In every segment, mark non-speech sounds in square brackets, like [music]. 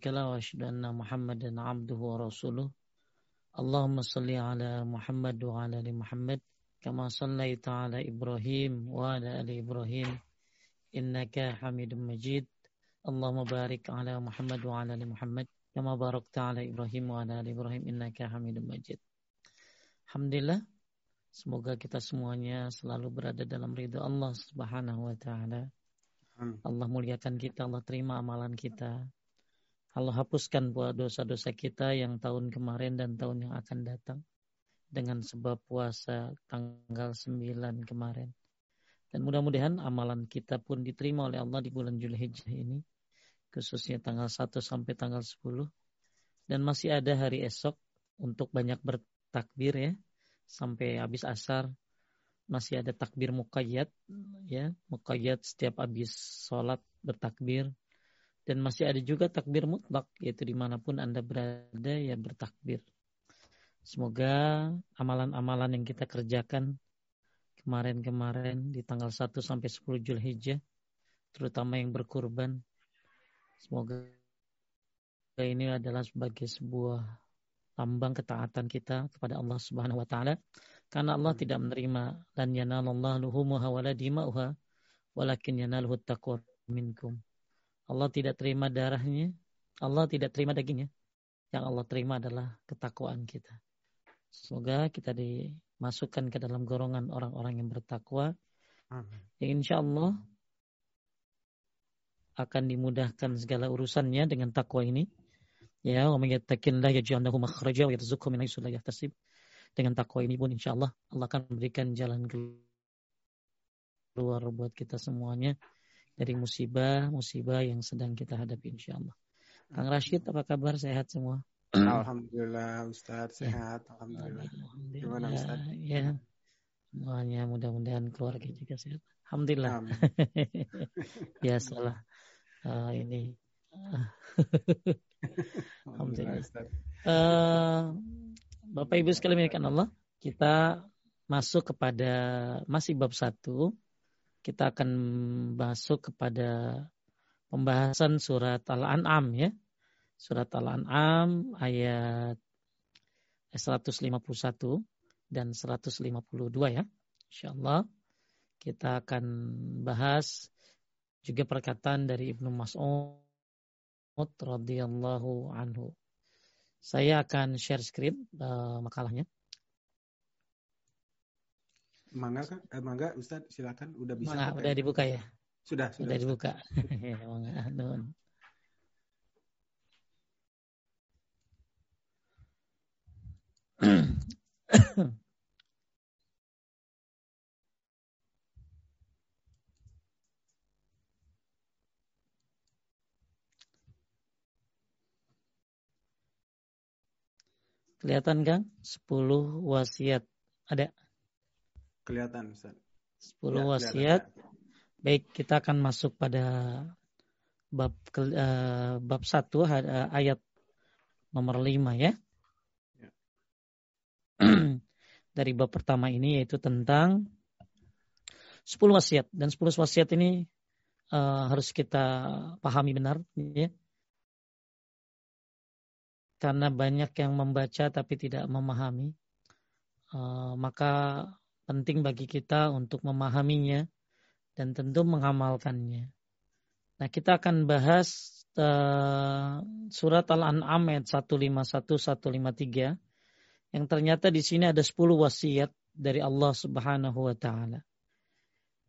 taala wa anna Muhammadan abduhu wa rasuluh. Allahumma salli ala Muhammad wa ala ali Muhammad kama sallaita ala Ibrahim wa ala ali Ibrahim innaka Hamidum Majid. Allahumma barik ala Muhammad wa ala ali Muhammad kama barakta ala Ibrahim wa ala ali Ibrahim innaka Hamidum Majid. Alhamdulillah Semoga kita semuanya selalu berada dalam ridha Allah Subhanahu wa taala. Allah muliakan kita, Allah terima amalan kita. Allah hapuskan buat dosa-dosa kita yang tahun kemarin dan tahun yang akan datang dengan sebab puasa tanggal 9 kemarin. Dan mudah-mudahan amalan kita pun diterima oleh Allah di bulan Julhijjah ini, khususnya tanggal 1 sampai tanggal 10. Dan masih ada hari esok untuk banyak bertakbir ya, sampai habis asar masih ada takbir muqayyad ya muqayyad setiap habis sholat bertakbir dan masih ada juga takbir mutlak yaitu di mana pun anda berada ya bertakbir semoga amalan-amalan yang kita kerjakan kemarin-kemarin di tanggal 1 sampai 10 Julhijjah terutama yang berkurban semoga ini adalah sebagai sebuah lambang ketaatan kita kepada Allah Subhanahu wa taala karena Allah tidak menerima dan yanallahu luhumuha wala dima'uha walakin yanaluhu taqwa minkum. Allah tidak terima darahnya, Allah tidak terima dagingnya. Yang Allah terima adalah ketakwaan kita. Semoga kita dimasukkan ke dalam golongan orang-orang yang bertakwa. Yang insya Allah akan dimudahkan segala urusannya dengan takwa ini Ya, wa may yattaqillah yaj'al lahu makhraja wa yarzuqhu min haitsu la yahtasib. Dengan takwa ini pun insyaallah Allah akan memberikan jalan keluar buat kita semuanya dari musibah-musibah yang sedang kita hadapi insyaallah. Kang Rashid apa kabar sehat semua? Alhamdulillah Ustaz ya. sehat alhamdulillah. alhamdulillah. Gimana Ustaz? Ya. Semuanya mudah-mudahan keluarga juga sehat. Alhamdulillah. Biasalah [laughs] uh, ini [laughs] Alhamdulillah. Uh, Bapak Ibu sekalian kan Allah, kita masuk kepada masih bab satu. Kita akan masuk kepada pembahasan surat Al-An'am ya. Surat Al-An'am ayat 151 dan 152 ya. Insyaallah kita akan bahas juga perkataan dari Ibnu Mas'ud radhiyallahu anhu. Saya akan share screen uh, makalahnya. Mangga kan? Eh, mangga Ustaz silakan udah bisa. Mangga, udah dibuka ya? Sudah, sudah. Sudah dibuka. [laughs] mangga, nun. [coughs] Kelihatan kan? 10 wasiat. Ada? Kelihatan Ustaz. 10 ya, wasiat. Kelihatan. Baik, kita akan masuk pada bab uh, bab 1 uh, ayat nomor 5 ya. ya. [clears throat] Dari bab pertama ini yaitu tentang 10 wasiat dan 10 wasiat ini uh, harus kita pahami benar ya karena banyak yang membaca tapi tidak memahami, uh, maka penting bagi kita untuk memahaminya dan tentu mengamalkannya. Nah, kita akan bahas uh, surat Al-An'am ayat 151 153 yang ternyata di sini ada 10 wasiat dari Allah Subhanahu wa taala.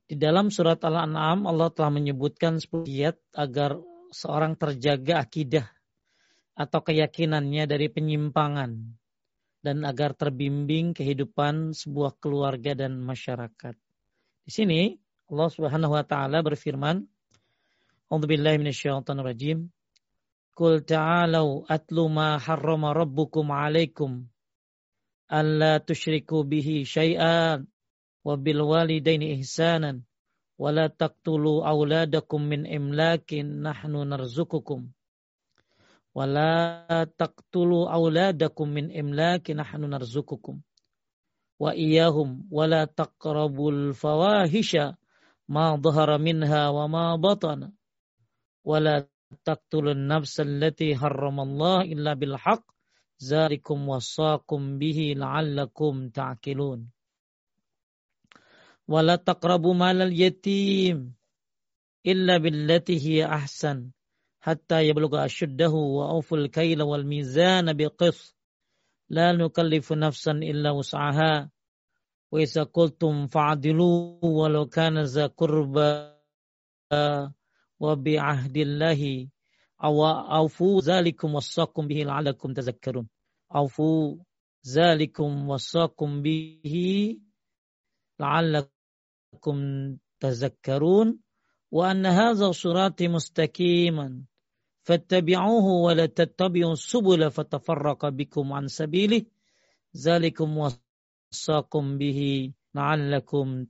Di dalam surat Al-An'am Allah telah menyebutkan 10 wasiat agar seorang terjaga akidah atau keyakinannya dari penyimpangan dan agar terbimbing kehidupan sebuah keluarga dan masyarakat. Di sini Allah Subhanahu wa taala berfirman, A'udzubillahi minasyaitonir rajim. Qul ta'alu atlu ma harrama rabbukum 'alaikum alla tusyriku bihi syai'an wa bil walidaini ihsanan wa la taqtulu auladakum min imlakin nahnu narzukukum wala taqtulu auladakum min imlaki nahnu narzukukum wa iyahum wala taqrabul fawahisha ma dhahara minha wa ma batana wala taqtulun nafsa allati harramallah illa bil haqq zalikum wasaqum bihi la'allakum ta'qilun wala taqrabu malal yatim illa billati hiya ahsan hatta yablugha ashuddahu wa awful kayla wal mizana biqis la nukallifu nafsan illa wus'aha wa idza qultum fa'dilu walau kana za qurba wa bi ahdillahi awa awfu zalikum wasaqum bihi la'allakum tazakkarun awfu zalikum wasaqum bihi la'allakum tazakkarun fattabi'uhu wa la tattabi'u subula fatafarraqa bikum an sabilih zalikum bihi la'allakum.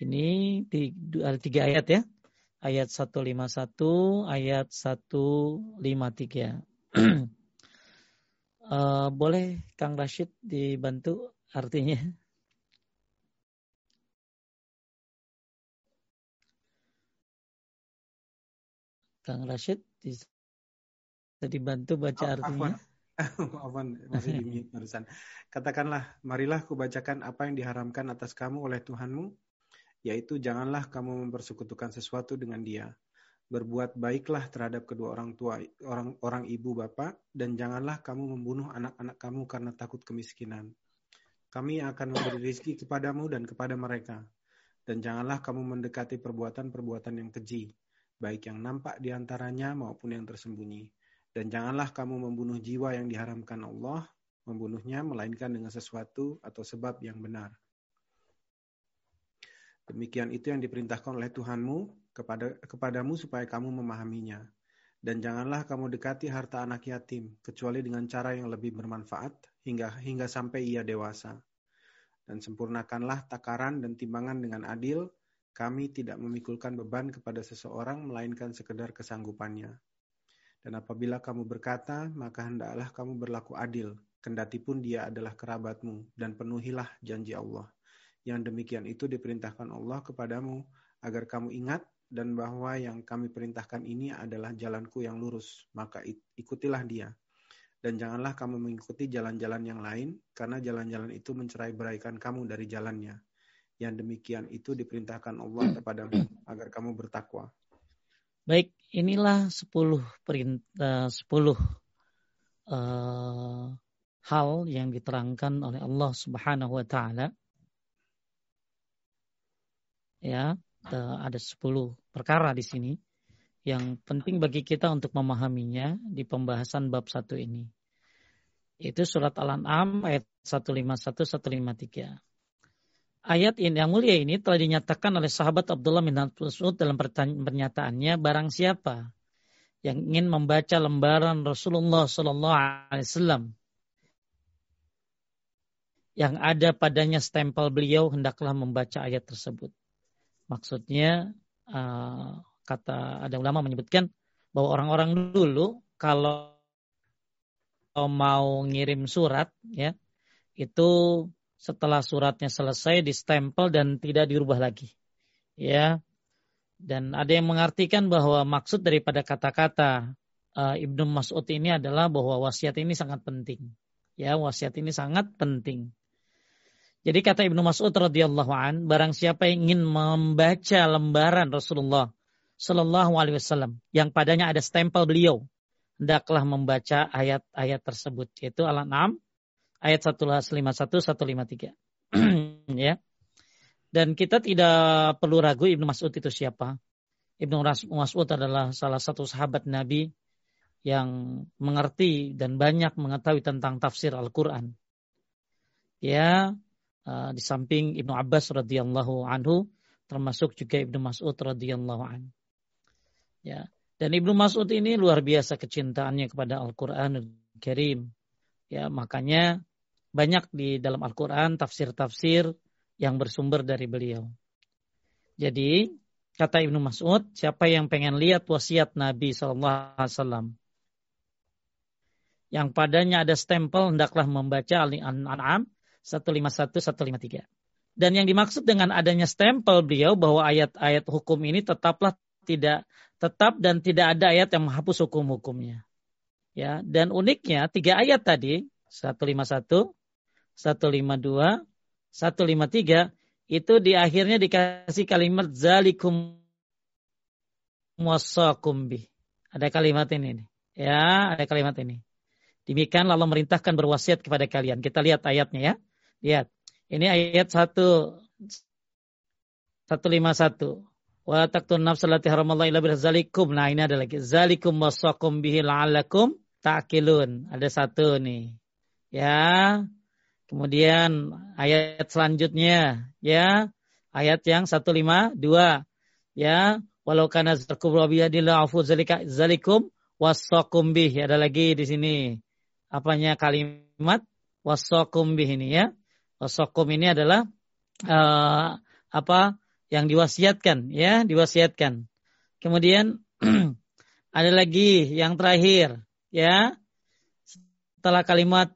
Ini ada tiga ayat ya. Ayat 151, ayat 153. uh, [clears throat] boleh Kang Rashid dibantu artinya? Kang Rashid bisa dibantu baca oh, artinya. [laughs] Afwan, masih di barusan. Katakanlah, marilah kubacakan apa yang diharamkan atas kamu oleh Tuhanmu, yaitu janganlah kamu mempersekutukan sesuatu dengan dia. Berbuat baiklah terhadap kedua orang tua, orang orang ibu bapak, dan janganlah kamu membunuh anak-anak kamu karena takut kemiskinan. Kami akan memberi rezeki kepadamu dan kepada mereka. Dan janganlah kamu mendekati perbuatan-perbuatan yang keji baik yang nampak di antaranya maupun yang tersembunyi. Dan janganlah kamu membunuh jiwa yang diharamkan Allah, membunuhnya melainkan dengan sesuatu atau sebab yang benar. Demikian itu yang diperintahkan oleh Tuhanmu kepada kepadamu supaya kamu memahaminya. Dan janganlah kamu dekati harta anak yatim kecuali dengan cara yang lebih bermanfaat hingga hingga sampai ia dewasa. Dan sempurnakanlah takaran dan timbangan dengan adil kami tidak memikulkan beban kepada seseorang melainkan sekedar kesanggupannya. Dan apabila kamu berkata, maka hendaklah kamu berlaku adil, kendati pun dia adalah kerabatmu, dan penuhilah janji Allah. Yang demikian itu diperintahkan Allah kepadamu, agar kamu ingat dan bahwa yang kami perintahkan ini adalah jalanku yang lurus, maka ikutilah dia. Dan janganlah kamu mengikuti jalan-jalan yang lain, karena jalan-jalan itu mencerai beraikan kamu dari jalannya yang demikian itu diperintahkan Allah kepadamu agar kamu bertakwa. Baik, inilah sepuluh perintah sepuluh uh, hal yang diterangkan oleh Allah Subhanahu wa taala. Ya, ada sepuluh perkara di sini yang penting bagi kita untuk memahaminya di pembahasan bab satu ini. Itu surat Al-An'am ayat 151 153. Ayat ini yang mulia ini telah dinyatakan oleh sahabat Abdullah bin Mas'ud dalam pernyataannya barang siapa yang ingin membaca lembaran Rasulullah Sallallahu Alaihi Wasallam yang ada padanya stempel beliau hendaklah membaca ayat tersebut. Maksudnya uh, kata ada ulama menyebutkan bahwa orang-orang dulu kalau mau ngirim surat ya itu setelah suratnya selesai distempel dan tidak dirubah lagi. Ya. Dan ada yang mengartikan bahwa maksud daripada kata-kata uh, Ibnu Mas'ud ini adalah bahwa wasiat ini sangat penting. Ya, wasiat ini sangat penting. Jadi kata Ibnu Mas'ud radhiyallahu an, barang siapa yang ingin membaca lembaran Rasulullah Shallallahu alaihi wasallam yang padanya ada stempel beliau, hendaklah membaca ayat-ayat tersebut yaitu Al-An'am ayat 151 153. [clears throat] ya. Dan kita tidak perlu ragu Ibnu Mas'ud itu siapa. Ibnu Mas'ud adalah salah satu sahabat Nabi yang mengerti dan banyak mengetahui tentang tafsir Al-Quran. Ya, uh, di samping Ibnu Abbas radhiyallahu anhu, termasuk juga Ibnu Mas'ud radhiyallahu anhu. Ya, dan Ibnu Mas'ud ini luar biasa kecintaannya kepada Al-Quran Karim. Ya, makanya banyak di dalam Al-Quran tafsir-tafsir yang bersumber dari beliau. Jadi kata Ibnu Mas'ud, siapa yang pengen lihat wasiat Nabi SAW yang padanya ada stempel hendaklah membaca Al-An'am 151 153. Dan yang dimaksud dengan adanya stempel beliau bahwa ayat-ayat hukum ini tetaplah tidak tetap dan tidak ada ayat yang menghapus hukum-hukumnya. Ya, dan uniknya tiga ayat tadi 151, 152, 153 itu di akhirnya dikasih kalimat zalikum wasakumbi. Ada kalimat ini nih. Ya, ada kalimat ini. Demikian lalu merintahkan berwasiat kepada kalian. Kita lihat ayatnya ya. Lihat. Ini ayat 1 151. Wa taqtun nafsa allati haramallahu illa bil zalikum. Nah, ini ada lagi. Zalikum wasakum bihi la'allakum ta'qilun. Ada satu nih. Ya. Kemudian ayat selanjutnya ya. Ayat yang 152 ya. Walau kana zakum rabiyadillah afu zalika zalikum wasakum bih. Ada lagi di sini. Apanya kalimat wasakum bih ini ya. Wasakum ini adalah uh, apa yang diwasiatkan ya diwasiatkan kemudian [clears throat] ada lagi yang terakhir ya setelah kalimat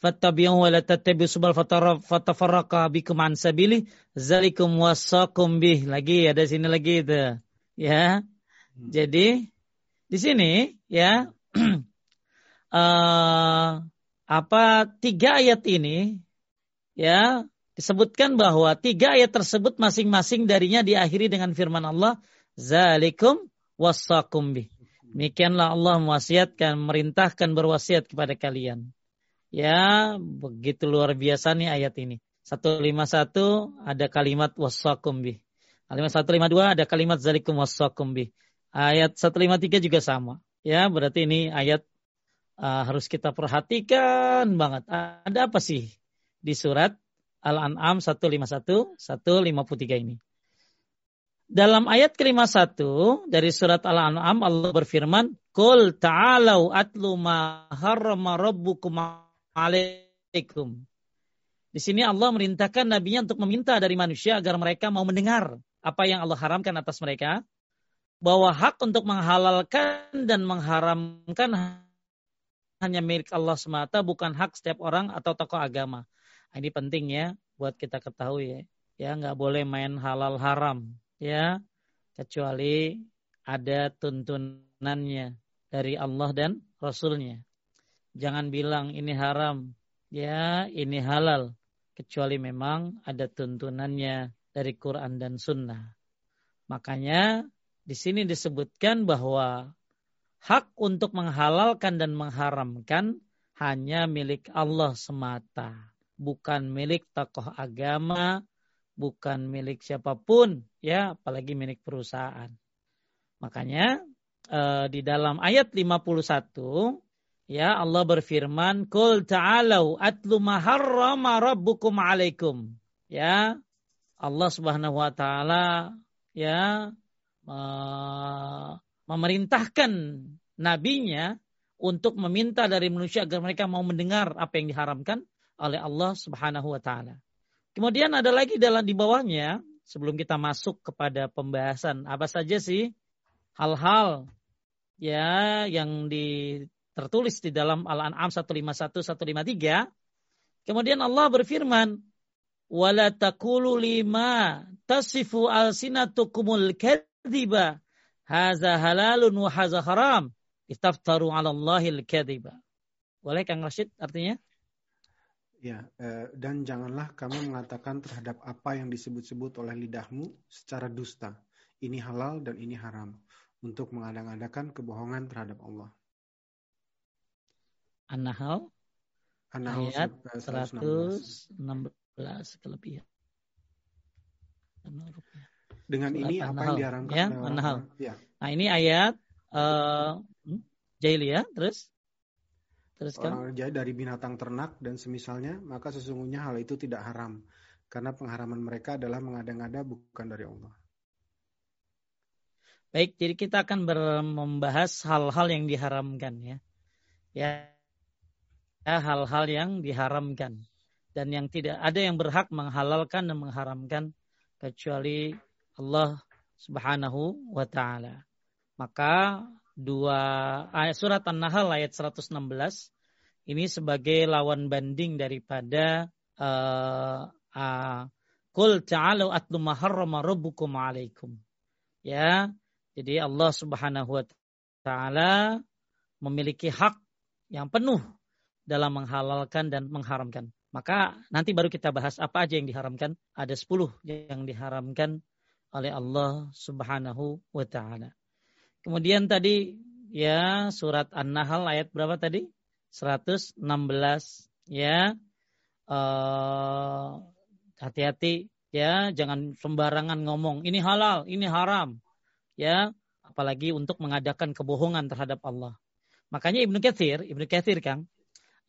fattabi'u wa la tattabi'u subul fatafarraqa bikum an sabili zalikum wasakum bih lagi ada sini lagi itu ya hmm. jadi di sini ya uh, [clears throat] apa tiga ayat ini ya disebutkan bahwa tiga ayat tersebut masing-masing darinya diakhiri dengan firman Allah, Zalikum wasakum bih. Demikianlah Allah mewasiatkan, merintahkan berwasiat kepada kalian. Ya, begitu luar biasa nih ayat ini. 151 ada kalimat wasakum bih. Kalimat 152 ada kalimat zalikum wasakum bih. Ayat 153 juga sama. Ya, berarti ini ayat uh, harus kita perhatikan banget. Ada apa sih di surat Al-An'am 151, 153 ini. Dalam ayat kelima satu dari surat Al-An'am Allah berfirman, Qul ta'alau atlu ma harrama rabbukum alaikum. Di sini Allah merintahkan nabinya untuk meminta dari manusia agar mereka mau mendengar apa yang Allah haramkan atas mereka. Bahwa hak untuk menghalalkan dan mengharamkan hanya milik Allah semata, bukan hak setiap orang atau tokoh agama. Ini penting ya buat kita ketahui ya. Ya nggak boleh main halal haram ya kecuali ada tuntunannya dari Allah dan Rasulnya. Jangan bilang ini haram, ya ini halal. Kecuali memang ada tuntunannya dari Quran dan Sunnah. Makanya di sini disebutkan bahwa hak untuk menghalalkan dan mengharamkan hanya milik Allah semata bukan milik tokoh agama, bukan milik siapa pun, ya, apalagi milik perusahaan. Makanya eh, di dalam ayat 51 ya Allah berfirman, "Qul ta'alau atlu ma harrama rabbukum 'alaikum." Ya, Allah Subhanahu wa taala ya memerintahkan nabinya untuk meminta dari manusia agar mereka mau mendengar apa yang diharamkan oleh Allah Subhanahu wa taala. Kemudian ada lagi dalam di bawahnya sebelum kita masuk kepada pembahasan apa saja sih hal-hal ya yang di tertulis di dalam Al-An'am 151 153. Kemudian Allah berfirman, "Wala taqulu lima tasifu alsinatukumul kadziba hadza halalun wa hadza haram istaftaru 'ala Allahil kadziba." Boleh Kang Rashid artinya? Ya, eh, dan janganlah kamu mengatakan terhadap apa yang disebut-sebut oleh lidahmu secara dusta. Ini halal dan ini haram. Untuk mengadang-adakan kebohongan terhadap Allah. An-Nahl ayat 116 kelebihan. Dengan ini apa yang diharamkan ya, an Ya. Nah ini ayat uh, ya, terus Teruskan. Orang jadi dari binatang ternak dan semisalnya, maka sesungguhnya hal itu tidak haram. Karena pengharaman mereka adalah mengada-ngada bukan dari Allah. Baik, jadi kita akan membahas hal-hal yang diharamkan ya. Ya, hal-hal yang diharamkan dan yang tidak ada yang berhak menghalalkan dan mengharamkan kecuali Allah Subhanahu wa taala. Maka dua ayat surat An-Nahl ayat 116 ini sebagai lawan banding daripada uh, uh, Qul ta'alu atlu ma harrama rabbukum alaikum. Ya, Jadi Allah Subhanahu wa taala memiliki hak yang penuh dalam menghalalkan dan mengharamkan. Maka nanti baru kita bahas apa aja yang diharamkan. Ada 10 yang diharamkan oleh Allah Subhanahu wa taala. Kemudian tadi ya surat An-Nahl ayat berapa tadi? 116 ya. Uh, hati-hati ya, jangan sembarangan ngomong ini halal, ini haram. Ya, apalagi untuk mengadakan kebohongan terhadap Allah. Makanya Ibnu Katsir, Ibnu Katsir Kang,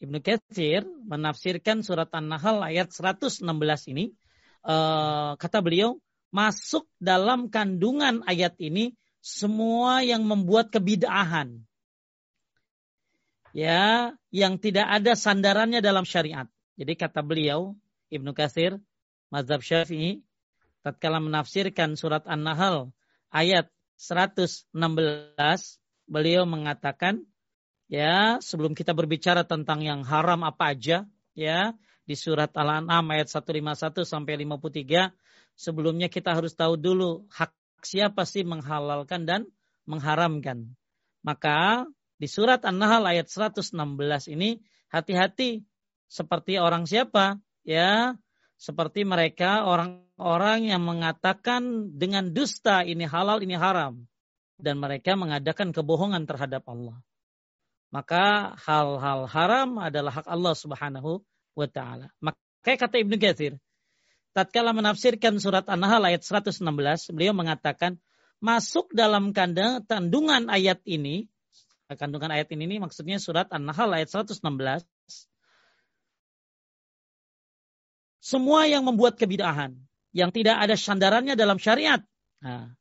Ibnu Katsir menafsirkan surat An-Nahl ayat 116 ini uh, kata beliau masuk dalam kandungan ayat ini semua yang membuat kebidahan. Ya, yang tidak ada sandarannya dalam syariat. Jadi kata beliau, Ibnu Katsir, mazhab Syafi'i, tatkala menafsirkan surat An-Nahl ayat 116, beliau mengatakan ya sebelum kita berbicara tentang yang haram apa aja ya di surat Al-An'am ayat 151 sampai 53 sebelumnya kita harus tahu dulu hak siapa sih menghalalkan dan mengharamkan. Maka di surat An-Nahl ayat 116 ini hati-hati seperti orang siapa? Ya, seperti mereka orang-orang yang mengatakan dengan dusta ini halal ini haram dan mereka mengadakan kebohongan terhadap Allah maka hal-hal haram adalah hak Allah Subhanahu wa taala. Maka kata Ibnu Katsir, tatkala menafsirkan surat An-Nahl ayat 116, beliau mengatakan masuk dalam kandang kandungan ayat ini, kandungan ayat ini, ini maksudnya surat An-Nahl ayat 116 semua yang membuat kebidahan yang tidak ada sandarannya dalam syariat. Nah,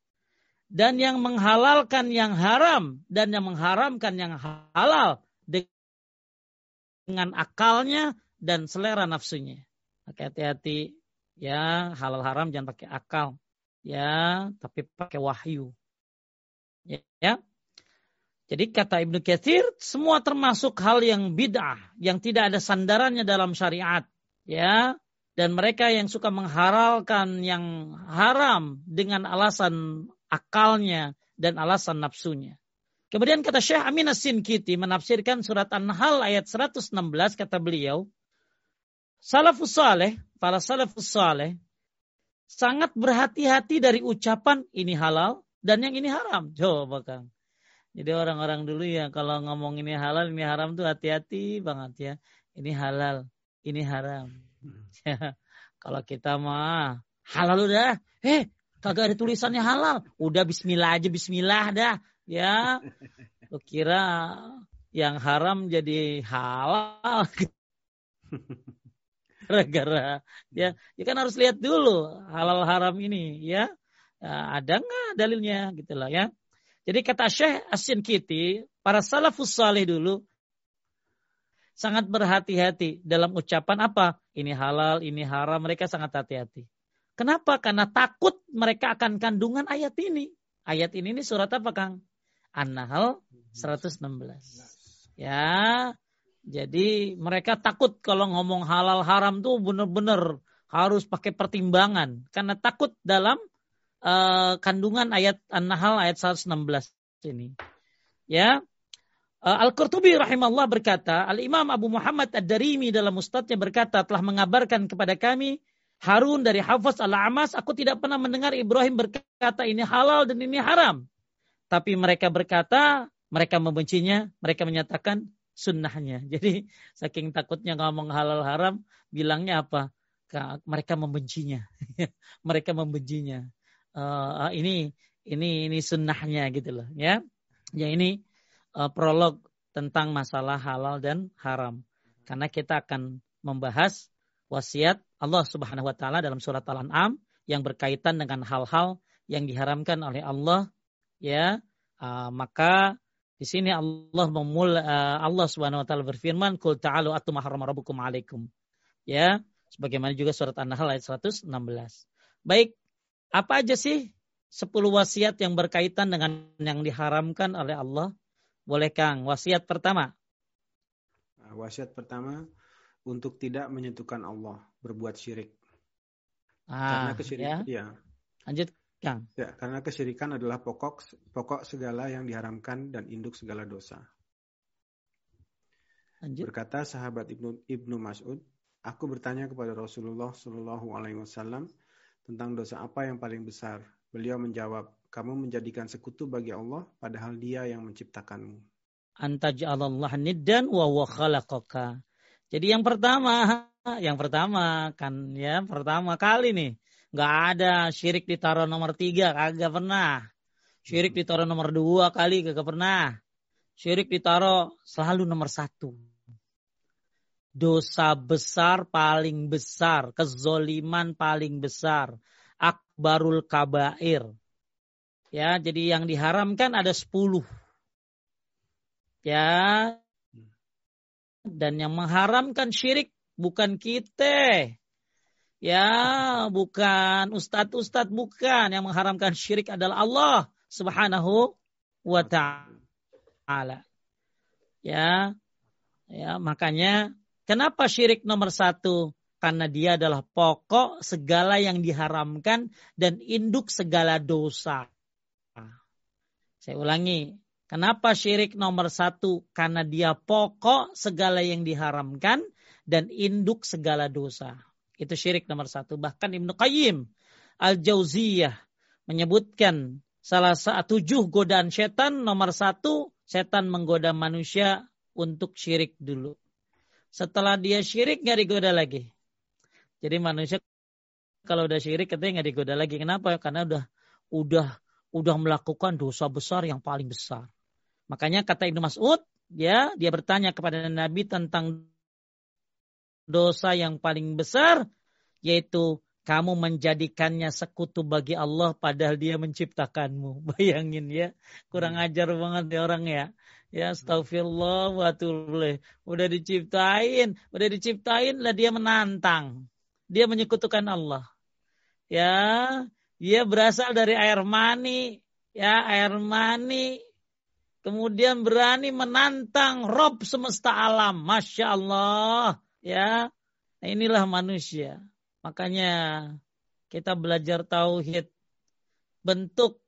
dan yang menghalalkan yang haram dan yang mengharamkan yang halal dengan akalnya dan selera nafsunya. Hati-hati ya halal haram jangan pakai akal ya tapi pakai wahyu. Ya, ya. Jadi kata Ibnu Katsir semua termasuk hal yang bid'ah yang tidak ada sandarannya dalam syariat ya dan mereka yang suka mengharalkan yang haram dengan alasan akalnya dan alasan nafsunya. Kemudian kata Syekh Amin As-Sinkiti menafsirkan surat An-Nahl ayat 116 kata beliau, Salafus saleh, para salafus saleh sangat berhati-hati dari ucapan ini halal dan yang ini haram. Coba Kang. Jadi orang-orang dulu ya kalau ngomong ini halal, ini haram tuh hati-hati banget ya. Ini halal, ini haram. Ya, [laughs] kalau kita mah halal udah, eh Kagak ada tulisannya halal. Udah bismillah aja bismillah dah. Ya. Lu kira yang haram jadi halal. [laughs] Gara-gara ya, ya kan harus lihat dulu halal haram ini ya. ya ada nggak dalilnya gitu lah ya. Jadi kata Syekh Asin Kiti, para salafus salih dulu sangat berhati-hati dalam ucapan apa? Ini halal, ini haram, mereka sangat hati-hati. Kenapa? Karena takut mereka akan kandungan ayat ini. Ayat ini, ini surat apa Kang? An-Nahl 116. Ya, jadi mereka takut kalau ngomong halal haram tuh benar-benar harus pakai pertimbangan. Karena takut dalam uh, kandungan ayat An-Nahl ayat 116 ini. Ya, uh, Al-Qurtubi rahimahullah berkata, Al-Imam Abu Muhammad Ad-Darimi dalam ustadznya berkata telah mengabarkan kepada kami Harun dari Hafaz al-Amas, aku tidak pernah mendengar Ibrahim berkata ini halal dan ini haram. Tapi mereka berkata, mereka membencinya, mereka menyatakan sunnahnya. [laughs] Jadi saking takutnya ngomong halal haram, bilangnya apa? Mereka membencinya. [laughs] mereka membencinya. Uh, ini ini ini sunnahnya gitu loh ya. Ya ini uh, prolog tentang masalah halal dan haram. Karena kita akan membahas wasiat Allah Subhanahu wa taala dalam surat Al-An'am yang berkaitan dengan hal-hal yang diharamkan oleh Allah ya. Uh, maka di sini Allah memul uh, Allah Subhanahu wa taala berfirman kul ta'alu atum rabbukum alaikum ya. Sebagaimana juga surat An-Nahl ayat 116 baik apa aja sih 10 wasiat yang berkaitan dengan yang diharamkan oleh Allah? Boleh Kang wasiat pertama? Wasiat pertama untuk tidak menyentuhkan Allah, berbuat syirik. Ah, Karena kesyirikan, ya. ya. Lanjut. Kang. Ya, karena kesyirikan adalah pokok pokok segala yang diharamkan dan induk segala dosa. Lanjut. Berkata sahabat Ibnu Ibnu Mas'ud, aku bertanya kepada Rasulullah Shallallahu Alaihi Wasallam tentang dosa apa yang paling besar. Beliau menjawab, kamu menjadikan sekutu bagi Allah padahal Dia yang menciptakanmu. Antaj'alallah niddan wa huwa khalaqaka. Jadi yang pertama, [laughs] yang pertama kan ya pertama kali nih nggak ada syirik ditaruh nomor tiga kagak pernah. Syirik ditaruh nomor dua kali kagak pernah. Syirik ditaruh selalu nomor satu dosa besar paling besar, kezoliman paling besar, akbarul kabair. Ya, jadi yang diharamkan ada sepuluh. Ya, dan yang mengharamkan syirik bukan kita. Ya, bukan ustadz-ustadz, bukan. Yang mengharamkan syirik adalah Allah subhanahu wa ta'ala. Ya, ya makanya Kenapa syirik nomor satu? Karena dia adalah pokok segala yang diharamkan dan induk segala dosa. Saya ulangi. Kenapa syirik nomor satu? Karena dia pokok segala yang diharamkan dan induk segala dosa. Itu syirik nomor satu. Bahkan Ibnu Qayyim Al-Jauziyah menyebutkan salah satu tujuh godaan setan nomor satu, setan menggoda manusia untuk syirik dulu. Setelah dia syirik nggak digoda lagi. Jadi manusia kalau udah syirik katanya nggak digoda lagi. Kenapa? Karena udah udah udah melakukan dosa besar yang paling besar. Makanya kata Ibnu Mas'ud, ya, dia bertanya kepada Nabi tentang dosa yang paling besar, yaitu kamu menjadikannya sekutu bagi Allah padahal dia menciptakanmu. [laughs] Bayangin ya, kurang hmm. ajar banget ya orang ya. Ya astagfirullah wa Udah diciptain, udah diciptain lah dia menantang. Dia menyekutukan Allah. Ya, dia berasal dari air mani, ya air mani. Kemudian berani menantang Rob semesta alam. Masya Allah. Ya, nah, inilah manusia. Makanya kita belajar tauhid. Bentuk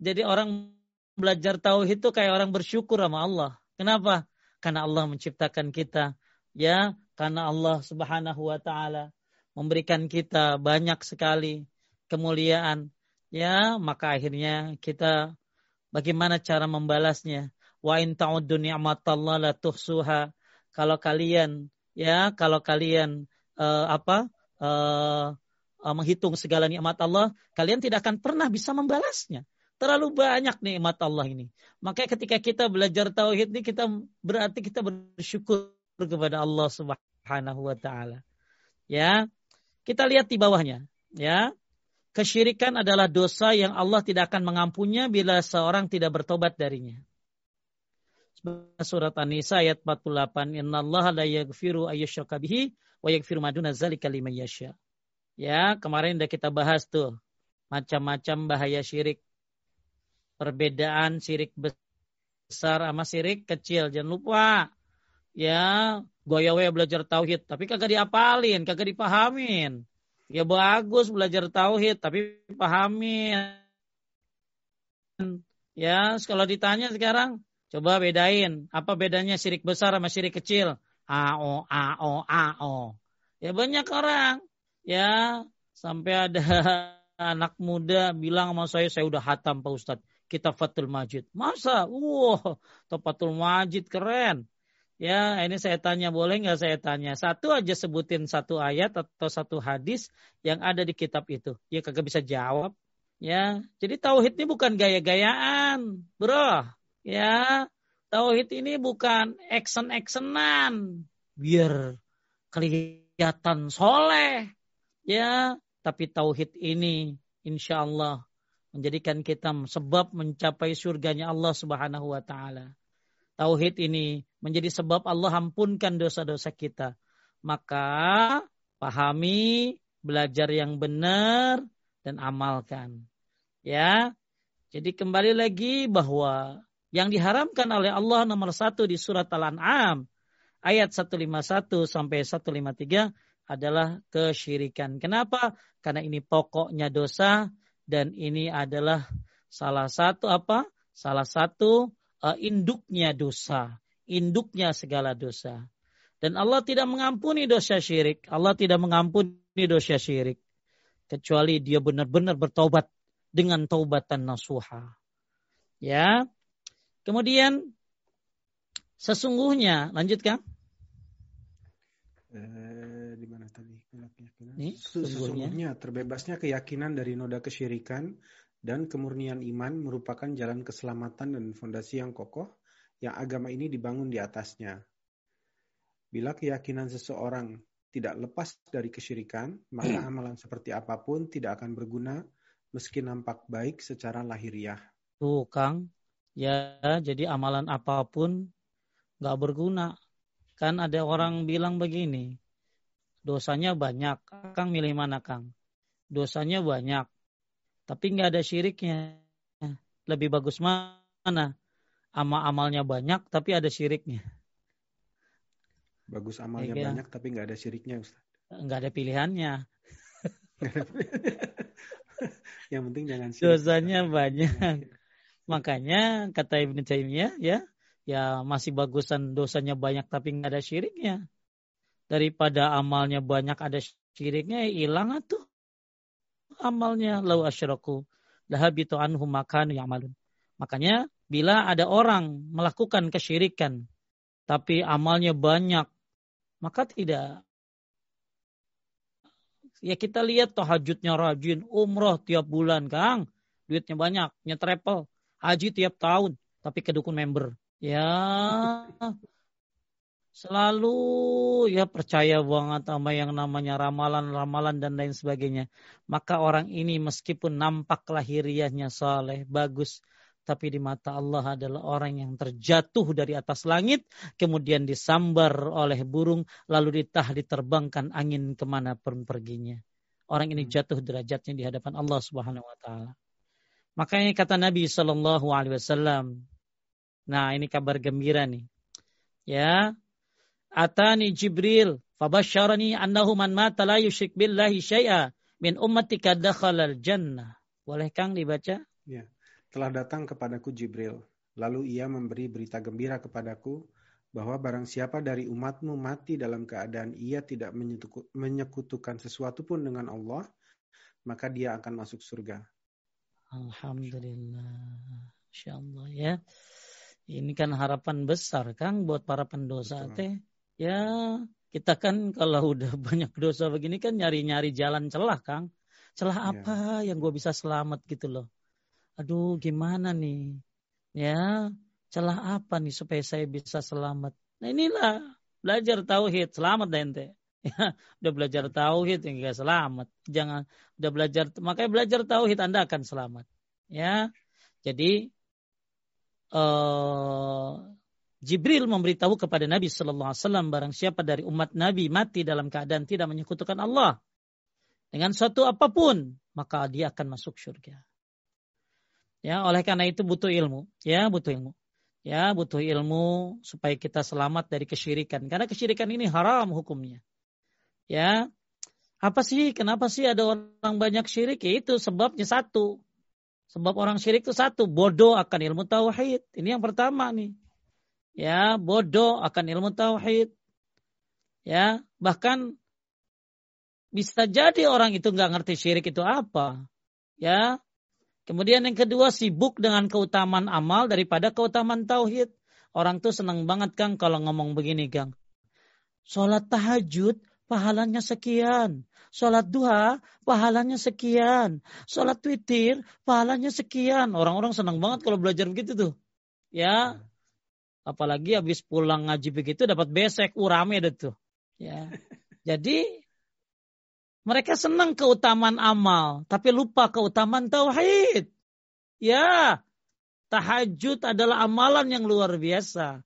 jadi orang belajar tauhid itu kayak orang bersyukur sama Allah. Kenapa? Karena Allah menciptakan kita. Ya, karena Allah Subhanahu wa taala memberikan kita banyak sekali kemuliaan. Ya, maka akhirnya kita bagaimana cara membalasnya? Wa in ta'uddu ni'matallahi la tuhsuha. Kalau kalian ya, kalau kalian uh, apa? Uh, uh, menghitung segala nikmat Allah, kalian tidak akan pernah bisa membalasnya. Terlalu banyak nikmat Allah ini. Makanya ketika kita belajar tauhid ini kita berarti kita bersyukur kepada Allah Subhanahu wa taala. Ya. Kita lihat di bawahnya, ya. Kesyirikan adalah dosa yang Allah tidak akan mengampunnya bila seorang tidak bertobat darinya. Surat An-Nisa ayat 48, Allah la yaghfiru ayyushraka wa yaghfiru maduna dzalika liman yasha." Ya, kemarin udah kita bahas tuh macam-macam bahaya syirik perbedaan sirik besar sama sirik kecil. Jangan lupa ya goyawe belajar tauhid tapi kagak diapalin, kagak dipahamin. Ya bagus belajar tauhid tapi pahamin. Ya, kalau ditanya sekarang coba bedain apa bedanya sirik besar sama sirik kecil. AO AO AO. Ya banyak orang ya sampai ada [laughs] anak muda bilang sama saya saya udah hatam Pak Ustadz kitab Fathul Majid. Masa? Wow, Fathul Majid keren. Ya, ini saya tanya, boleh nggak saya tanya? Satu aja sebutin satu ayat atau satu hadis yang ada di kitab itu. Ya kagak bisa jawab. Ya, jadi tauhid ini bukan gaya-gayaan, bro. Ya, tauhid ini bukan action-actionan. Biar kelihatan soleh. Ya, tapi tauhid ini insya Allah menjadikan kita sebab mencapai surganya Allah Subhanahu wa taala. Tauhid ini menjadi sebab Allah ampunkan dosa-dosa kita. Maka pahami, belajar yang benar dan amalkan. Ya. Jadi kembali lagi bahwa yang diharamkan oleh Allah nomor satu di surat Al-An'am ayat 151 sampai 153 adalah kesyirikan. Kenapa? Karena ini pokoknya dosa dan ini adalah salah satu apa? Salah satu uh, induknya dosa, induknya segala dosa. Dan Allah tidak mengampuni dosa syirik. Allah tidak mengampuni dosa syirik. Kecuali dia benar-benar bertobat dengan taubatan nasuha. Ya. Kemudian sesungguhnya lanjutkan. Eh, di mana tadi? Ini, sesungguhnya terbebasnya keyakinan dari noda kesyirikan dan kemurnian iman merupakan jalan keselamatan dan fondasi yang kokoh yang agama ini dibangun di atasnya. Bila keyakinan seseorang tidak lepas dari kesyirikan, maka [clears throat] amalan seperti apa pun tidak akan berguna meski nampak baik secara lahiriah. Tuh, Kang. Ya, jadi amalan apa pun nggak berguna. Kan ada orang bilang begini, dosanya banyak. Kang milih mana, Kang? Dosanya banyak, tapi nggak ada syiriknya. Lebih bagus mana? Ama amalnya banyak, tapi ada syiriknya. Bagus amalnya ya, banyak, tapi nggak ada syiriknya, Ustaz. Nggak ada pilihannya. [laughs] Yang penting jangan syirik. Dosanya banyak. Makanya kata Ibnu Taimiyah ya, ya masih bagusan dosanya banyak tapi nggak ada syiriknya. Daripada amalnya banyak ada syiriknya, ya hilang tuh amalnya. Lau asyraku lahabitu anhum makan ya'malun. Makanya bila ada orang melakukan kesyirikan tapi amalnya banyak, maka tidak Ya kita lihat tahajudnya rajin, umroh tiap bulan, Kang. Duitnya banyak, nyetrepel. Haji tiap tahun, tapi kedukun member. Ya, selalu ya percaya banget sama yang namanya ramalan-ramalan dan lain sebagainya. Maka orang ini meskipun nampak lahiriahnya saleh, bagus, tapi di mata Allah adalah orang yang terjatuh dari atas langit, kemudian disambar oleh burung, lalu ditah diterbangkan angin ke mana pun perginya. Orang ini hmm. jatuh derajatnya di hadapan Allah Subhanahu Wa Taala. Makanya kata Nabi Shallallahu Alaihi Wasallam, nah ini kabar gembira nih, ya, atani Jibril, fabasharani annahu man mata la yushrik billahi syai'a min ummatika dakhalal jannah. Boleh Kang dibaca? Ya telah datang kepadaku Jibril. Lalu ia memberi berita gembira kepadaku bahwa barang siapa dari umatmu mati dalam keadaan ia tidak menyekutukan sesuatu pun dengan Allah, maka dia akan masuk surga. Alhamdulillah. Insya Allah ya. Ini kan harapan besar Kang buat para pendosa teh. Ya, kita kan kalau udah [laughs] banyak dosa begini kan nyari-nyari jalan celah Kang. Celah ya. apa yang gue bisa selamat gitu loh? Aduh gimana nih? Ya celah apa nih supaya saya bisa selamat? Nah inilah. Belajar tauhid. Selamat deh ente. [laughs] Ya udah belajar tauhid enggak selamat. Jangan udah belajar makanya belajar tauhid anda akan selamat. Ya jadi uh, Jibril memberitahu kepada Nabi Shallallahu Alaihi Wasallam barang siapa dari umat Nabi mati dalam keadaan tidak menyekutukan Allah dengan suatu apa pun maka dia akan masuk surga. Ya, oleh karena itu butuh ilmu, ya, butuh ilmu. Ya, butuh ilmu supaya kita selamat dari kesyirikan. Karena kesyirikan ini haram hukumnya. Ya. Apa sih? Kenapa sih ada orang banyak syirik? Ya itu sebabnya satu. Sebab orang syirik itu satu, bodoh akan ilmu tauhid. Ini yang pertama nih. Ya, bodoh akan ilmu tauhid. Ya, bahkan bisa jadi orang itu nggak ngerti syirik itu apa. Ya, Kemudian yang kedua sibuk dengan keutamaan amal daripada keutamaan tauhid. Orang tuh senang banget Kang kalau ngomong begini Kang. Sholat tahajud pahalanya sekian. Sholat duha pahalanya sekian. Sholat witir pahalanya sekian. Orang-orang senang banget kalau belajar begitu tuh. Ya. Apalagi habis pulang ngaji begitu dapat besek. Uh rame deh tuh. Ya. [laughs] Jadi mereka senang keutamaan amal, tapi lupa keutamaan tauhid. Ya, tahajud adalah amalan yang luar biasa.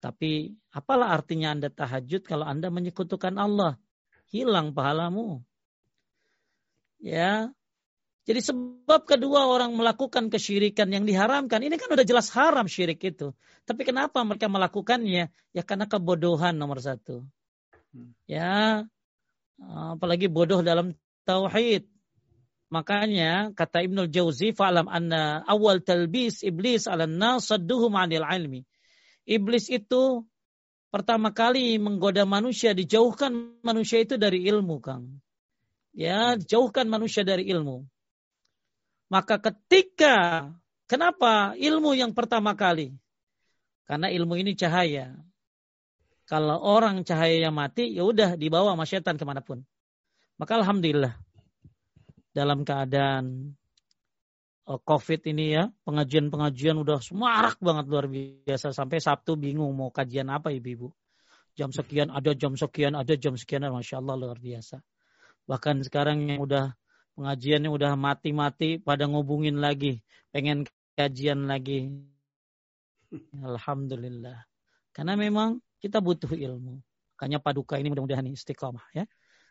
Tapi apalah artinya Anda tahajud kalau Anda menyekutukan Allah? Hilang pahalamu. Ya. Jadi sebab kedua orang melakukan kesyirikan yang diharamkan. Ini kan udah jelas haram syirik itu. Tapi kenapa mereka melakukannya? Ya karena kebodohan nomor satu. Hmm. Ya, apalagi bodoh dalam tauhid. Makanya kata Ibnul Jauzi fa'lam anna awal talbis iblis ala nas sadduhum 'anil ilmi. Iblis itu pertama kali menggoda manusia, dijauhkan manusia itu dari ilmu, Kang. Ya, jauhkan manusia dari ilmu. Maka ketika kenapa ilmu yang pertama kali? Karena ilmu ini cahaya. Kalau orang cahaya yang mati, ya udah dibawa sama setan ke mana pun. Maka alhamdulillah dalam keadaan uh, COVID ini ya, pengajian-pengajian udah semarak banget luar biasa. Sampai Sabtu bingung mau kajian apa ibu-ibu. Jam sekian ada, jam sekian ada, jam sekian. Masya Allah luar biasa. Bahkan sekarang yang udah pengajiannya udah mati-mati pada ngubungin lagi. Pengen kajian lagi. Alhamdulillah. Karena memang kita butuh ilmu. Makanya paduka ini mudah-mudahan istiqomah ya.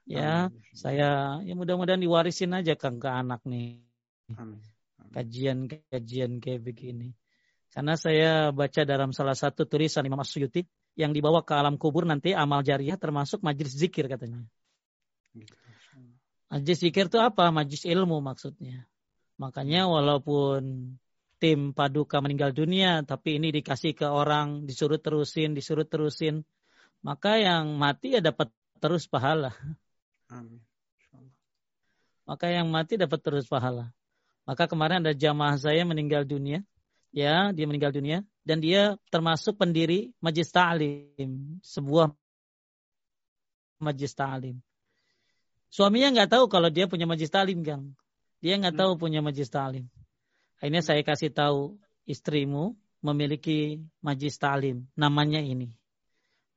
Ya, Amin. saya ya mudah-mudahan diwarisin aja Kang ke anak nih. Kajian-kajian kayak begini. Karena saya baca dalam salah satu tulisan Imam Asyuti yang dibawa ke alam kubur nanti amal jariah termasuk majlis zikir katanya. Majlis zikir itu apa? Majlis ilmu maksudnya. Makanya walaupun tim paduka meninggal dunia, tapi ini dikasih ke orang, disuruh terusin, disuruh terusin, maka yang mati ya dapat terus pahala. Amin. Maka yang mati dapat terus pahala. Maka kemarin ada jamaah saya meninggal dunia. Ya, dia meninggal dunia. Dan dia termasuk pendiri Majlis Ta'lim. Sebuah Majlis Ta'lim. Suaminya nggak tahu kalau dia punya Majlis Ta'lim, Kang. Dia nggak tahu hmm. punya Majlis Ta'lim. Akhirnya saya kasih tahu istrimu memiliki Majlis Ta'lim. Namanya ini.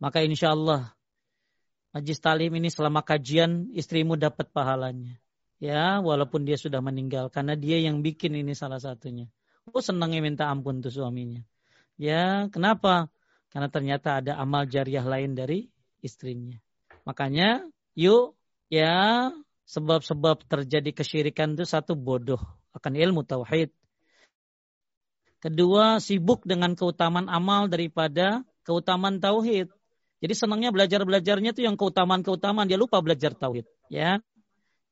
Maka insya Allah Majlis talim ini selama kajian istrimu dapat pahalanya. Ya, walaupun dia sudah meninggal. Karena dia yang bikin ini salah satunya. Oh senangnya minta ampun tuh suaminya. Ya, kenapa? Karena ternyata ada amal jariah lain dari istrinya. Makanya, yuk ya sebab-sebab terjadi kesyirikan itu satu bodoh akan ilmu tauhid. Kedua, sibuk dengan keutamaan amal daripada keutamaan tauhid. Jadi senangnya belajar-belajarnya itu yang keutamaan-keutamaan. Dia lupa belajar tauhid. Ya.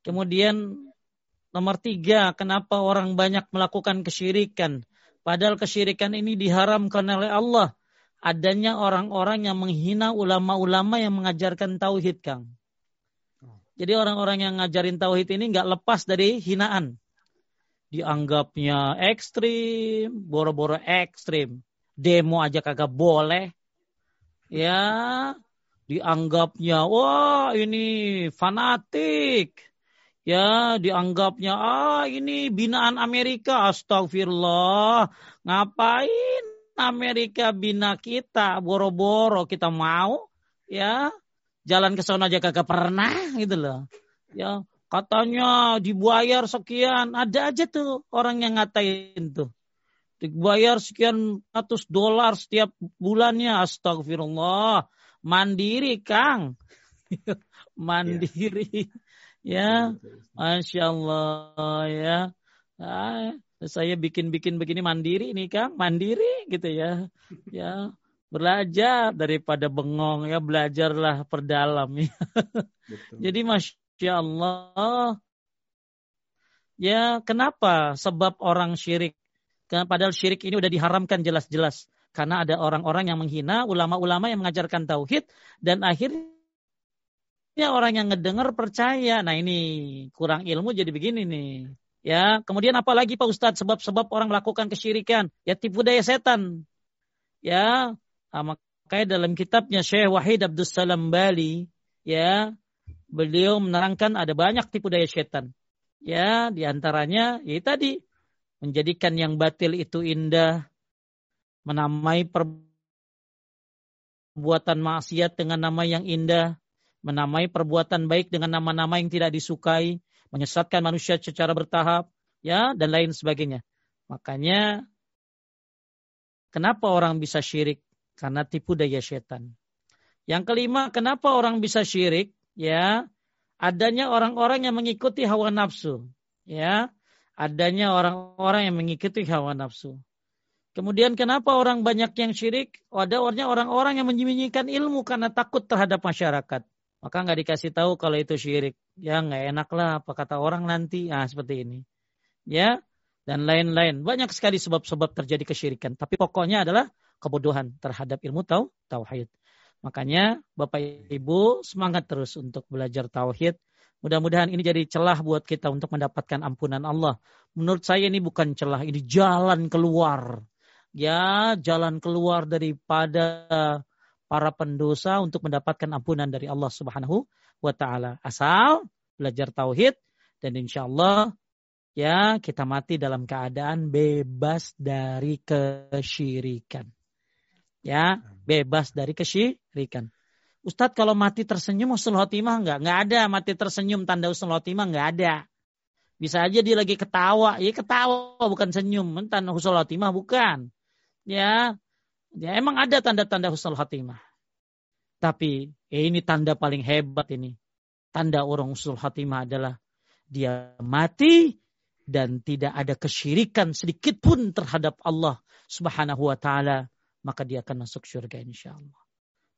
Kemudian nomor tiga, kenapa orang banyak melakukan kesyirikan? Padahal kesyirikan ini diharamkan oleh Allah. Adanya orang-orang yang menghina ulama-ulama yang mengajarkan tauhid, Kang. Jadi orang-orang yang ngajarin tauhid ini nggak lepas dari hinaan. Dianggapnya ekstrim, boro-boro ekstrim. Demo aja kagak boleh. Ya dianggapnya wah ini fanatik. Ya dianggapnya ah ini binaan Amerika. Astagfirullah ngapain Amerika bina kita? Boro-boro kita mau ya jalan ke sana aja kagak pernah gitu loh. Ya katanya dibayar sekian. Ada aja tuh orang yang ngatain tuh. Dibayar sekian ratus dolar setiap bulannya. Astagfirullah. Mandiri kang. [laughs] Mandiri. Ya. Masya Allah ya. Ah, saya bikin-bikin begini mandiri nih kang. Mandiri gitu ya. Ya belajar daripada bengong ya belajarlah perdalam ya jadi masya Allah ya kenapa sebab orang syirik Padahal syirik ini udah diharamkan jelas-jelas. Karena ada orang-orang yang menghina ulama-ulama yang mengajarkan tauhid dan akhirnya orang yang ngedengar percaya. Nah ini kurang ilmu jadi begini nih. Ya, kemudian apalagi Pak Ustadz sebab-sebab orang melakukan kesyirikan? Ya tipu daya setan. Ya, nah, makanya dalam kitabnya Syekh Wahid Abdul Salam Bali, ya, beliau menerangkan ada banyak tipu daya setan. Ya, di antaranya ya tadi menjadikan yang batil itu indah, menamai perbuatan maksiat dengan nama yang indah, menamai perbuatan baik dengan nama-nama yang tidak disukai, menyesatkan manusia secara bertahap, ya dan lain sebagainya. Makanya kenapa orang bisa syirik? Karena tipu daya setan. Yang kelima, kenapa orang bisa syirik? Ya, adanya orang-orang yang mengikuti hawa nafsu. Ya, adanya orang-orang yang mengikuti hawa nafsu. Kemudian kenapa orang banyak yang syirik? Ada orang-orang yang menyembunyikan ilmu karena takut terhadap masyarakat. Maka nggak dikasih tahu kalau itu syirik. Ya nggak enak lah apa kata orang nanti. Nah seperti ini. Ya dan lain-lain. Banyak sekali sebab-sebab terjadi kesyirikan. Tapi pokoknya adalah kebodohan terhadap ilmu tau tauhid. Makanya Bapak Ibu semangat terus untuk belajar tauhid. Mudah-mudahan ini jadi celah buat kita untuk mendapatkan ampunan Allah. Menurut saya ini bukan celah, ini jalan keluar. Ya, jalan keluar daripada para pendosa untuk mendapatkan ampunan dari Allah Subhanahu wa taala. Asal belajar tauhid dan insya Allah ya kita mati dalam keadaan bebas dari kesyirikan. Ya, bebas dari kesyirikan. Ustadz kalau mati tersenyum usul khotimah enggak? Enggak ada mati tersenyum tanda usul khotimah enggak ada. Bisa aja dia lagi ketawa, ya ketawa bukan senyum, tanda usul khotimah bukan. Ya, Ya emang ada tanda-tanda husnul khatimah. Tapi ya ini tanda paling hebat ini. Tanda orang husnul khatimah adalah dia mati dan tidak ada kesyirikan sedikit pun terhadap Allah Subhanahu wa taala, maka dia akan masuk surga insyaallah.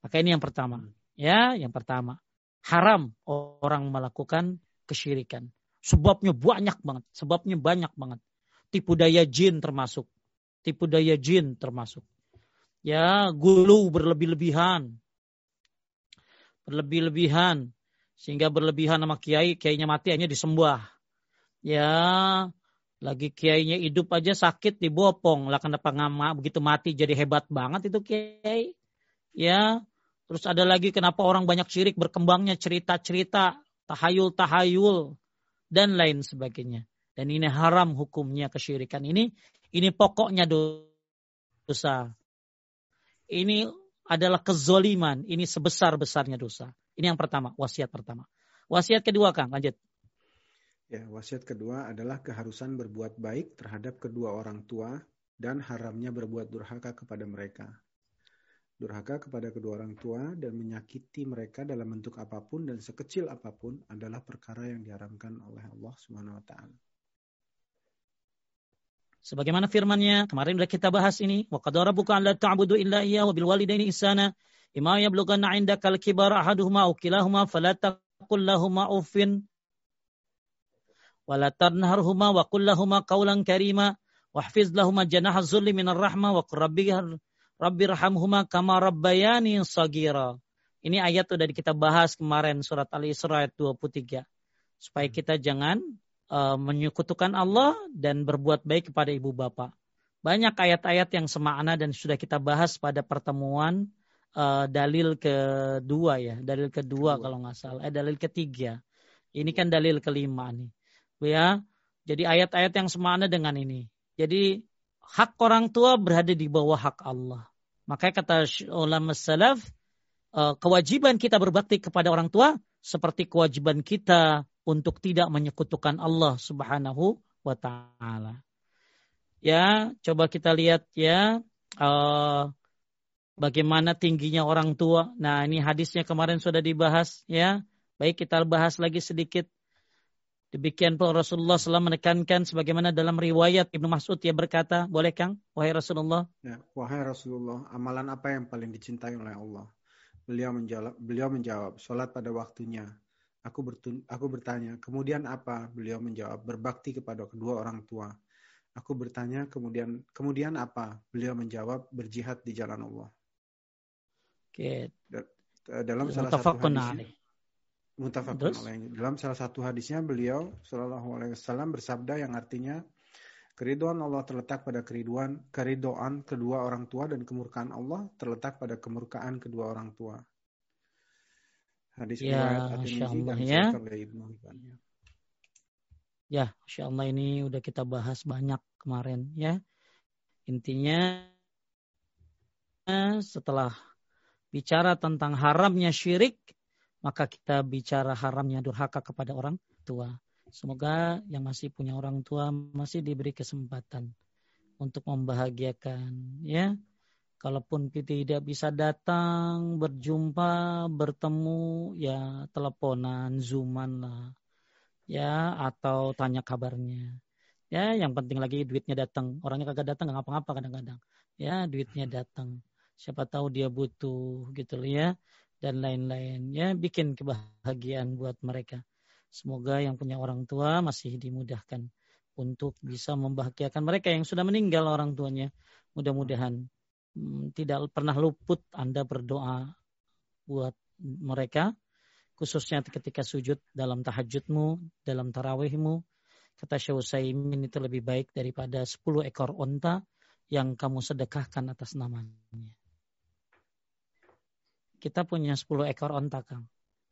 Maka ini yang pertama. Ya, yang pertama. Haram orang melakukan kesyirikan. Sebabnya banyak banget, sebabnya banyak banget. Tipu daya jin termasuk. Tipu daya jin termasuk ya gulu berlebih-lebihan berlebih-lebihan sehingga berlebihan sama kiai kiainya mati hanya disembah ya lagi kiainya hidup aja sakit dibopong lah kenapa ngama begitu mati jadi hebat banget itu kiai ya terus ada lagi kenapa orang banyak syirik berkembangnya cerita-cerita tahayul-tahayul dan lain sebagainya dan ini haram hukumnya kesyirikan ini ini pokoknya dosa ini adalah kezoliman. Ini sebesar-besarnya dosa. Ini yang pertama, wasiat pertama. Wasiat kedua, Kang, lanjut. Ya, wasiat kedua adalah keharusan berbuat baik terhadap kedua orang tua dan haramnya berbuat durhaka kepada mereka. Durhaka kepada kedua orang tua dan menyakiti mereka dalam bentuk apa pun dan sekecil apa pun adalah perkara yang diharamkan oleh Allah Subhanahu wa taala. Sebagaimana firman-Nya, kemarin sudah kita bahas ini, wa qad rabbuka alla ta'budu illa iyyahu wa bil walidaini ihsana. Imma yablughanna 'indaka al-kibara ahaduhuma aw kilahuma fala taqul lahumu uffin wa la tanharhuma wa qul lahumu qawlan karima wahfiz lahuma janaha dhulli minar rahmah wa qur rabbi rabbi rahamhuma kama rabbayani sagira. Ini ayat sudah kita bahas kemarin surat Al-Isra ayat 23. Supaya kita jangan uh, menyekutukan Allah dan berbuat baik kepada ibu bapak. Banyak ayat-ayat yang semakna dan sudah kita bahas pada pertemuan uh, dalil kedua ya, dalil kedua, kedua. kalau nggak salah, eh dalil ketiga. Ini kan dalil kelima nih, ya. Jadi ayat-ayat yang semakna dengan ini. Jadi hak orang tua berada di bawah hak Allah. Makanya kata ulama salaf, uh, kewajiban kita berbakti kepada orang tua seperti kewajiban kita untuk tidak menyekutukan Allah Subhanahu wa taala. Ya, coba kita lihat ya uh, bagaimana tingginya orang tua. Nah, ini hadisnya kemarin sudah dibahas ya. Baik kita bahas lagi sedikit. Demikian pun Rasulullah SAW menekankan sebagaimana dalam riwayat Ibnu Mas'ud ya berkata, boleh Kang, wahai Rasulullah? Ya, wahai Rasulullah, amalan apa yang paling dicintai oleh Allah? Beliau menjawab, beliau menjawab, sholat pada waktunya, Aku, bertun aku bertanya, kemudian apa? Beliau menjawab, berbakti kepada kedua orang tua. Aku bertanya, kemudian kemudian apa? Beliau menjawab, berjihad di jalan Allah. Oke. Dalam salah satu hadisnya, mutafakun Dalam salah satu hadisnya beliau Shallallahu Alaihi Wasallam bersabda yang artinya keriduan Allah terletak pada keriduan keridoan kedua orang tua dan kemurkaan Allah terletak pada kemurkaan kedua orang tua. Hadis ya, Masya Allah ya. Ya, Masya Allah ini udah kita bahas banyak kemarin ya. Intinya setelah bicara tentang haramnya syirik, maka kita bicara haramnya durhaka kepada orang tua. Semoga yang masih punya orang tua masih diberi kesempatan untuk membahagiakan ya Kalaupun tidak bisa datang, berjumpa, bertemu, ya teleponan, zooman lah. Ya, atau tanya kabarnya. Ya, yang penting lagi duitnya datang. Orangnya kagak datang, nggak ngapa-ngapa kadang-kadang. Ya, duitnya datang. Siapa tahu dia butuh gitu loh ya. Dan lain-lainnya bikin kebahagiaan buat mereka. Semoga yang punya orang tua masih dimudahkan untuk bisa membahagiakan mereka yang sudah meninggal orang tuanya. Mudah-mudahan hmm, tidak pernah luput Anda berdoa buat mereka, khususnya ketika sujud dalam tahajudmu, dalam tarawihmu. Kata Syekh Utsaimin itu lebih baik daripada 10 ekor onta yang kamu sedekahkan atas namanya. Kita punya 10 ekor onta, Kang.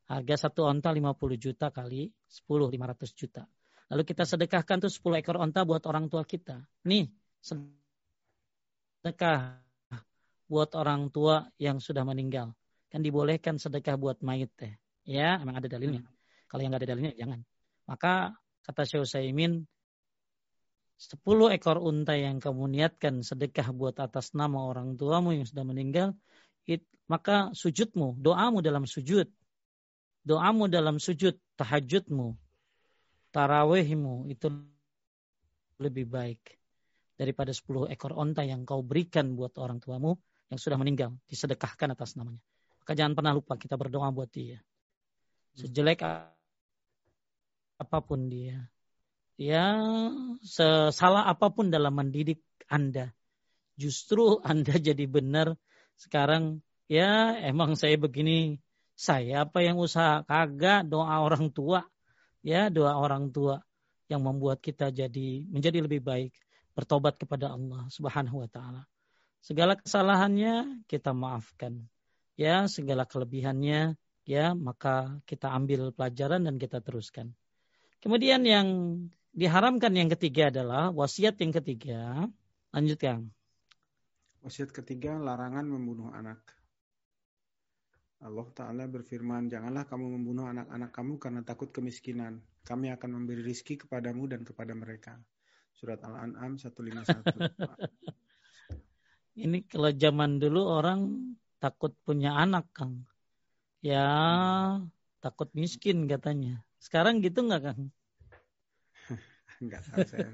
Harga satu onta 50 juta kali 10, 500 juta. Lalu kita sedekahkan tuh 10 ekor onta buat orang tua kita. Nih, sedekah buat orang tua yang sudah meninggal. Kan dibolehkan sedekah buat mayit teh. Ya, emang ada dalilnya. Kalau yang nggak ada dalilnya, jangan. Maka kata Syekh Utsaimin, 10 ekor unta yang kamu niatkan sedekah buat atas nama orang tuamu yang sudah meninggal, maka sujudmu, doamu dalam sujud, doamu dalam sujud, tahajudmu, tarawihmu itu lebih baik daripada 10 ekor onta yang kau berikan buat orang tuamu yang sudah meninggal, disedekahkan atas namanya. Maka jangan pernah lupa kita berdoa buat dia. Sejelek apa pun dia. Ya, sesalah apa pun dalam mendidik Anda. Justru [laughs] Anda jadi benar sekarang ya emang saya begini saya apa yang usaha kagak doa orang tua ya doa orang tua yang membuat kita jadi menjadi lebih baik bertobat kepada Allah Subhanahu wa taala. Segala kesalahannya kita maafkan. Ya, segala kelebihannya ya maka kita ambil pelajaran dan kita teruskan. Kemudian yang diharamkan yang ketiga adalah wasiat yang ketiga. Lanjutkan. Wasiat ketiga, larangan membunuh anak. Allah Ta'ala berfirman, janganlah kamu membunuh anak-anak kamu karena takut kemiskinan. Kami akan memberi rizki kepadamu dan kepada mereka. Surat Al-An'am 151. Ini kalau zaman dulu orang takut punya anak, Kang. Ya, takut miskin katanya. Sekarang gitu nggak, Kang? Enggak tahu saya,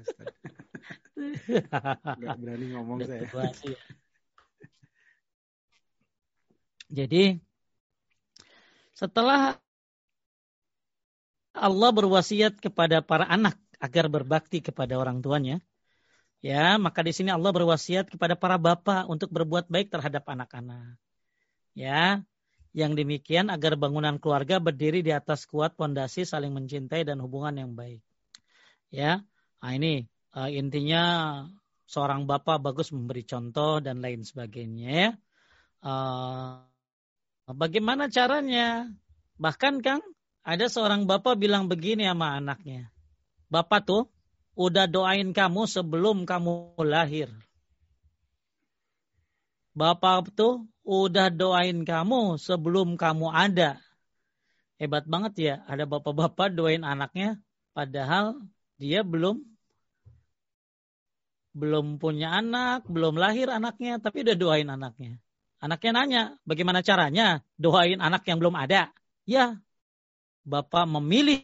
Enggak [laughs] berani ngomong saya. Ya. Jadi setelah Allah berwasiat kepada para anak agar berbakti kepada orang tuanya, ya maka di sini Allah berwasiat kepada para bapak untuk berbuat baik terhadap anak-anak. Ya, yang demikian agar bangunan keluarga berdiri di atas kuat pondasi saling mencintai dan hubungan yang baik. Ya, nah ini uh, intinya seorang bapak bagus memberi contoh dan lain sebagainya. Ya. Uh, bagaimana caranya? Bahkan Kang, ada seorang bapak bilang begini sama anaknya. Bapak tuh udah doain kamu sebelum kamu lahir. Bapak tuh udah doain kamu sebelum kamu ada. Hebat banget ya, ada bapak-bapak doain anaknya padahal dia belum belum punya anak, belum lahir anaknya, tapi udah doain anaknya. Anaknya nanya, bagaimana caranya doain anak yang belum ada? Ya, Bapak memilih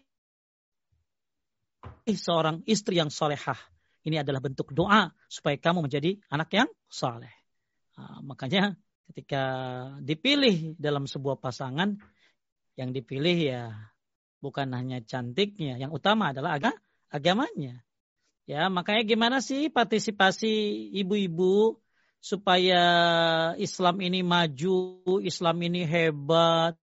seorang istri yang solehah. Ini adalah bentuk doa supaya kamu menjadi anak yang soleh. Nah, makanya ketika dipilih dalam sebuah pasangan, yang dipilih ya bukan hanya cantiknya, yang utama adalah agak agamanya. Ya, makanya gimana sih partisipasi ibu-ibu supaya Islam ini maju, Islam ini hebat,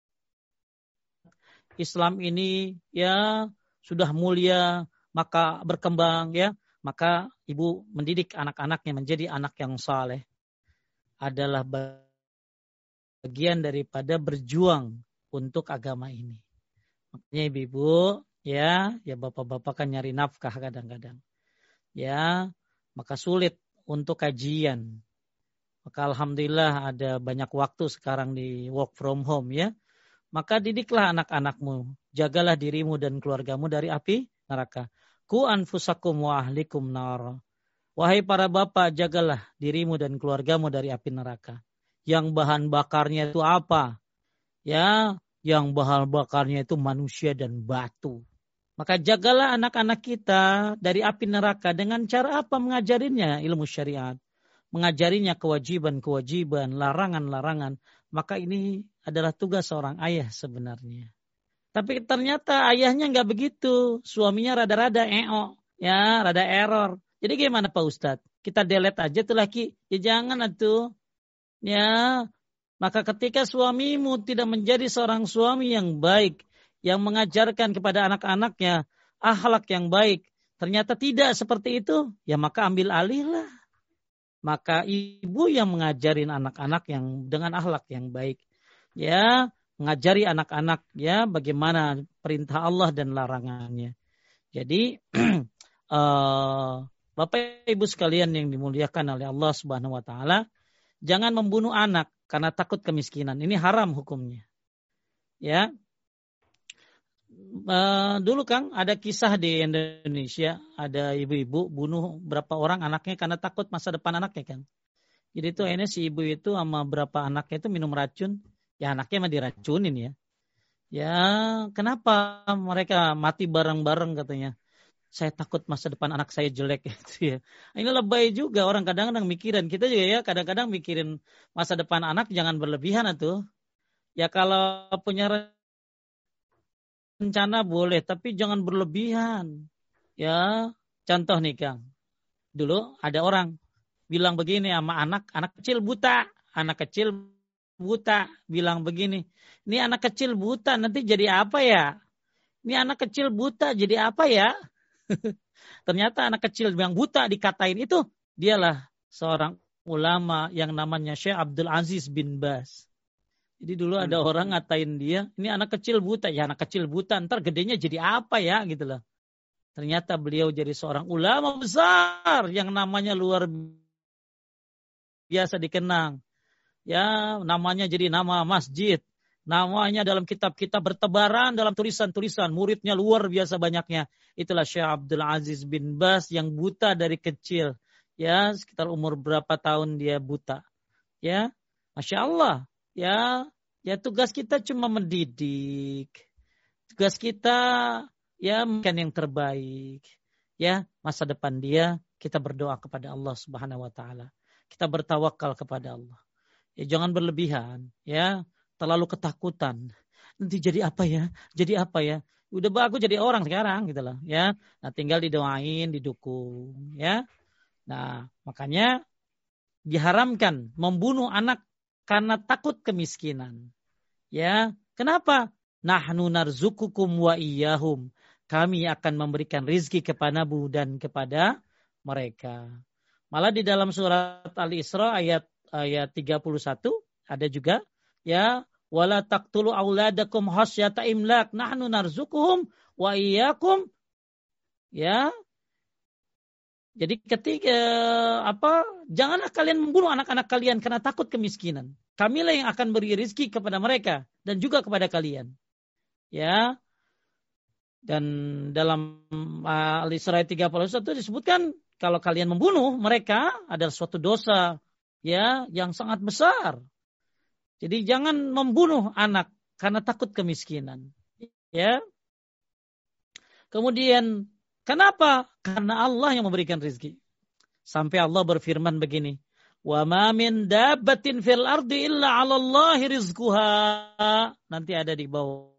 Islam ini ya sudah mulia, maka berkembang ya, maka ibu mendidik anak-anaknya menjadi anak yang saleh adalah bagian daripada berjuang untuk agama ini. Makanya ibu-ibu ya, ya bapak-bapak kan nyari nafkah kadang-kadang ya maka sulit untuk kajian. Maka alhamdulillah ada banyak waktu sekarang di work from home ya. Maka didiklah anak-anakmu, jagalah dirimu dan keluargamu dari api neraka. Ku anfusakum wa ahlikum nar. Wahai para bapak, jagalah dirimu dan keluargamu dari api neraka. Yang bahan bakarnya itu apa? Ya, yang bahan bakarnya itu manusia dan batu. Maka jagalah anak-anak kita dari api neraka dengan cara apa mengajarinya ilmu syariat. Mengajarinya kewajiban-kewajiban, larangan-larangan. maka ini adalah tugas seorang ayah sebenarnya. Tapi ternyata ayahnya nggak begitu. Suaminya rada-rada eo, ya, rada error. Jadi gimana Pak Ustadz? Kita delete aja tuh laki. Ya jangan atuh. Ya, maka ketika suamimu tidak menjadi seorang suami yang baik, yang mengajarkan kepada anak-anaknya akhlak yang baik, ternyata tidak seperti itu, ya maka ambil alih lah. Maka ibu yang mengajarin anak-anak yang dengan akhlak yang baik, ya mengajari anak-anak ya bagaimana perintah Allah dan larangannya. Jadi uh, [clears throat] Bapak Ibu sekalian yang dimuliakan oleh Allah Subhanahu wa taala, jangan membunuh anak karena takut kemiskinan. Ini haram hukumnya. Ya, uh, dulu Kang ada kisah di Indonesia ada ibu-ibu bunuh berapa orang anaknya karena takut masa depan anaknya kan. Jadi itu ini si ibu itu sama berapa anaknya itu minum racun, ya anaknya mah diracunin ya. Ya kenapa mereka mati bareng-bareng katanya? Saya takut masa depan anak saya jelek [laughs] gitu ya. Ini lebay juga orang kadang-kadang mikirin kita juga ya kadang-kadang mikirin masa depan anak jangan berlebihan atau ya kalau punya rencana boleh, tapi jangan berlebihan. Ya, contoh nih Kang. Dulu ada orang bilang begini sama anak, anak kecil buta, anak kecil buta bilang begini, ini anak kecil buta nanti jadi apa ya? Ini anak kecil buta jadi apa ya? [laughs] Ternyata anak kecil yang buta dikatain itu dialah seorang ulama yang namanya Syekh Abdul Aziz bin Bas. Jadi dulu ada hmm. orang ngatain dia, ini anak kecil buta. Ya anak kecil buta, ntar gedenya jadi apa ya gitu loh. Ternyata beliau jadi seorang ulama besar yang namanya luar biasa dikenang. Ya, namanya jadi nama masjid. Namanya dalam kitab-kitab bertebaran dalam tulisan-tulisan. Muridnya luar biasa banyaknya. Itulah Syekh Abdul Aziz bin Bas yang buta dari kecil. Ya, sekitar umur berapa tahun dia buta. Ya, Masya Allah ya ya tugas kita cuma mendidik. Tugas kita ya mungkin yang terbaik. Ya masa depan dia kita berdoa kepada Allah Subhanahu wa taala. Kita bertawakal kepada Allah. Ya jangan berlebihan ya. Terlalu ketakutan. Nanti jadi apa ya? Jadi apa ya? Udah bagus jadi orang sekarang gitu loh ya. Nah tinggal didoain didukung ya. Nah makanya diharamkan membunuh anak karena takut kemiskinan. Ya, kenapa? Nahnu narzukukum wa iyyahum. Kami akan memberikan rizki kepadamu dan kepada mereka. Malah di dalam surat Al-Isra ayat ayat 31 ada juga ya wala taqtulu auladakum khasyata imlak nahnu narzukuhum wa iyyakum ya jadi ketika apa janganlah kalian membunuh anak-anak kalian karena takut kemiskinan. Kamilah yang akan beri rizki kepada mereka dan juga kepada kalian. Ya. Dan dalam Al-Isra 31 disebutkan kalau kalian membunuh mereka adalah suatu dosa ya yang sangat besar. Jadi jangan membunuh anak karena takut kemiskinan. Ya. Kemudian Kenapa? Karena Allah yang memberikan rezeki. Sampai Allah berfirman begini, "Wa ma min dabbatin fil ardi illa 'ala Allah rizquha." Nanti ada di bawah.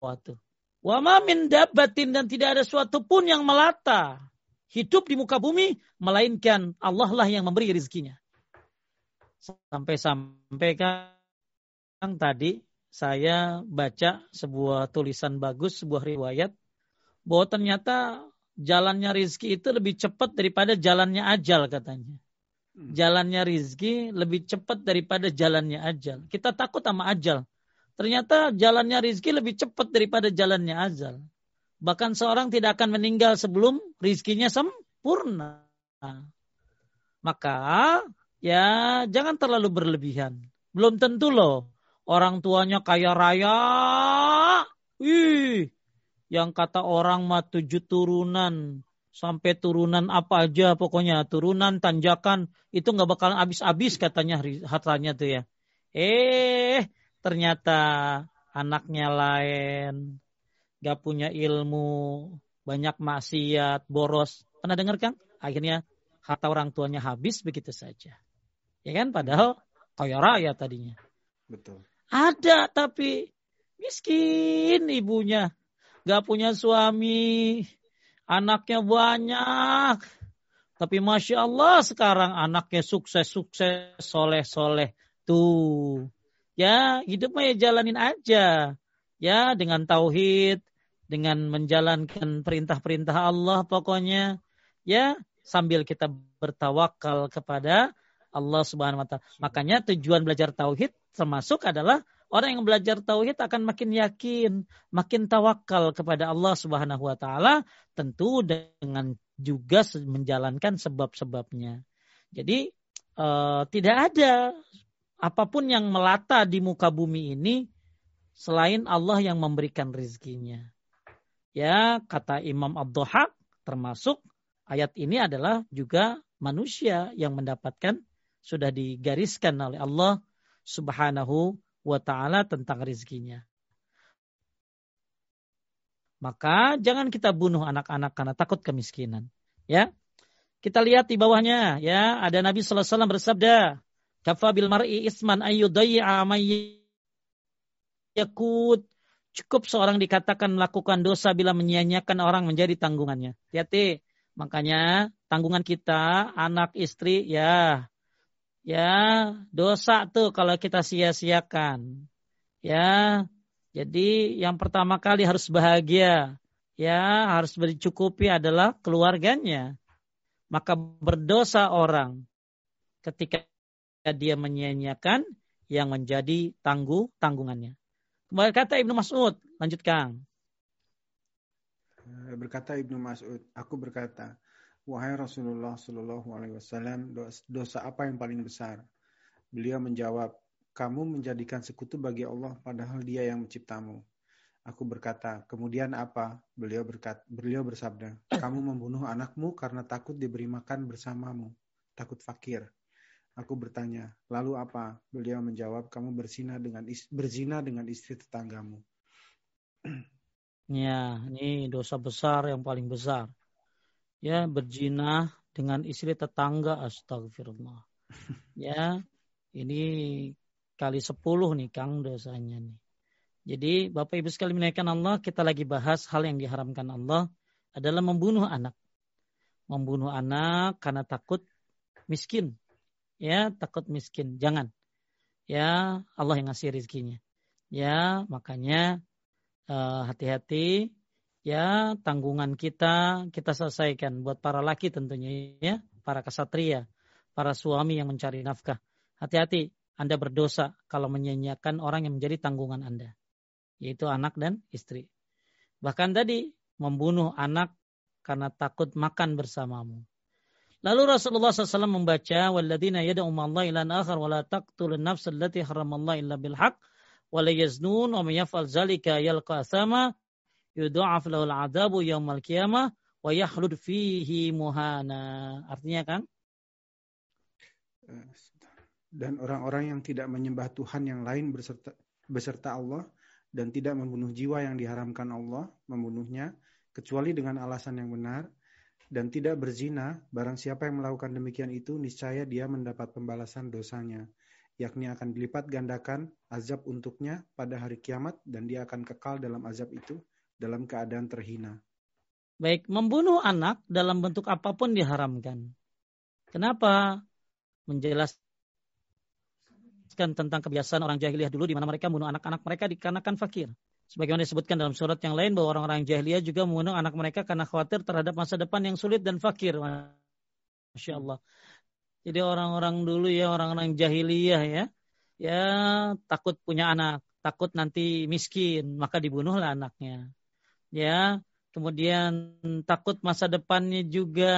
Waktu. Wa ma min dabbatin dan tidak ada suatu pun yang melata hidup di muka bumi melainkan Allah lah yang memberi rezekinya. Sampai-sampai kan tadi saya baca sebuah tulisan bagus, sebuah riwayat bahwa ternyata jalannya rizki itu lebih cepat daripada jalannya ajal katanya. Hmm. Jalannya rizki lebih cepat daripada jalannya ajal. Kita takut sama ajal. Ternyata jalannya rizki lebih cepat daripada jalannya ajal. Bahkan seorang tidak akan meninggal sebelum rizkinya sempurna. Maka ya jangan terlalu berlebihan. Belum tentu loh orang tuanya kaya raya. Wih, yang kata orang mah tujuh turunan sampai turunan apa aja pokoknya turunan tanjakan itu nggak bakalan habis-habis katanya hartanya tuh ya eh ternyata anaknya lain nggak punya ilmu banyak maksiat boros pernah dengar kan akhirnya harta orang tuanya habis begitu saja ya kan padahal kaya raya tadinya. Betul. Ada tapi miskin ibunya. Gak punya suami. Anaknya banyak. Tapi Masya Allah sekarang anaknya sukses-sukses, soleh-soleh. Tuh. Ya hidup mah ya jalanin aja. Ya dengan tauhid, dengan menjalankan perintah-perintah Allah pokoknya. Ya sambil kita bertawakal kepada Allah Subhanahu wa taala. Makanya tujuan belajar tauhid termasuk adalah orang yang belajar tauhid akan makin yakin, makin tawakal kepada Allah Subhanahu wa taala tentu dengan juga menjalankan sebab-sebabnya. Jadi uh, tidak ada apa pun yang melata di muka bumi ini selain Allah yang memberikan rizkinya. Ya, kata Imam Abduhak termasuk ayat ini adalah juga manusia yang mendapatkan sudah digariskan oleh Allah Subhanahu wa taala tentang rizkinya. Maka jangan kita bunuh anak-anak karena takut kemiskinan. Ya. Kita lihat di bawahnya ya, ada Nabi wasallam bersabda, "Kafa bil mar'i isman yakut." Cukup seorang dikatakan melakukan dosa bila menyia-nyiakan orang menjadi tanggungannya. Hati-hati. Makanya tanggungan kita, anak, istri, ya ya dosa tuh kalau kita sia-siakan. Ya, jadi yang pertama kali harus bahagia, ya harus bercukupi adalah keluarganya. Maka berdosa orang ketika dia menyia-nyiakan yang menjadi tangguh tanggungannya. Kembali kata Ibnu Mas'ud, lanjutkan. Berkata Ibnu Mas'ud, aku berkata, Wahai Rasulullah Shallallahu Alaihi Wasallam, dosa apa yang paling besar? Beliau menjawab, kamu menjadikan sekutu bagi Allah padahal Dia yang menciptamu. Aku berkata, kemudian apa? Beliau berkat, beliau bersabda, kamu membunuh anakmu karena takut diberi makan bersamamu, takut fakir. Aku bertanya, lalu apa? Beliau menjawab, kamu berzina dengan berzina dengan istri tetanggamu. [clears throat] Ya, ini dosa besar yang paling besar ya berzina dengan istri tetangga astagfirullah [laughs] ya ini kali sepuluh nih Kang dosanya nih. Jadi Bapak Ibu sekali menaikkan Allah kita lagi bahas hal yang diharamkan Allah adalah membunuh anak. Membunuh anak karena takut miskin. Ya takut miskin. Jangan. Ya Allah yang ngasih rizkinya ya makanya eh, hati-hati uh, ya tanggungan kita kita selesaikan. Buat para laki tentunya ya. Para kesatria para suami yang mencari nafkah. Hati-hati anda berdosa kalau menyanyiakan orang yang menjadi tanggungan anda yaitu anak dan istri. Bahkan tadi membunuh anak karena takut makan bersamamu. Lalu Rasulullah SAW membaca walladzina yad'u Allah ilan akhar wa la taqtulun nafs allati illa bil haqq wa la yaznun wa yaf'al zalika yalqa sama yudha'af lahul adabu yaumal qiyamah wa yahlud fihi muhana. Artinya kan? Dan orang-orang yang tidak menyembah Tuhan yang lain beserta, beserta Allah dan tidak membunuh jiwa yang diharamkan Allah membunuhnya kecuali dengan alasan yang benar dan tidak berzina barang siapa yang melakukan demikian itu niscaya dia mendapat pembalasan dosanya yakni akan dilipat gandakan azab untuknya pada hari kiamat dan dia akan kekal dalam azab itu dalam keadaan terhina. Baik, membunuh anak dalam bentuk apa pun diharamkan. Kenapa? Menjelaskan tentang kebiasaan orang jahiliyah dulu di mana mereka membunuh anak-anak mereka dikarenakan fakir. Sebagaimana disebutkan dalam surat yang lain bahwa orang-orang jahiliyah juga membunuh anak mereka karena khawatir terhadap masa depan yang sulit dan fakir. Masya Allah. Jadi orang-orang dulu ya, orang-orang jahiliyah ya, ya takut punya anak, takut nanti miskin, maka dibunuhlah anaknya ya kemudian takut masa depannya juga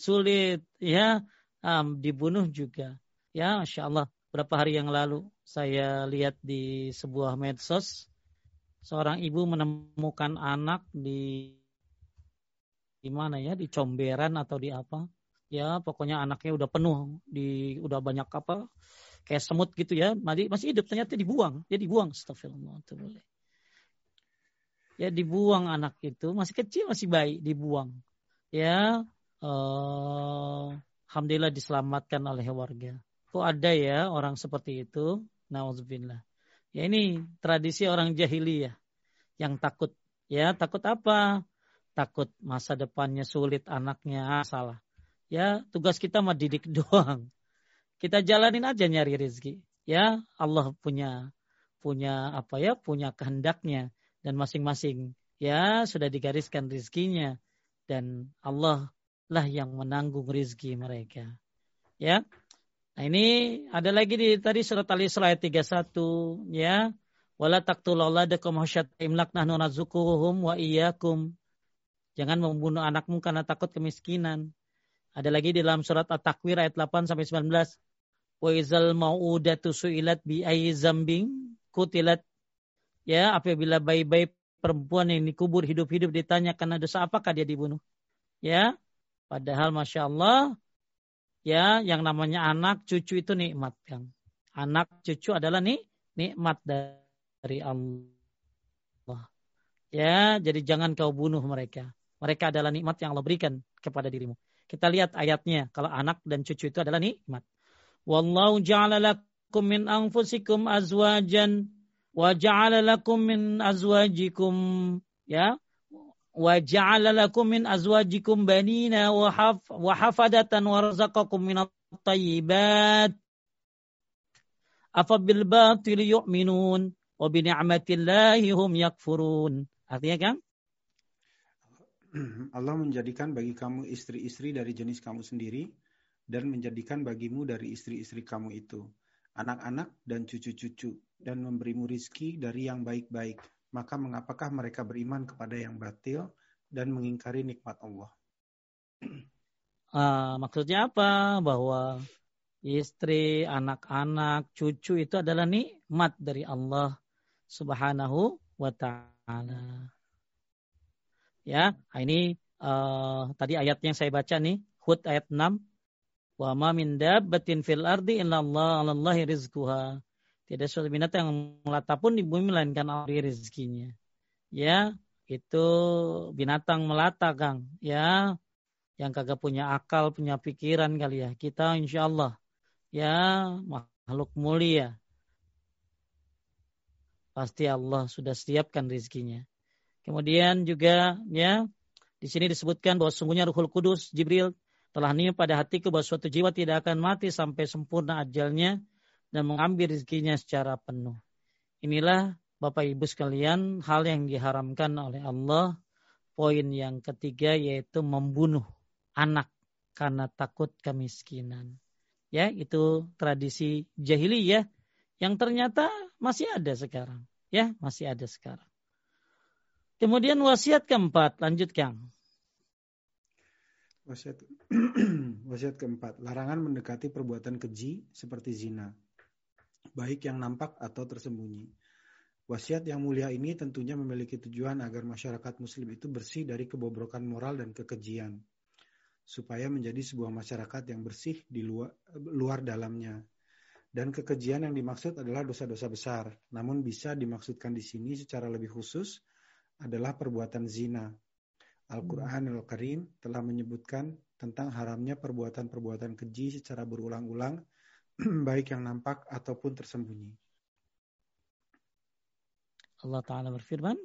sulit ya. Um, dibunuh juga. Ya masya Allah. Berapa hari yang lalu saya lihat di sebuah medsos seorang ibu menemukan anak di di mana ya di comberan atau di apa. Ya pokoknya anaknya udah penuh di udah banyak apa kayak semut gitu ya. Masih masih hidup ternyata dibuang. Dia dibuang astagfirullah boleh ya dibuang anak itu masih kecil masih bayi dibuang ya uh, alhamdulillah diselamatkan oleh warga kok ada ya orang seperti itu? Nauzubillah. Ya ini tradisi orang jahiliyah yang takut. Ya takut apa? Takut masa depannya sulit anaknya ah, salah. Ya tugas kita mah didik [laughs] doang. Kita jalanin aja nyari rezeki. Ya Allah punya punya apa ya punya kehendaknya dan masing-masing ya sudah digariskan rizkinya dan Allah lah yang menanggung rizki mereka. Ya. Nah ini ada lagi di tadi surat Al-Isra ayat 31 ya. Wala taqtul imlak nahnu narzuquhum wa iyyakum. Jangan membunuh anakmu karena takut kemiskinan. Ada lagi di dalam surat At-Takwir ayat 8 sampai 19. Wa izal mau'udatu su'ilat bi ayyi zambing kutilat. Ya, apabila bayi-bayi perempuan yang dikubur hidup-hidup ditanya karena dosa apakah dia dibunuh. Ya, padahal masya Allah, ya yang namanya anak cucu itu nikmat kan. Anak cucu adalah nih nikmat dari Allah. Ya, jadi jangan kau bunuh mereka. Mereka adalah nikmat yang Allah berikan kepada dirimu. Kita lihat ayatnya. Kalau anak dan cucu itu adalah nikmat. Wallahu ja'ala lakum min anfusikum azwajan wa ja'ala lakum min azwajikum ya. Wa ja'ala lakum min azwajikum banina wa haf wa hafadatan wa razaqakum min at-tayyibat. Afa bil batil yu'minun wa bi ni'matillahi hum yakfurun. Artinya kan [clears throat] Allah menjadikan bagi kamu istri-istri dari jenis kamu sendiri dan menjadikan bagimu dari istri-istri kamu itu. Anak-anak dan cucu-cucu dan memberimu rizki dari yang baik-baik. Maka mengapakah mereka beriman kepada yang batil dan mengingkari nikmat Allah? Uh, [clears throat] maksudnya apa? Bahwa istri, anak-anak, cucu itu adalah nikmat dari Allah Subhanahu wa taala. Ya, ini uh, tadi ayat yang saya baca nih, Hud ayat 6. Wa ma min dabbatin fil ardi illa Allah 'alallahi rizquha. Tidak suatu binatang yang melata pun di bumi melainkan Allah rezekinya. Ya, itu binatang melata, Kang. Ya, yang kagak punya akal, punya pikiran kali ya. Kita insya Allah, ya makhluk mulia. Pasti Allah sudah siapkan rezekinya. Kemudian juga ya di sini disebutkan bahwa sungguhnya Ruhul Kudus Jibril telah niat pada hatiku bahwa suatu jiwa tidak akan mati sampai sempurna ajalnya dan mengambil rezekinya secara penuh. Inilah Bapak Ibu sekalian hal yang diharamkan oleh Allah. Poin yang ketiga yaitu membunuh anak karena takut kemiskinan. Ya, itu tradisi jahiliyah yang ternyata masih ada sekarang. Ya, masih ada sekarang. Kemudian wasiat keempat, lanjutkan. Wasiat, [clears throat] wasiat keempat, larangan mendekati perbuatan keji seperti zina baik yang nampak atau tersembunyi. Wasiat yang mulia ini tentunya memiliki tujuan agar masyarakat muslim itu bersih dari kebobrokan moral dan kekejian. Supaya menjadi sebuah masyarakat yang bersih di luar, luar dalamnya. Dan kekejian yang dimaksud adalah dosa-dosa besar. Namun bisa dimaksudkan di sini secara lebih khusus adalah perbuatan zina. Al-Quran Al-Karim telah menyebutkan tentang haramnya perbuatan-perbuatan keji secara berulang-ulang [clears throat] baik yang nampak ataupun tersembunyi. Allah Ta'ala berfirman,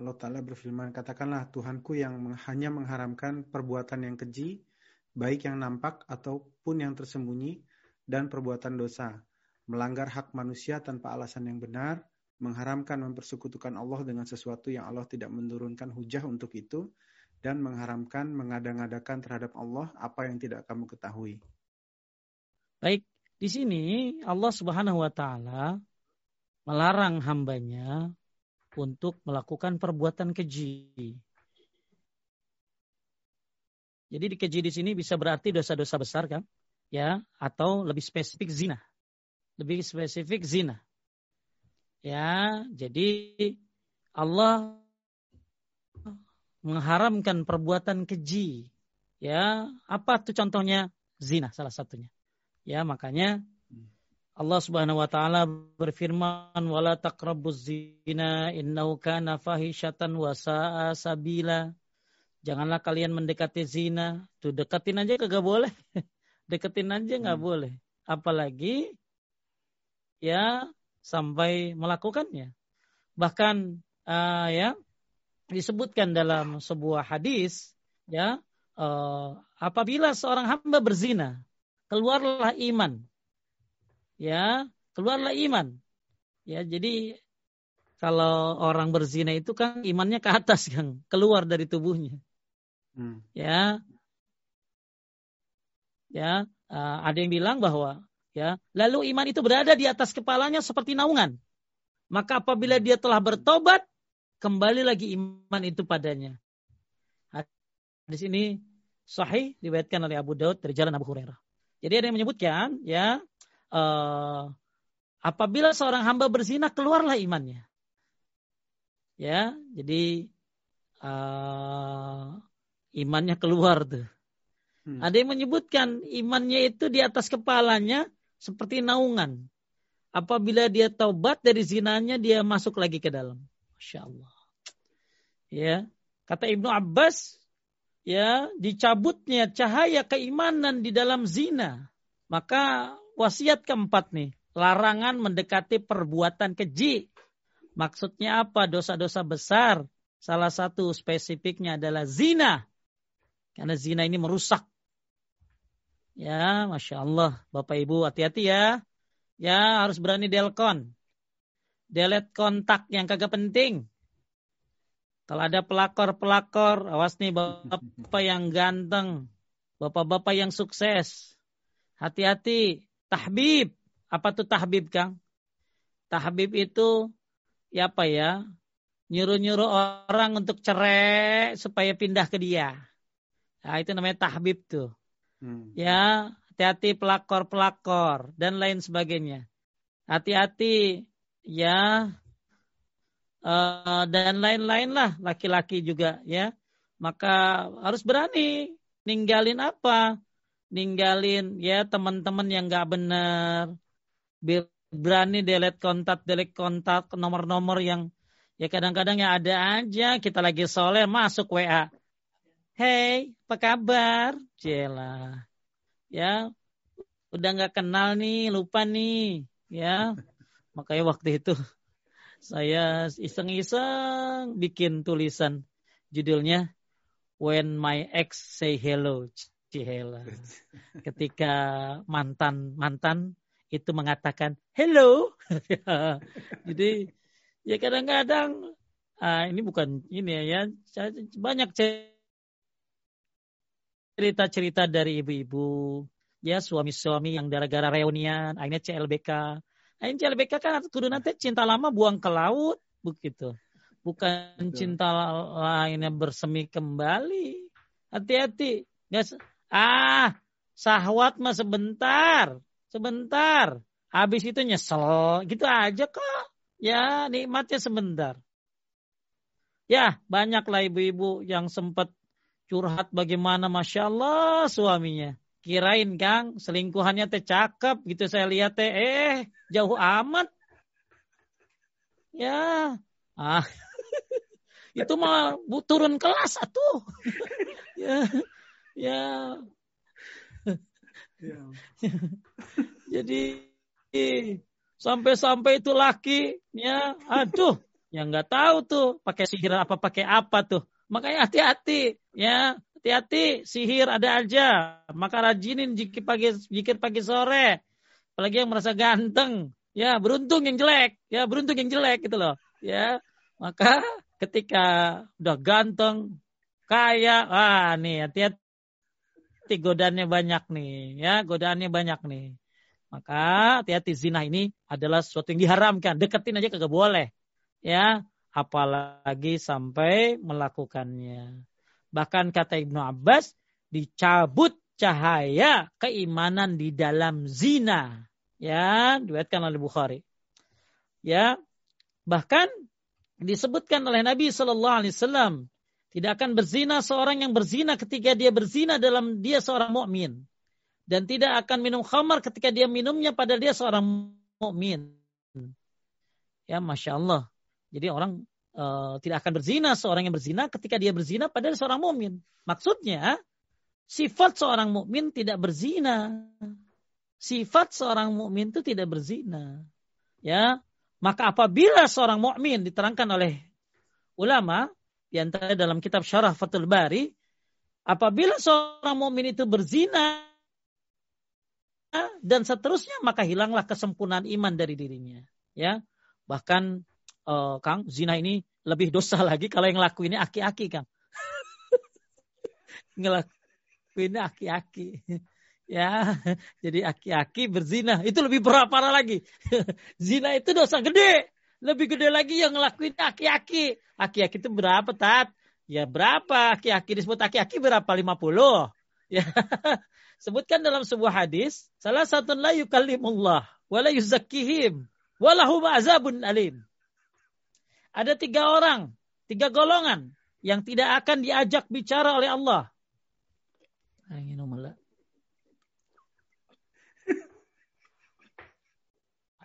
Allah Ta'ala berfirman, katakanlah Tuhanku yang hanya mengharamkan perbuatan yang keji, baik yang nampak ataupun yang tersembunyi, dan perbuatan dosa, melanggar hak manusia tanpa alasan yang benar, mengharamkan mempersekutukan Allah dengan sesuatu yang Allah tidak menurunkan hujah untuk itu, dan mengharamkan mengada-ngadakan terhadap Allah apa yang tidak kamu ketahui. Baik, di sini Allah Subhanahu wa taala melarang hambanya untuk melakukan perbuatan keji. Jadi di keji di sini bisa berarti dosa-dosa besar kan? Ya, atau lebih spesifik zina. Lebih spesifik zina. Ya, jadi Allah mengharamkan perbuatan keji. Ya, apa tuh contohnya? Zina salah satunya. Ya, makanya Allah Subhanahu wa taala berfirman wala taqrabuz zina innahu kana fahishatan wa sa'a sabila. Janganlah kalian mendekati zina. Tuh deketin aja kagak boleh. [laughs] deketin aja nggak hmm. boleh. apalagi ya sampai melakukannya. Bahkan uh, ya disebutkan dalam sebuah hadis ya uh, apabila seorang hamba berzina keluarlah iman. Ya keluarlah iman. Ya jadi kalau orang berzina itu kan imannya ke atas kan keluar dari tubuhnya. Hmm. ya. Ya uh, ada yang bilang bahwa ya lalu iman itu berada di atas kepalanya seperti naungan. Maka apabila dia telah bertobat kembali lagi iman itu padanya. Di sini sahih diriwayatkan oleh Abu Daud dari jalan Abu Hurairah jadi ada yang menyebutkan ya uh, apabila seorang hamba berzina keluarlah imannya ya jadi uh, imannya keluar tuh hmm. ada yang menyebutkan imannya itu di atas kepalanya seperti naungan. Apabila dia taubat dari zinanya, dia masuk lagi ke dalam. Masya Allah. Ya, kata Ibnu Abbas, ya dicabutnya cahaya keimanan di dalam zina. Maka wasiat keempat nih, larangan mendekati perbuatan keji. Maksudnya apa? Dosa-dosa besar. Salah satu spesifiknya adalah zina. Karena zina ini merusak Ya, Masya Allah. Bapak Ibu hati-hati ya. Ya, harus berani delkon. Delete kontak yang kagak penting. Kalau ada pelakor-pelakor, awas nih bapak yang ganteng. Bapak-bapak yang sukses. Hati-hati. Tahbib. Apa tuh tahbib, Kang? Tahbib itu, ya apa ya? Nyuruh-nyuruh orang untuk cerai supaya pindah ke dia. Nah, itu namanya tahbib tuh. Hmm. Ya, hati-hati pelakor-pelakor dan lain sebagainya. Hati-hati ya uh, dan lain-lain lah laki-laki juga ya. Maka harus berani ninggalin apa? Ninggalin ya teman-teman yang nggak benar. Berani delete kontak, delete kontak nomor-nomor yang ya kadang-kadang ya ada aja kita lagi soleh masuk WA Hey, apa kabar? Jela. Ya, udah nggak kenal nih, lupa nih. Ya, makanya waktu itu saya iseng-iseng bikin tulisan judulnya When My Ex Say Hello. Cihela. Ketika mantan mantan itu mengatakan hello. [laughs] Jadi ya kadang-kadang ah, ini bukan ini ya, ya banyak cerita-cerita dari ibu-ibu, ya suami-suami yang gara-gara reunian, akhirnya CLBK. Akhirnya CLBK kan kudu nanti cinta lama buang ke laut, begitu. Bukan Betul. cinta lainnya bersemi kembali. Hati-hati. Ah, sahwat mah sebentar. Sebentar. Habis itu nyesel. Gitu aja kok. Ya, nikmatnya sebentar. Ya, banyaklah ibu-ibu yang sempat curhat bagaimana masya Allah suaminya. Kirain Kang selingkuhannya teh cakep gitu saya lihat teh eh jauh amat. Ya. Ah. [laughs] itu mah bu, turun kelas atuh. [laughs] ya. Ya. ya. [laughs] Jadi sampai-sampai itu laki ya aduh yang nggak tahu tuh pakai sihir apa pakai apa tuh Makanya hati-hati ya, hati-hati sihir ada aja. Maka rajinin jikir pagi jikir pagi sore. Apalagi yang merasa ganteng, ya beruntung yang jelek, ya beruntung yang jelek gitu loh. Ya, maka ketika udah ganteng, kaya, ah nih hati-hati godaannya banyak nih, ya godaannya banyak nih. Maka hati-hati zina ini adalah sesuatu yang diharamkan. Deketin aja kagak boleh. Ya, apalagi sampai melakukannya. Bahkan kata Ibnu Abbas, dicabut cahaya keimanan di dalam zina. Ya, diwetkan oleh Bukhari. Ya, bahkan disebutkan oleh Nabi Shallallahu Alaihi Wasallam tidak akan berzina seorang yang berzina ketika dia berzina dalam dia seorang mukmin dan tidak akan minum khamar ketika dia minumnya pada dia seorang mukmin. Ya, masya Allah. Jadi orang uh, tidak akan berzina seorang yang berzina ketika dia berzina pada seorang mukmin. Maksudnya sifat seorang mukmin tidak berzina. sifat seorang mukmin itu tidak berzina. Ya, maka apabila seorang mukmin diterangkan oleh ulama di antara dalam kitab Syarah Fathul Bari, apabila seorang mukmin itu berzina dan seterusnya maka hilanglah kesempurnaan iman dari dirinya. Ya, bahkan uh, Kang zina ini lebih dosa [laughs] lagi kalau yang lakuinnya aki-aki Kang. [laughs] Ngelakuinnya aki-aki. [laughs] Ya jadi aki-aki berzina. Itu lebih berat parah lagi. Zina itu dosa gede. Lebih gede lagi yang ngelakuin aki-aki. Aki-aki itu berapa tat? Ya berapa? Aki-aki disebut aki-aki berapa? 50 ya sebutkan dalam sebuah hadis salah satu la yukallimullah wala yuzakkihim walahum azabun alim ada tiga orang tiga golongan yang tidak akan diajak bicara oleh Allah.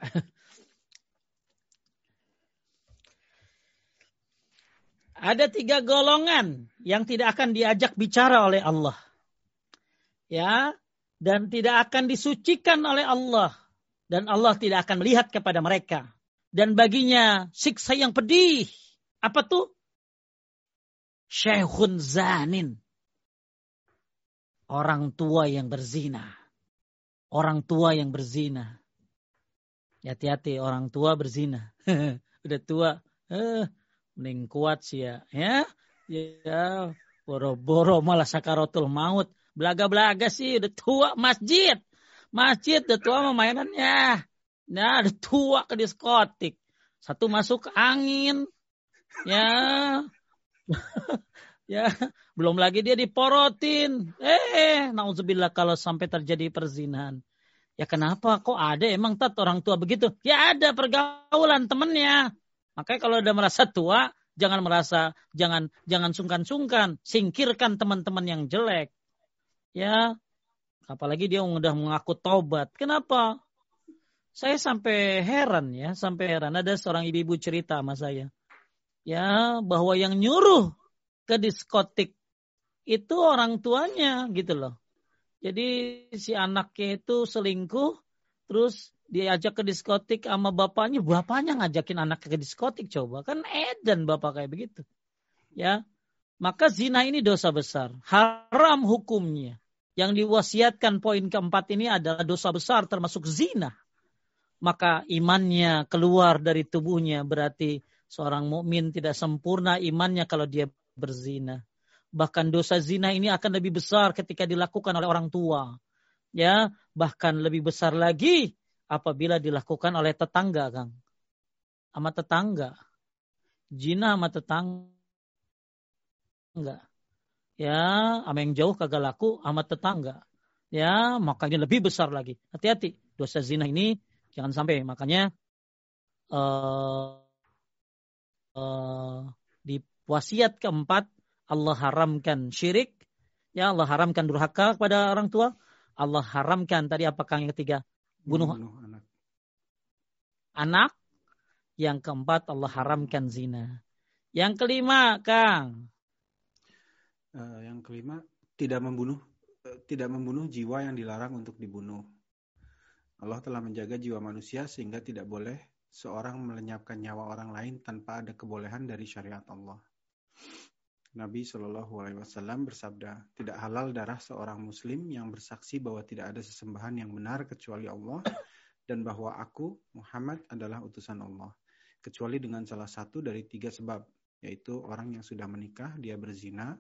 [laughs] Ada tiga golongan yang tidak akan diajak bicara oleh Allah. Ya, dan tidak akan disucikan oleh Allah. Dan Allah tidak akan melihat kepada mereka dan baginya siksa yang pedih. Apa tuh? Syekhun zanin. Orang tua yang berzina. Orang tua yang berzina. Hati-hati orang tua berzina. [laughs] Udah tua. Eh, mending kuat sih ya. Ya, ya boro-boro malah sakaratul maut. Belaga-belaga sih udah tua masjid. Masjid udah tua mainannya. Nah, udah tua ke diskotik. Satu masuk angin. Ya. [laughs] ya, belum lagi dia diporotin. Eh, nauzubillah kalau sampai terjadi perzinahan. Ya kenapa? Kok ada emang tat orang tua begitu? Ya ada pergaulan temennya. Makanya kalau udah merasa tua, jangan merasa, jangan jangan sungkan-sungkan, singkirkan teman-teman yang jelek. Ya, apalagi dia udah mengaku tobat. Kenapa? Saya sampai heran ya, sampai heran. Ada seorang ibu-ibu cerita sama saya. Ya, bahwa yang nyuruh ke diskotik itu orang tuanya gitu loh. Jadi si anaknya itu selingkuh, terus diajak ke diskotik sama bapaknya, bapaknya ngajakin anaknya ke diskotik coba. Kan edan bapak kayak begitu. Ya. Maka zina ini dosa besar. Haram hukumnya. Yang diwasiatkan poin keempat ini adalah dosa besar termasuk zina. Maka imannya keluar dari tubuhnya berarti seorang mukmin tidak sempurna imannya kalau dia berzina. Bahkan dosa zina ini akan lebih besar ketika dilakukan oleh orang tua. Ya, bahkan lebih besar lagi apabila dilakukan oleh tetangga, Kang. Sama tetangga. Zina sama tetangga. Ya, sama yang jauh kagak laku sama tetangga. Ya, makanya lebih besar lagi. Hati-hati, dosa zina ini jangan sampai. Makanya uh, uh, di wasiat keempat Allah haramkan syirik, ya Allah haramkan durhaka kepada orang tua, Allah haramkan tadi apakah yang ketiga bunuh, bunuh anak. anak, yang keempat Allah haramkan zina, yang kelima Kang, uh, yang kelima tidak membunuh uh, tidak membunuh jiwa yang dilarang untuk dibunuh. Allah telah menjaga jiwa manusia sehingga tidak boleh seorang melenyapkan nyawa orang lain tanpa ada kebolehan dari syariat Allah. Nabi Shallallahu Alaihi Wasallam bersabda, tidak halal darah seorang Muslim yang bersaksi bahwa tidak ada sesembahan yang benar kecuali Allah dan bahwa aku Muhammad adalah utusan Allah, kecuali dengan salah satu dari tiga sebab, yaitu orang yang sudah menikah dia berzina,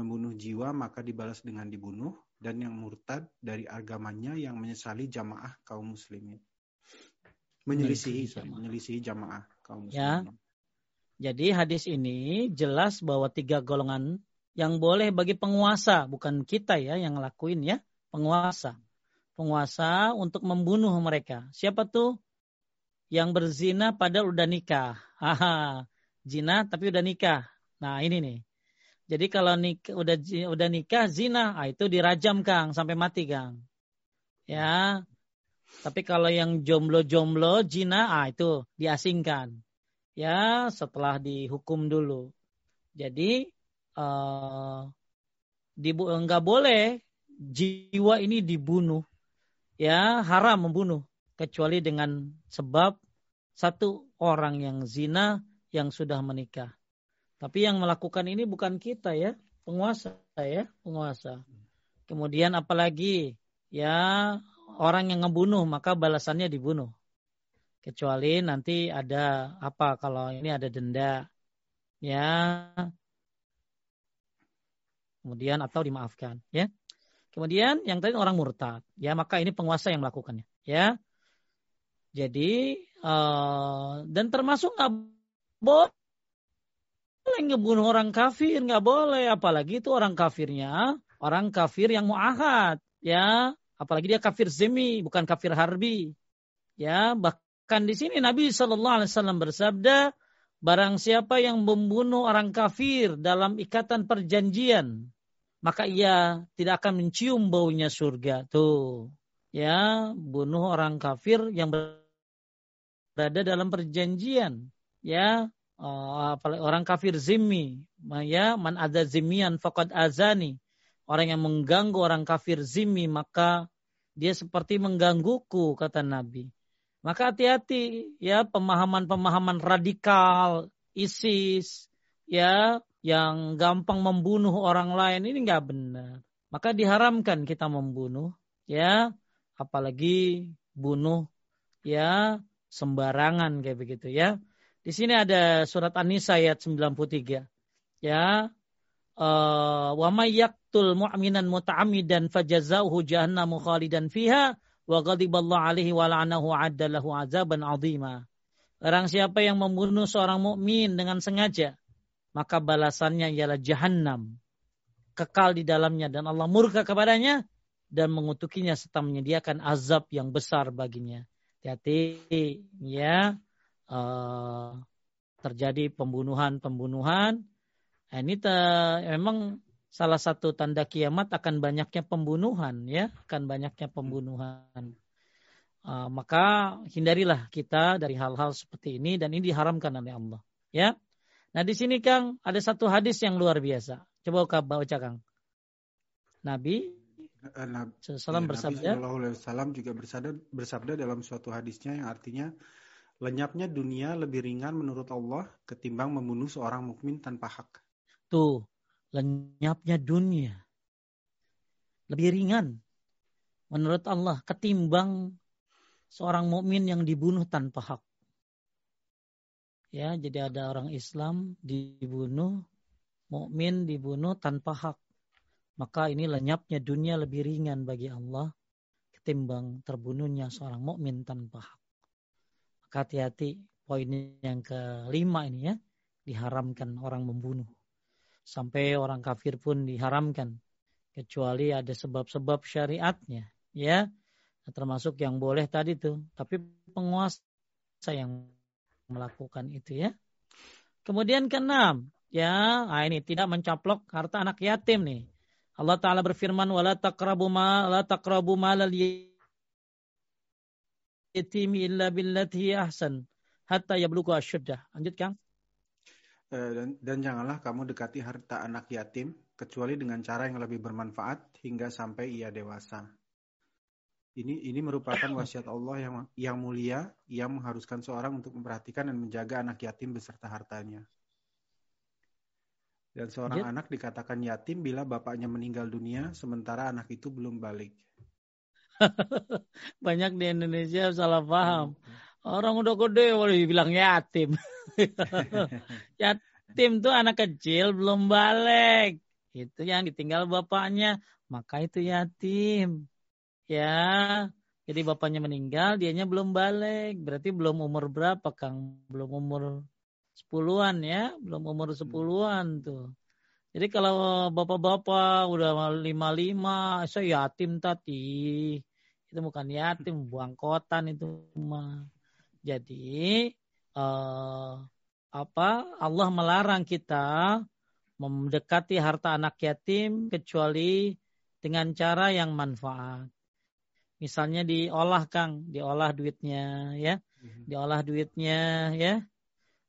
membunuh jiwa maka dibalas dengan dibunuh, dan yang murtad dari agamanya yang menyesali jamaah kaum muslimin. Menyelisihi, menyelisihi jamaah kaum ya. muslimin. Ya. Jadi hadis ini jelas bahwa tiga golongan yang boleh bagi penguasa, bukan kita ya yang ngelakuin ya, penguasa. Penguasa untuk membunuh mereka. Siapa tuh? Yang berzina pada udah nikah. Haha, zina tapi udah nikah. Nah ini nih. Jadi kalau nikah, udah udah nikah zina, ah, itu dirajam Kang sampai mati Kang. Ya. Tapi kalau yang jomblo-jomblo zina, ah itu diasingkan ya setelah dihukum dulu. Jadi uh, enggak boleh jiwa ini dibunuh. ya haram membunuh kecuali dengan sebab satu orang yang zina yang sudah menikah. Tapi yang melakukan ini bukan kita ya, penguasa ya, penguasa. Kemudian apalagi ya orang yang ngebunuh maka balasannya dibunuh. Kecuali nanti ada apa kalau ini ada denda ya kemudian atau dimaafkan ya kemudian yang tadi orang murtad ya maka ini penguasa yang melakukannya ya jadi uh, dan termasuk nggak ngebunuh orang kafir nggak boleh. Apalagi itu orang kafirnya orang kafir yang muahad ya. Apalagi dia kafir zemi bukan kafir harbi ya. Bahkan di sini Nabi Shallallahu Alaihi Wasallam bersabda Barang siapa yang membunuh orang kafir dalam ikatan perjanjian, maka ia tidak akan mencium baunya surga. Tuh, ya, bunuh orang kafir yang berada dalam perjanjian, ya, uh, orang kafir zimmi, ya, man ada zimian fakad azani. Orang yang mengganggu orang kafir zimmi, maka dia seperti menggangguku, kata Nabi. Maka hati-hati ya pemahaman-pemahaman radikal ISIS ya yang gampang membunuh orang lain ini nggak benar. Maka diharamkan kita membunuh ya apalagi bunuh ya sembarangan kayak begitu ya. Di sini ada surat An-Nisa ayat 93. Ya. Uh, wa may yaqtul mu'minan muta'ammidan fajazauhu jahannamu khalidan fiha wa ghadiballahu alaihi wa la'anahu addalahu azaban azima. Orang siapa yang membunuh seorang mukmin dengan sengaja, maka balasannya ialah jahanam. Kekal di dalamnya dan Allah murka kepadanya dan mengutukinya serta menyediakan azab yang besar baginya. Hati-hati ya uh, terjadi pembunuhan-pembunuhan. Nah, ini te, memang salah satu tanda kiamat akan banyaknya pembunuhan ya, akan banyaknya pembunuhan. Uh, maka hindarilah kita dari hal-hal seperti ini dan ini diharamkan oleh Allah. Ya. Nah di sini Kang ada satu hadis yang luar biasa. Coba kau baca Kang. Nabi eh, Nabi, Salam ya, bersabda. Nabi Sallallahu juga bersabda, bersabda dalam suatu hadisnya yang artinya lenyapnya dunia lebih ringan menurut Allah ketimbang membunuh seorang mukmin tanpa hak. Tuh, lenyapnya dunia lebih ringan menurut Allah ketimbang seorang mukmin yang dibunuh tanpa hak. Ya, jadi ada orang Islam dibunuh, mukmin dibunuh tanpa hak. Maka ini lenyapnya dunia lebih ringan bagi Allah ketimbang terbunuhnya seorang mukmin tanpa hak. Hati-hati poin yang kelima ini ya, diharamkan orang membunuh. Sampai orang kafir pun diharamkan. Kecuali ada sebab-sebab syariatnya ya. Termasuk yang boleh tadi tuh. Tapi penguasa yang melakukan itu ya. Kemudian keenam ya. Nah ini tidak mencaplok harta anak yatim nih. Allah taala berfirman wala taqrabu ma la taqrabu malal yatimi illa billati ahsan hatta yablugha asyuddah lanjut Kang dan, dan janganlah kamu dekati harta anak yatim kecuali dengan cara yang lebih bermanfaat hingga sampai ia dewasa. Ini ini merupakan [coughs] wasiat Allah yang yang mulia yang mengharuskan seorang untuk memperhatikan dan menjaga anak yatim beserta hartanya. Dan seorang anak dikatakan yatim bila bapaknya meninggal dunia sementara anak itu belum balik. [laughs] Banyak di Indonesia salah paham. Hmm. Orang udah gede boleh dibilang yatim. [laughs] yatim tuh anak kecil belum balik. Itu yang ditinggal bapaknya. Maka itu yatim. Ya. Jadi bapaknya meninggal, dianya belum balik. Berarti belum umur berapa, Kang? Belum umur sepuluhan ya. Belum umur sepuluhan tuh. Jadi kalau bapak-bapak udah lima-lima, saya yatim tadi. Itu bukan yatim, buang kotan itu mah. Jadi uh, apa Allah melarang kita mendekati harta anak yatim kecuali dengan cara yang manfaat. Misalnya diolah Kang, diolah duitnya ya, mhm. diolah duitnya ya,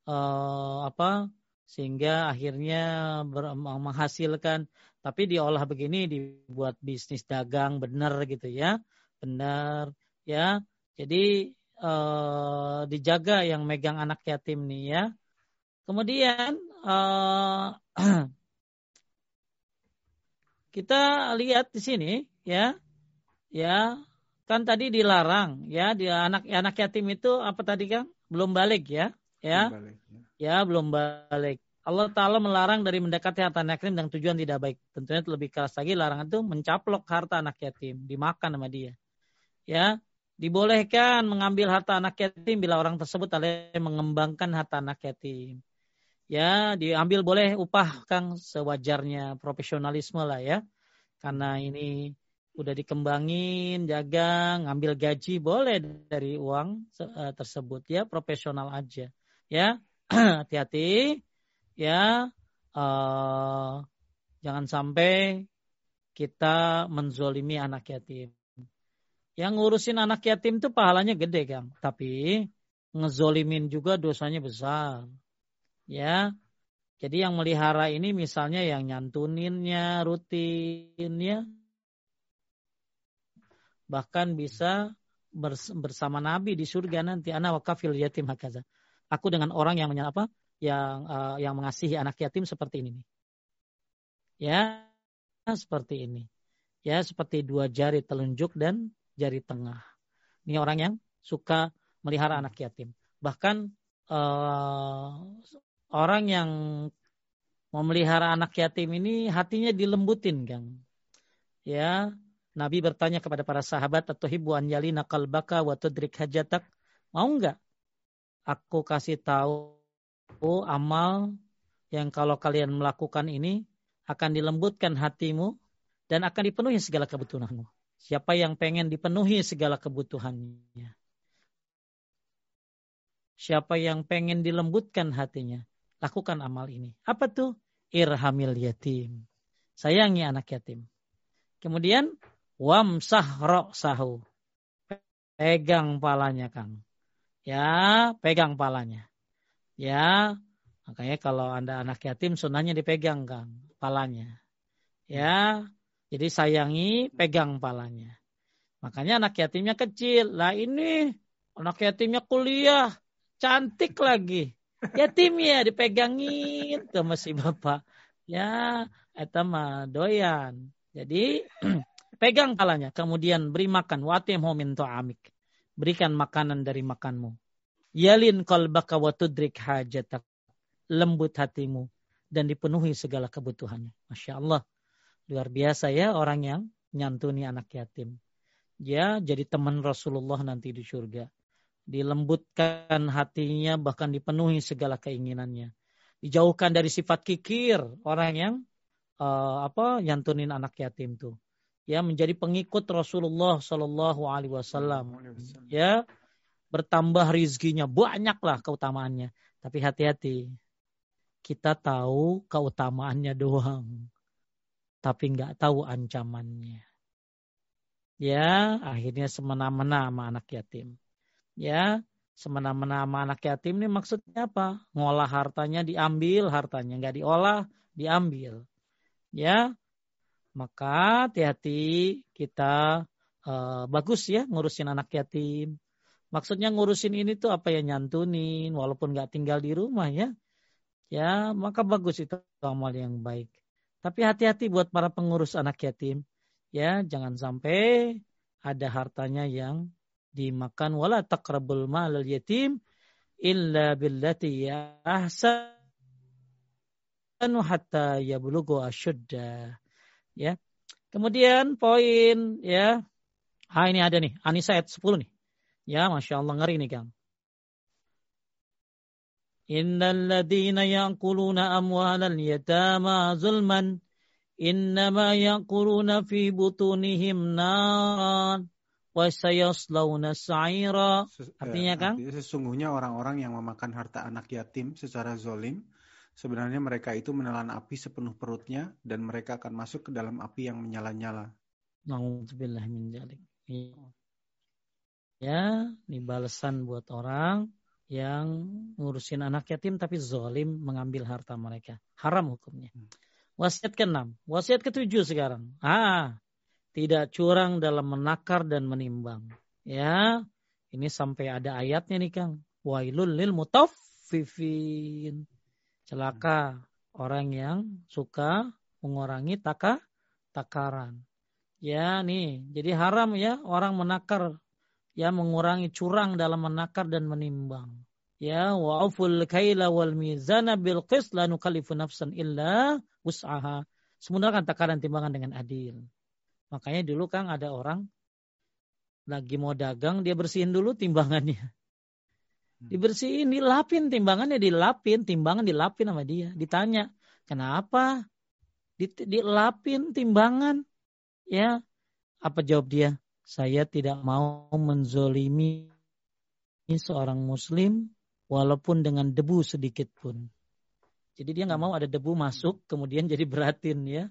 uh, apa sehingga akhirnya ber, menghasilkan. Tapi diolah begini dibuat bisnis dagang benar gitu ya, benar ya. Jadi uh, dijaga yang megang anak yatim nih ya. Kemudian uh, [clears throat] kita lihat di sini ya, ya kan tadi dilarang ya di anak anak yatim itu apa tadi kan belum balik ya, ya, ya. Ya belum balik. Allah Ta'ala melarang dari mendekati harta anak yatim dengan tujuan tidak baik. Tentunya lebih keras lagi larangan itu mencaplok harta anak yatim, dimakan sama dia. Ya, Dibolehkan mengambil harta anak yatim bila orang tersebut ada mengembangkan harta anak yatim. Ya, diambil boleh upah Kang sewajarnya profesionalisme lah ya. Karena ini udah dikembangin, jaga, ngambil gaji boleh dari uang uh, tersebut ya, profesional aja. Ya, [clears throat] hati-hati ya. Uh, jangan sampai kita menzolimi anak yatim. Yang ngurusin anak yatim itu pahalanya gede, Kang. Tapi ngezolimin juga dosanya besar. Ya. Jadi yang melihara ini misalnya yang nyantuninnya, rutinnya, bahkan bisa bersama Nabi di surga nanti anak wakafil yatim hakaza. Aku dengan orang yang apa? Yang uh, yang mengasihi anak yatim seperti ini. Ya, seperti ini. Ya, seperti dua jari telunjuk dan jari tengah. Ini orang yang suka melihara anak yatim. Bahkan uh, orang yang memelihara anak yatim ini hatinya dilembutin, Kang. Ya, Nabi bertanya kepada para sahabat atau hibu anjali nakal baka wa tudrik hajatak. Mau nggak? Aku kasih tahu amal yang kalau kalian melakukan ini akan dilembutkan hatimu dan akan dipenuhi segala kebutuhanmu. Siapa yang pengen dipenuhi segala kebutuhannya. Siapa yang pengen dilembutkan hatinya. Lakukan amal ini. Apa tuh? Irhamil yatim. Sayangi anak yatim. Kemudian wamsah sahu. Pegang palanya Kang. Ya, pegang palanya. Ya, makanya kalau Anda anak yatim sunahnya dipegang Kang, palanya. Ya, jadi sayangi, pegang palanya. Makanya anak yatimnya kecil. Lah ini anak yatimnya kuliah, cantik lagi. Yatim ya dipegangin ke masih bapak. Ya, eta mah doyan. Jadi [clears throat] pegang palanya, kemudian beri makan. Watim homin amik. Berikan makanan dari makanmu. Yalin kalbaka wa tudrik hajatak. Lembut hatimu dan dipenuhi segala kebutuhannya. Masya Allah. Luar biasa ya orang yang nyantuni anak yatim. Ya jadi teman Rasulullah nanti di surga. Dilembutkan hatinya bahkan dipenuhi segala keinginannya. Dijauhkan dari sifat kikir orang yang uh, apa nyantunin anak yatim tuh. Ya menjadi pengikut Rasulullah Shallallahu Alaihi Wasallam. Ya bertambah rizkinya banyaklah keutamaannya. Tapi hati-hati kita tahu keutamaannya doang tapi nggak tahu ancamannya. Ya, akhirnya semena-mena sama anak yatim. Ya, semena-mena sama anak yatim ini maksudnya apa? Ngolah hartanya diambil, hartanya nggak diolah, diambil. Ya, maka hati-hati kita uh, bagus ya ngurusin anak yatim. Maksudnya ngurusin ini tuh apa ya nyantunin, walaupun nggak tinggal di rumah ya. Ya, maka bagus itu amal yang baik. Tapi hati-hati buat para pengurus anak yatim. Ya, jangan sampai ada hartanya yang dimakan wala taqrabul malal yatim illa billati ya ahsan hatta yablughu asyudda. Ya. Kemudian poin ya. Ah ini ada nih, Anisa ayat 10 nih. Ya, Masya Allah ngeri nih Kang. Innal ladina yaquluna amwalal yatama zulman innama yaquluna fi butunihim naran wa sayaslawna sa'ira. Artinya kan? Sesungguhnya orang-orang yang memakan harta anak yatim secara zolim, sebenarnya mereka itu menelan api sepenuh perutnya dan mereka akan masuk ke dalam api yang menyala-nyala. Nauzubillah min Ya, ini balasan buat orang yang ngurusin anak yatim tapi zolim mengambil harta mereka. Haram hukumnya. Hmm. Wasiat ke-6. Wasiat ke-7 sekarang. Ah, tidak curang dalam menakar dan menimbang. Ya, ini sampai ada ayatnya nih Kang. Wailul lil mutaffifin. Celaka orang yang suka mengurangi taka takaran. Ya nih, jadi haram ya orang menakar ya mengurangi curang dalam menakar dan menimbang. Ya wa'uful kaila wal mizana bil qis la nukallifu nafsan illa wus'aha. Sebenarnya kan takaran timbangan dengan adil. Makanya dulu kan ada orang lagi mau dagang dia bersihin dulu timbangannya. Hmm. Dibersihin, dilapin timbangannya dilapin, timbangan dilapin sama dia. Ditanya, kenapa? Dilapin timbangan. Ya, apa jawab dia? Saya tidak mau menzolimi seorang muslim walaupun dengan debu sedikit pun. Jadi dia nggak mau ada debu masuk kemudian jadi beratin ya.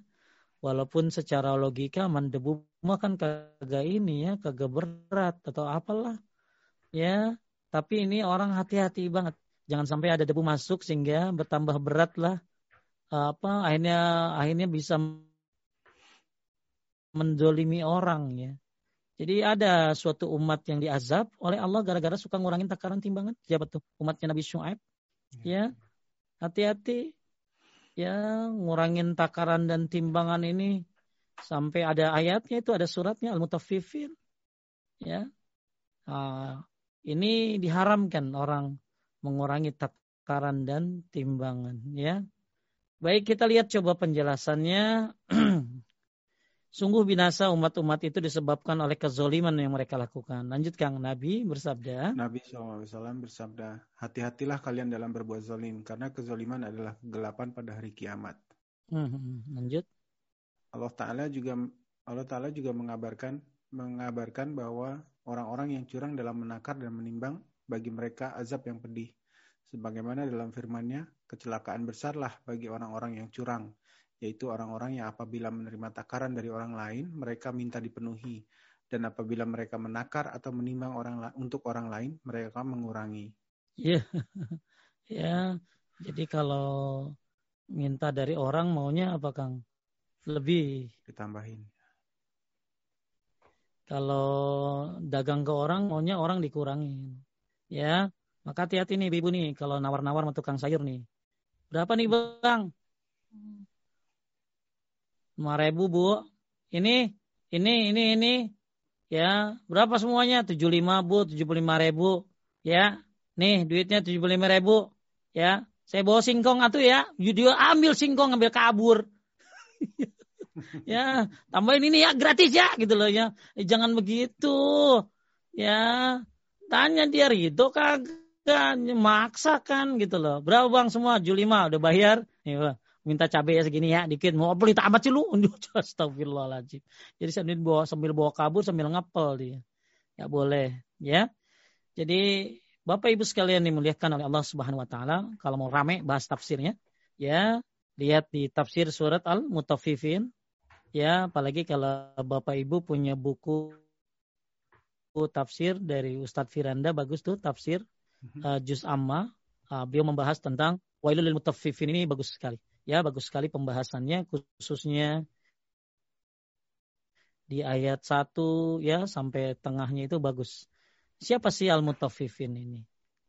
Walaupun secara logika mendebu mah kan kagak ini ya, kagak berat atau apalah. Ya, tapi ini orang hati-hati banget. Jangan sampai ada debu masuk sehingga bertambah berat lah. Apa akhirnya akhirnya bisa mendolimi orang ya. Jadi ada suatu umat yang diazab oleh Allah gara-gara suka ngurangin takaran timbangan. Siapa tuh? Umatnya Nabi Syuaib. Ya. Hati-hati ya ngurangin takaran dan timbangan ini sampai ada ayatnya itu ada suratnya al-mutaffifin ya uh, ini diharamkan orang mengurangi takaran dan timbangan ya baik kita lihat coba penjelasannya [clears throat] Sungguh binasa umat-umat itu disebabkan oleh kezoliman yang mereka lakukan. Lanjut Kang Nabi bersabda. Nabi SAW bersabda, hati-hatilah kalian dalam berbuat zolim, karena kezoliman adalah kegelapan pada hari kiamat. Hmm, hmm, hmm. lanjut. Allah Taala juga Allah Taala juga mengabarkan mengabarkan bahwa orang-orang yang curang dalam menakar dan menimbang bagi mereka azab yang pedih. Sebagaimana dalam firman-Nya, kecelakaan besarlah bagi orang-orang yang curang yaitu orang-orang yang apabila menerima takaran dari orang lain, mereka minta dipenuhi. Dan apabila mereka menakar atau menimbang orang untuk orang lain, mereka mengurangi. Iya, [laughs] ya. Jadi kalau minta dari orang maunya apa Kang? Lebih. Ditambahin. Kalau dagang ke orang maunya orang dikurangin. Ya, maka hati-hati nih ibu nih kalau nawar-nawar sama tukang sayur nih. Berapa nih bang? lima ribu bu. Ini ini ini ini. Ya berapa semuanya? tujuh lima bu. tujuh puluh lima ribu. Ya nih duitnya tujuh puluh lima ribu. Ya saya bawa singkong atau ya. Dia ambil singkong ambil kabur [laughs] ya tambahin ini ya gratis ya gitu loh ya. Eh, jangan begitu. Ya tanya dia Ridho kagak? Maksa kan? Gitu loh. Berapa bang? Semua Julima udah bayar. Ya, minta cabai ya segini ya dikit. Mau beli tamat sih lu? [laughs] Astagfirullahaladzim. Jadi sambil bawa sambil bawa kabur sambil ngapel dia. Ya boleh ya. Jadi Bapak Ibu sekalian dimuliakan oleh Allah Subhanahu wa taala kalau mau rame bahas tafsirnya ya. Lihat di tafsir surat Al-Mutaffifin ya apalagi kalau Bapak Ibu punya buku tafsir dari Ustadz Firanda bagus tuh tafsir uh, Juz Amma uh, beliau membahas tentang Wailul mutaffifin ini bagus sekali Ya, bagus sekali pembahasannya khususnya di ayat 1 ya sampai tengahnya itu bagus. Siapa sih al-mutaffifin ini?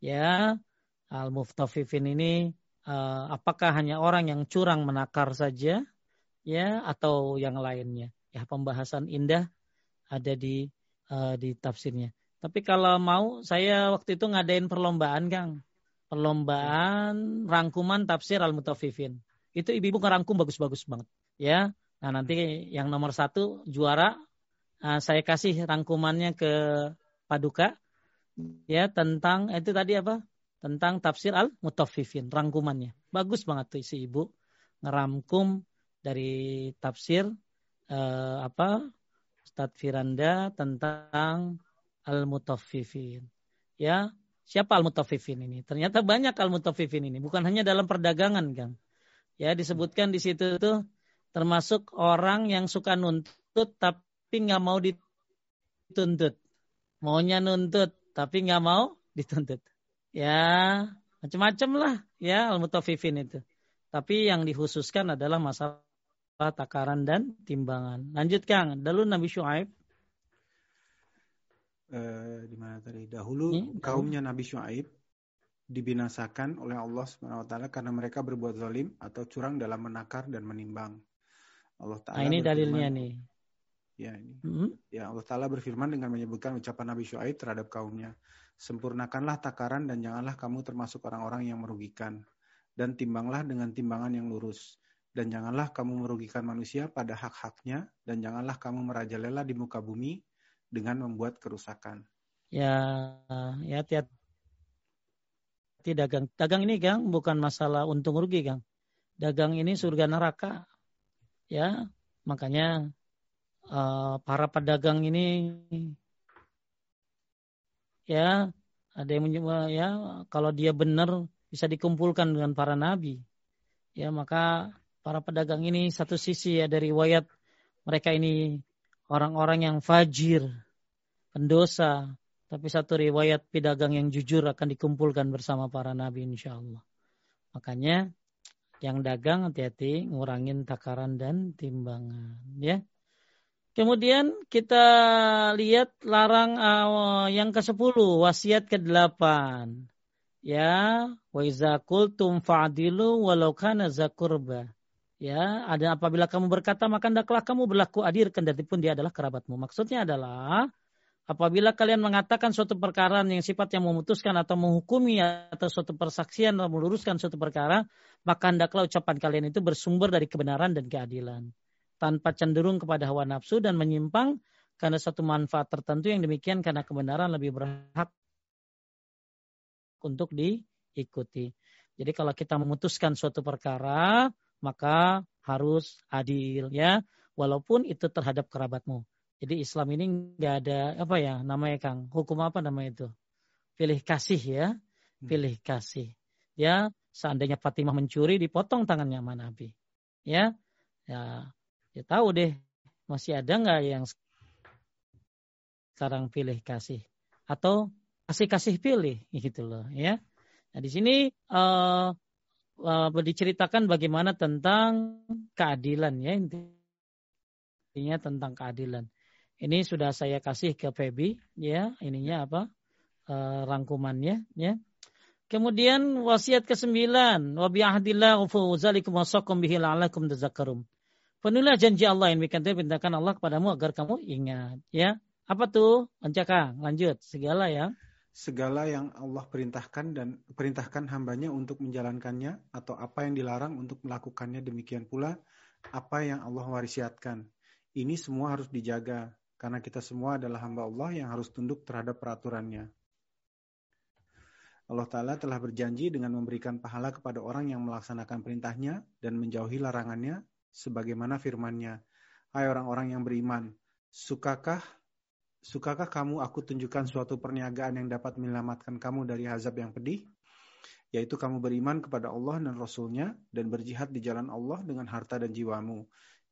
Ya, al-mutaffifin ini uh, apakah hanya orang yang curang menakar saja ya atau yang lainnya? Ya, pembahasan indah ada di uh, di tafsirnya. Tapi kalau mau saya waktu itu ngadain perlombaan, Kang. Perlombaan rangkuman tafsir al-mutaffifin itu ibu-ibu ngerangkum bagus-bagus banget ya nah nanti yang nomor satu juara uh, saya kasih rangkumannya ke Paduka ya tentang itu tadi apa tentang tafsir al mutaffifin rangkumannya bagus banget tuh si ibu ngerangkum dari tafsir uh, apa Ustadz Firanda tentang al mutaffifin ya siapa al mutaffifin ini ternyata banyak al mutaffifin ini bukan hanya dalam perdagangan kan Ya disebutkan di situ tuh termasuk orang yang suka nuntut tapi nggak mau dituntut. Maunya nuntut tapi nggak mau dituntut. Ya macam-macam lah ya al-mutafifin itu. Tapi yang dikhususkan adalah masalah takaran dan timbangan. Lanjut Kang, dahulu Nabi Shu'aib. Uh, di mana tadi? Dahulu Ini, kaumnya Nabi Shu'aib dibinasakan oleh Allah Subhanahu wa taala karena mereka berbuat zalim atau curang dalam menakar dan menimbang. Allah taala nah, ini dalilnya nih. Ya ini. Mm-hmm. Ya Allah taala berfirman dengan menyebutkan ucapan Nabi Syuaib terhadap kaumnya, "Sempurnakanlah takaran dan janganlah kamu termasuk orang-orang yang merugikan dan timbanglah dengan timbangan yang lurus." Dan janganlah kamu merugikan manusia pada hak-haknya, dan janganlah kamu merajalela di muka bumi dengan membuat kerusakan. Ya, ya tiap dagang. Dagang ini Kang bukan masalah untung rugi Kang. Dagang ini surga neraka. Ya, makanya uh, para pedagang ini ya ada yang menyebut ya kalau dia benar bisa dikumpulkan dengan para nabi. Ya, maka para pedagang ini satu sisi ya dari riwayat mereka ini orang-orang yang fajir, pendosa, tapi satu riwayat pedagang yang jujur akan dikumpulkan bersama para nabi insya Allah. Makanya yang dagang hati-hati ngurangin takaran dan timbangan ya. Kemudian kita lihat larang uh, yang ke-10, wasiat ke-8. Ya, wa iza qultum fa'dilu walau kana zakurba. Ya, ada apabila kamu berkata maka hendaklah kamu berlaku adil kendati pun dia adalah kerabatmu. Maksudnya adalah Apabila kalian mengatakan suatu perkara yang sifatnya memutuskan atau menghukumi atau suatu persaksian atau meluruskan suatu perkara, maka hendaklah ucapan kalian itu bersumber dari kebenaran dan keadilan. Tanpa cenderung kepada hawa nafsu dan menyimpang karena satu manfaat tertentu yang demikian karena kebenaran lebih berhak untuk diikuti. Jadi kalau kita memutuskan suatu perkara, maka harus adil ya, walaupun itu terhadap kerabatmu. Jadi Islam ini nggak ada apa ya namanya Kang? Hukum apa namanya itu? Pilih kasih ya. Hmm. pilih kasih. Ya seandainya Fatimah mencuri dipotong tangannya sama Nabi. Ya ya ya tahu deh masih ada nggak yang sekarang pilih kasih? Atau kasih kasih pilih gitu loh ya. Nah di sini uh, uh, diceritakan bagaimana tentang keadilan ya intinya tentang keadilan ini sudah saya kasih ke Feby ya, ininya apa? E, rangkumannya ya. Kemudian wasiat ke-9, wa bi ahdillah wa zalikum tazakkarum. Penuhilah janji Allah yang demikian perintahkan Allah kepadamu agar kamu ingat, ya. Apa tuh? Ancaka, lanjut. Segala ya. Segala yang Allah perintahkan dan perintahkan hambanya untuk menjalankannya atau apa yang dilarang untuk melakukannya demikian pula apa yang Allah wasiatkan. Ini semua harus dijaga karena kita semua adalah hamba Allah yang harus tunduk terhadap peraturannya. Allah Ta'ala telah berjanji dengan memberikan pahala kepada orang yang melaksanakan perintahnya dan menjauhi larangannya sebagaimana firmannya. Hai orang-orang yang beriman, sukakah sukakah kamu aku tunjukkan suatu perniagaan yang dapat menyelamatkan kamu dari azab yang pedih? Yaitu kamu beriman kepada Allah dan Rasulnya dan berjihad di jalan Allah dengan harta dan jiwamu.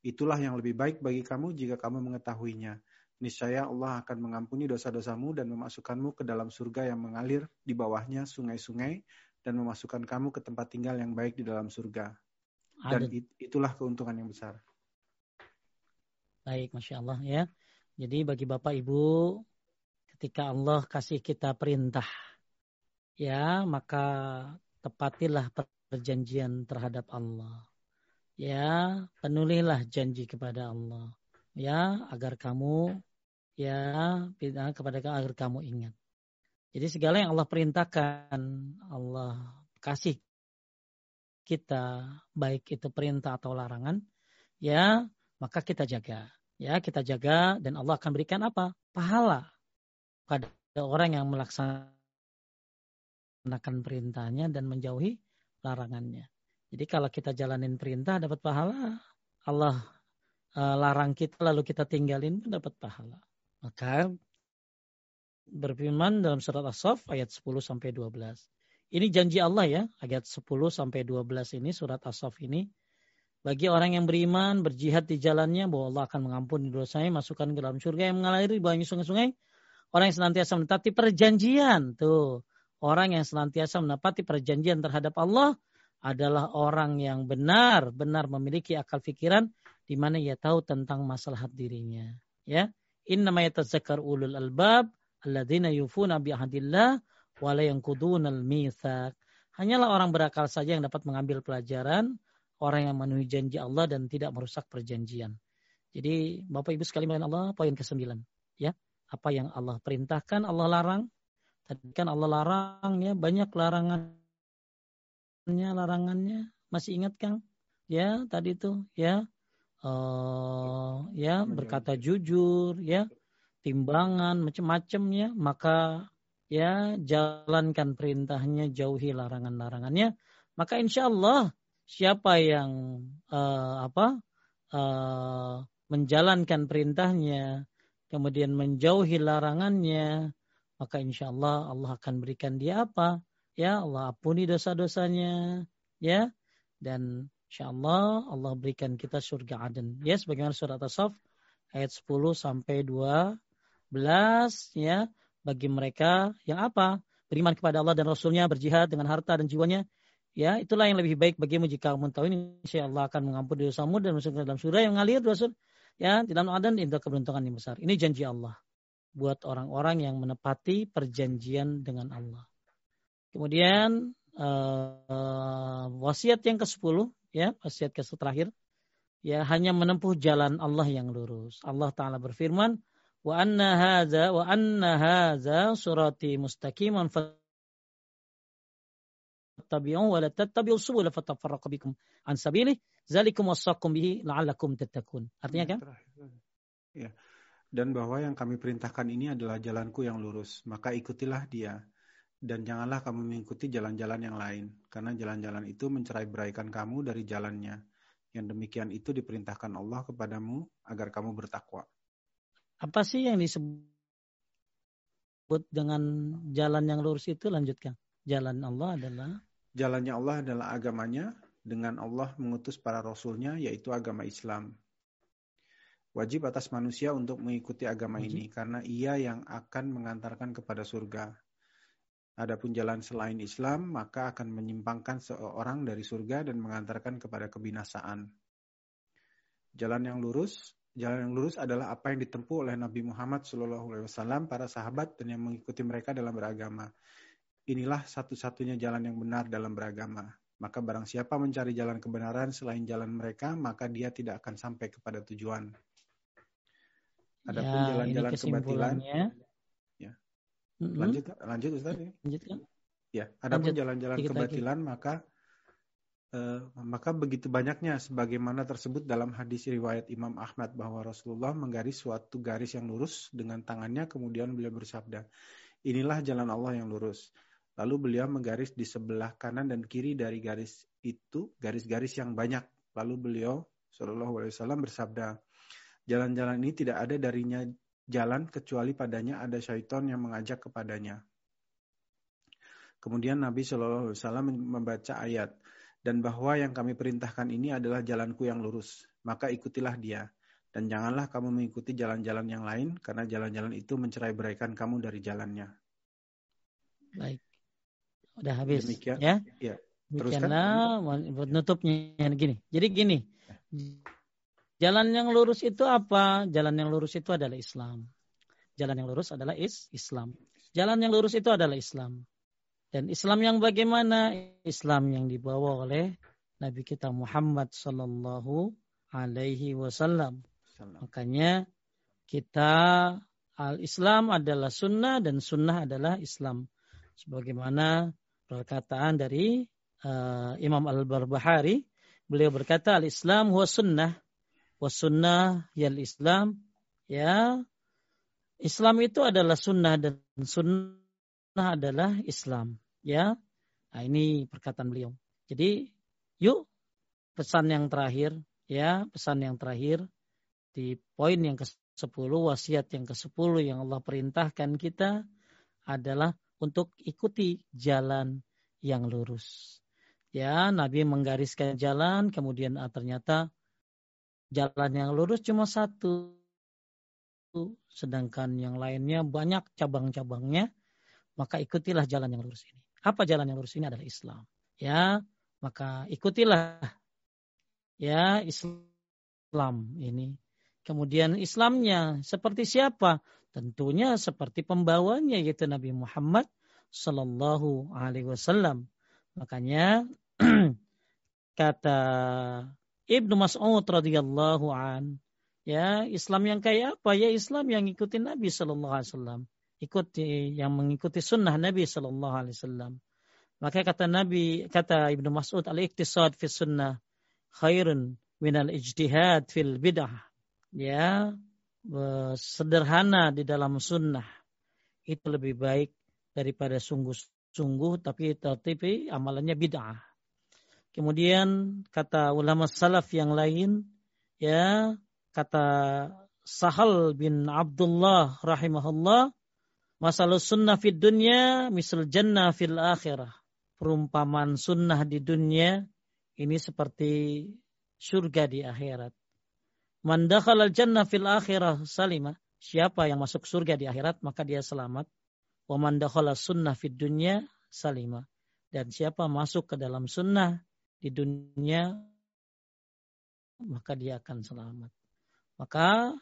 Itulah yang lebih baik bagi kamu jika kamu mengetahuinya niscaya Allah akan mengampuni dosa-dosamu dan memasukkanmu ke dalam surga yang mengalir di bawahnya sungai-sungai dan memasukkan kamu ke tempat tinggal yang baik di dalam surga. Dan itulah keuntungan yang besar. Baik, Masya Allah ya. Jadi bagi Bapak Ibu, ketika Allah kasih kita perintah, ya maka tepatilah perjanjian terhadap Allah. Ya, penulilah janji kepada Allah ya agar kamu ya kepada agar kamu ingat. Jadi segala yang Allah perintahkan, Allah kasih kita baik itu perintah atau larangan, ya maka kita jaga. Ya, kita jaga dan Allah akan berikan apa? Pahala pada orang yang melaksanakan perintahnya dan menjauhi larangannya. Jadi kalau kita jalanin perintah dapat pahala, Allah uh, larang kita lalu kita tinggalin pun dapat pahala. Maka berfirman dalam surat As-Saff ayat 10 sampai 12. Ini janji Allah ya, ayat 10 sampai 12 ini surat As-Saff ini bagi orang yang beriman, berjihad di jalannya bahwa Allah akan mengampuni dosanya, masukkan ke dalam surga yang mengalir di bawahnya sungai-sungai. Orang yang senantiasa menepati perjanjian, tuh. Orang yang senantiasa menepati perjanjian terhadap Allah adalah orang yang benar-benar memiliki akal pikiran di mana ia tahu tentang masalah dirinya. Ya, inna ma yatazakkar ulul albab alladzina yufuna bi ahdillah wa la yanquduna al-mitsaq. Hanyalah orang berakal saja yang dapat mengambil pelajaran, orang yang memenuhi janji Allah dan tidak merusak perjanjian. Jadi Bapak Ibu sekalian Allah poin ke-9 ya. Apa yang Allah perintahkan Allah larang. Tadi kan Allah larang ya banyak larangannya larangannya masih ingat Kang? Ya tadi itu ya uh, ya berkata jujur ya timbangan macam-macam ya maka ya jalankan perintahnya jauhi larangan-larangannya maka insya Allah siapa yang uh, apa uh, menjalankan perintahnya, kemudian menjauhi larangannya, maka insya Allah Allah akan berikan dia apa? Ya Allah ampuni dosa-dosanya, ya dan insya Allah Allah berikan kita surga aden. Ya sebagaimana surat As-Saff ayat 10 sampai 12 ya bagi mereka yang apa? Beriman kepada Allah dan Rasulnya, berjihad dengan harta dan jiwanya. Ya, itulah yang lebih baik bagimu jika kamu tahu ini insya Allah akan mengampuni dosamu dan masuk ke dalam surga yang ngalir Rasul ya dalam adan itu keberuntungan yang besar. Ini janji Allah buat orang-orang yang menepati perjanjian dengan Allah. Kemudian uh, wasiat yang ke-10 ya, wasiat ke terakhir ya hanya menempuh jalan Allah yang lurus. Allah taala berfirman, "Wa anna hadza wa anna hadza surati mustaqiman fattabi'u wa la tattabi'u subula fatafarraqu bikum an sabilihi Zalikum wasaqum bihi la'allakum tattaqun. Artinya kan? Ya. Dan bahwa yang kami perintahkan ini adalah jalanku yang lurus, maka ikutilah dia. Dan janganlah kamu mengikuti jalan-jalan yang lain, karena jalan-jalan itu mencerai beraikan kamu dari jalannya. Yang demikian itu diperintahkan Allah kepadamu agar kamu bertakwa. Apa sih yang disebut dengan jalan yang lurus itu? Lanjutkan. Jalan Allah adalah? Jalannya Allah adalah agamanya, dengan Allah mengutus para rasulnya yaitu agama Islam. Wajib atas manusia untuk mengikuti agama Wajib. ini karena ia yang akan mengantarkan kepada surga. Adapun jalan selain Islam maka akan menyimpangkan seorang dari surga dan mengantarkan kepada kebinasaan. Jalan yang lurus, jalan yang lurus adalah apa yang ditempuh oleh Nabi Muhammad SAW, para sahabat dan yang mengikuti mereka dalam beragama. Inilah satu-satunya jalan yang benar dalam beragama. Maka barang siapa mencari jalan kebenaran selain jalan mereka, maka dia tidak akan sampai kepada tujuan. Adapun ya, jalan-jalan kebatilan, ya. Mm-hmm. Lanjut, lanjut Ustaz. Ya. Lanjutkan. Ya, adapun jalan-jalan kebatilan, lagi. maka Uh, maka begitu banyaknya sebagaimana tersebut dalam hadis riwayat Imam Ahmad bahwa Rasulullah menggaris suatu garis yang lurus dengan tangannya kemudian beliau bersabda inilah jalan Allah yang lurus Lalu beliau menggaris di sebelah kanan dan kiri dari garis itu garis-garis yang banyak. Lalu beliau Shallallahu Alaihi Wasallam bersabda, jalan-jalan ini tidak ada darinya jalan kecuali padanya ada syaitan yang mengajak kepadanya. Kemudian Nabi Shallallahu Alaihi Wasallam membaca ayat dan bahwa yang kami perintahkan ini adalah jalanku yang lurus, maka ikutilah dia dan janganlah kamu mengikuti jalan-jalan yang lain karena jalan-jalan itu mencerai beraikan kamu dari jalannya. Baik. Udah habis. Demikian. Ya. ya. Demikianlah penutupnya gini. Jadi gini. Jalan yang lurus itu apa? Jalan yang lurus itu adalah Islam. Jalan yang lurus adalah is Islam. Jalan yang lurus itu adalah Islam. Dan Islam yang bagaimana? Islam yang dibawa oleh Nabi kita Muhammad sallallahu alaihi wasallam. Makanya kita al-Islam adalah sunnah dan sunnah adalah Islam. Sebagaimana perkataan dari uh, Imam Al-Barbahari. Beliau berkata al-Islam huwa sunnah wa sunnah yal Islam. Ya, Islam itu adalah sunnah dan sunnah adalah Islam. Ya, nah, ini perkataan beliau. Jadi, yuk pesan yang terakhir, ya pesan yang terakhir di poin yang ke-10, wasiat yang ke-10 yang Allah perintahkan kita adalah untuk ikuti jalan yang lurus. Ya, Nabi menggariskan jalan, kemudian ah, ternyata jalan yang lurus cuma satu, sedangkan yang lainnya banyak cabang-cabangnya. Maka ikutilah jalan yang lurus ini. Apa jalan yang lurus ini adalah Islam. Ya, Maka ikutilah ya Islam ini. Kemudian Islamnya seperti siapa? Tentunya seperti pembawanya yaitu Nabi Muhammad Sallallahu Alaihi Wasallam. Makanya [clears throat] kata Ibnu Mas'ud radhiyallahu an ya Islam yang kayak apa? Ya Islam yang ikuti Nabi Sallallahu Alaihi Wasallam. Ikuti yang mengikuti sunnah Nabi Sallallahu Alaihi Wasallam. Maka kata Nabi kata Ibnu Mas'ud al-iktisad fi sunnah khairun minal ijtihad fil bid'ah. Ya sederhana di dalam sunnah itu lebih baik daripada sungguh-sungguh tapi tapi amalannya bid'ah. Kemudian kata ulama salaf yang lain ya kata Sahal bin Abdullah rahimahullah masalah sunnah fid dunya misal jannah fil akhirah. Perumpamaan sunnah di dunia ini seperti surga di akhirat. Man dakhala jannah fil akhirah salima. Siapa yang masuk surga di akhirat maka dia selamat. Wa man sunnah fid dunya salima. Dan siapa masuk ke dalam sunnah di dunia maka dia akan selamat. Maka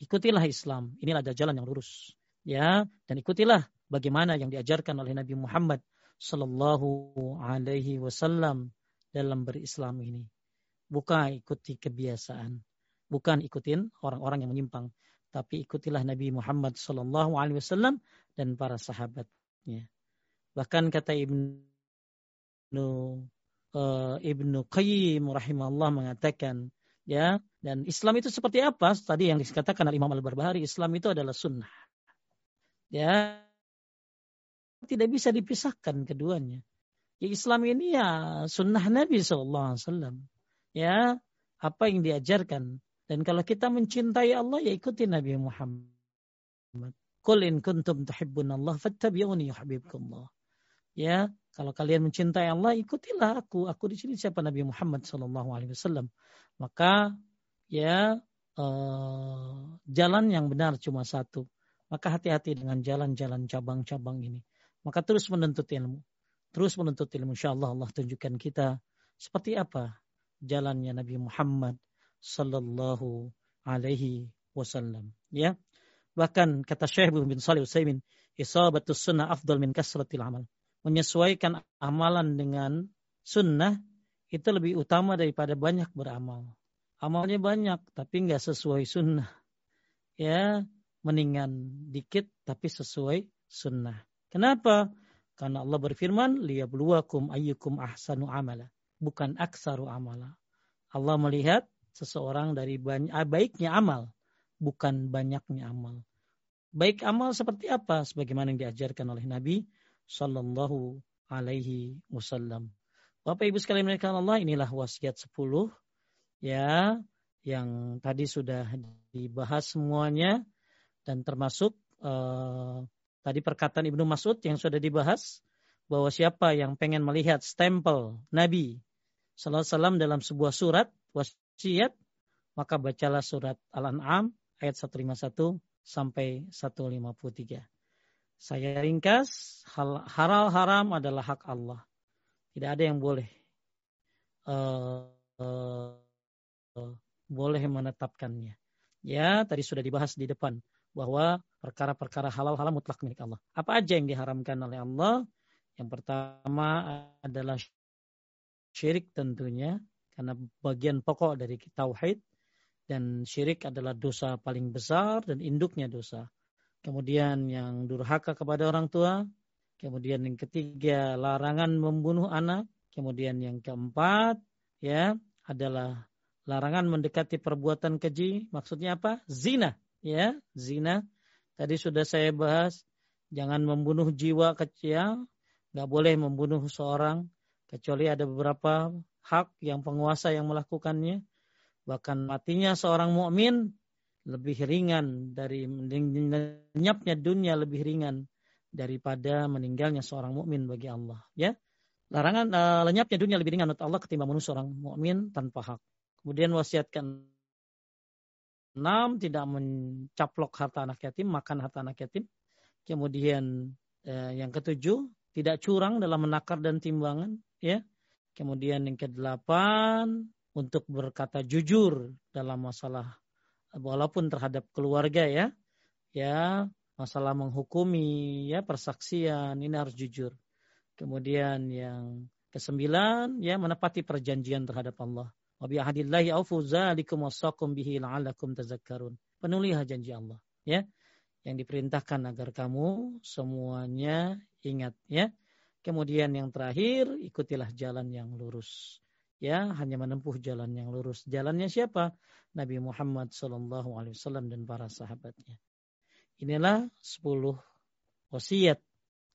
ikutilah Islam. Inilah ada jalan yang lurus. Ya, dan ikutilah bagaimana yang diajarkan oleh Nabi Muhammad sallallahu alaihi wasallam dalam berislam ini. Bukan ikuti kebiasaan bukan ikutin orang-orang yang menyimpang, tapi ikutilah Nabi Muhammad Sallallahu Alaihi Wasallam dan para sahabatnya. Bahkan kata Ibnu uh, Ibnu Qayyim rahimahullah mengatakan ya dan Islam itu seperti apa? Tadi yang dikatakan oleh Imam Al-Barbahari, Islam itu adalah sunnah. Ya tidak bisa dipisahkan keduanya. Ya, Islam ini ya sunnah Nabi Sallallahu Alaihi Wasallam. Ya apa yang diajarkan dan kalau kita mencintai Allah ya ikuti Nabi Muhammad. Qul in kuntum tuhibbun Allah fattabi'uni yuhibbukumullah. Ya, kalau kalian mencintai Allah ikutilah aku. Aku di sini siapa Nabi Muhammad sallallahu alaihi wasallam. Maka ya uh, jalan yang benar cuma satu. Maka hati-hati dengan jalan-jalan cabang-cabang ini. Maka terus menuntut ilmu. Terus menuntut ilmu. InsyaAllah Allah tunjukkan kita seperti apa jalannya Nabi Muhammad sallallahu alaihi wasallam. Ya. Bahkan kata Syekh bin Salih Utsaimin isabatus sunnah afdal min kasratil amal. Menyesuaikan amalan dengan sunnah itu lebih utama daripada banyak beramal. Amalnya banyak tapi nggak sesuai sunnah. Ya mendingan dikit tapi sesuai sunnah. Kenapa? Karena Allah berfirman liyabluwakum ayyukum ahsanu amala. Bukan aksaru amala. Allah melihat seseorang dari banyak, ah, baiknya amal, bukan banyaknya amal. Baik amal seperti apa? Sebagaimana yang diajarkan oleh Nabi Sallallahu Alaihi Wasallam. Bapak Ibu sekalian mereka Allah, inilah wasiat 10 ya yang tadi sudah dibahas semuanya dan termasuk uh, tadi perkataan Ibnu Mas'ud yang sudah dibahas bahwa siapa yang pengen melihat stempel Nabi Sallallahu Alaihi Wasallam dalam sebuah surat maka bacalah surat Al-An'am ayat 151 sampai 153. Saya ringkas, hal halal haram adalah hak Allah. Tidak ada yang boleh uh, uh, boleh menetapkannya. Ya, tadi sudah dibahas di depan bahwa perkara-perkara halal haram mutlak milik Allah. Apa aja yang diharamkan oleh Allah? Yang pertama adalah syirik tentunya karena bagian pokok dari tauhid dan syirik adalah dosa paling besar dan induknya dosa. Kemudian yang durhaka kepada orang tua, kemudian yang ketiga larangan membunuh anak, kemudian yang keempat ya adalah larangan mendekati perbuatan keji, maksudnya apa? Zina, ya, zina. Tadi sudah saya bahas, jangan membunuh jiwa kecil, nggak boleh membunuh seorang kecuali ada beberapa hak yang penguasa yang melakukannya. Bahkan matinya seorang mukmin lebih ringan dari lenyapnya dunia lebih ringan daripada meninggalnya seorang mukmin bagi Allah. Ya, larangan uh, lenyapnya dunia lebih ringan untuk Allah ketimbang manusia seorang mukmin tanpa hak. Kemudian wasiatkan enam tidak mencaplok harta anak yatim, makan harta anak yatim. Kemudian uh, yang ketujuh tidak curang dalam menakar dan timbangan. Ya, Kemudian yang kedelapan untuk berkata jujur dalam masalah walaupun terhadap keluarga ya. Ya, masalah menghukumi ya persaksian ini harus jujur. Kemudian yang kesembilan ya menepati perjanjian terhadap Allah. Wa aufu zalikum wasaqum bihi la'allakum tazakkarun. Janji Allah ya yang diperintahkan agar kamu semuanya ingat ya. Kemudian yang terakhir ikutilah jalan yang lurus. Ya, hanya menempuh jalan yang lurus. Jalannya siapa? Nabi Muhammad wasallam dan para sahabatnya. Inilah 10 wasiat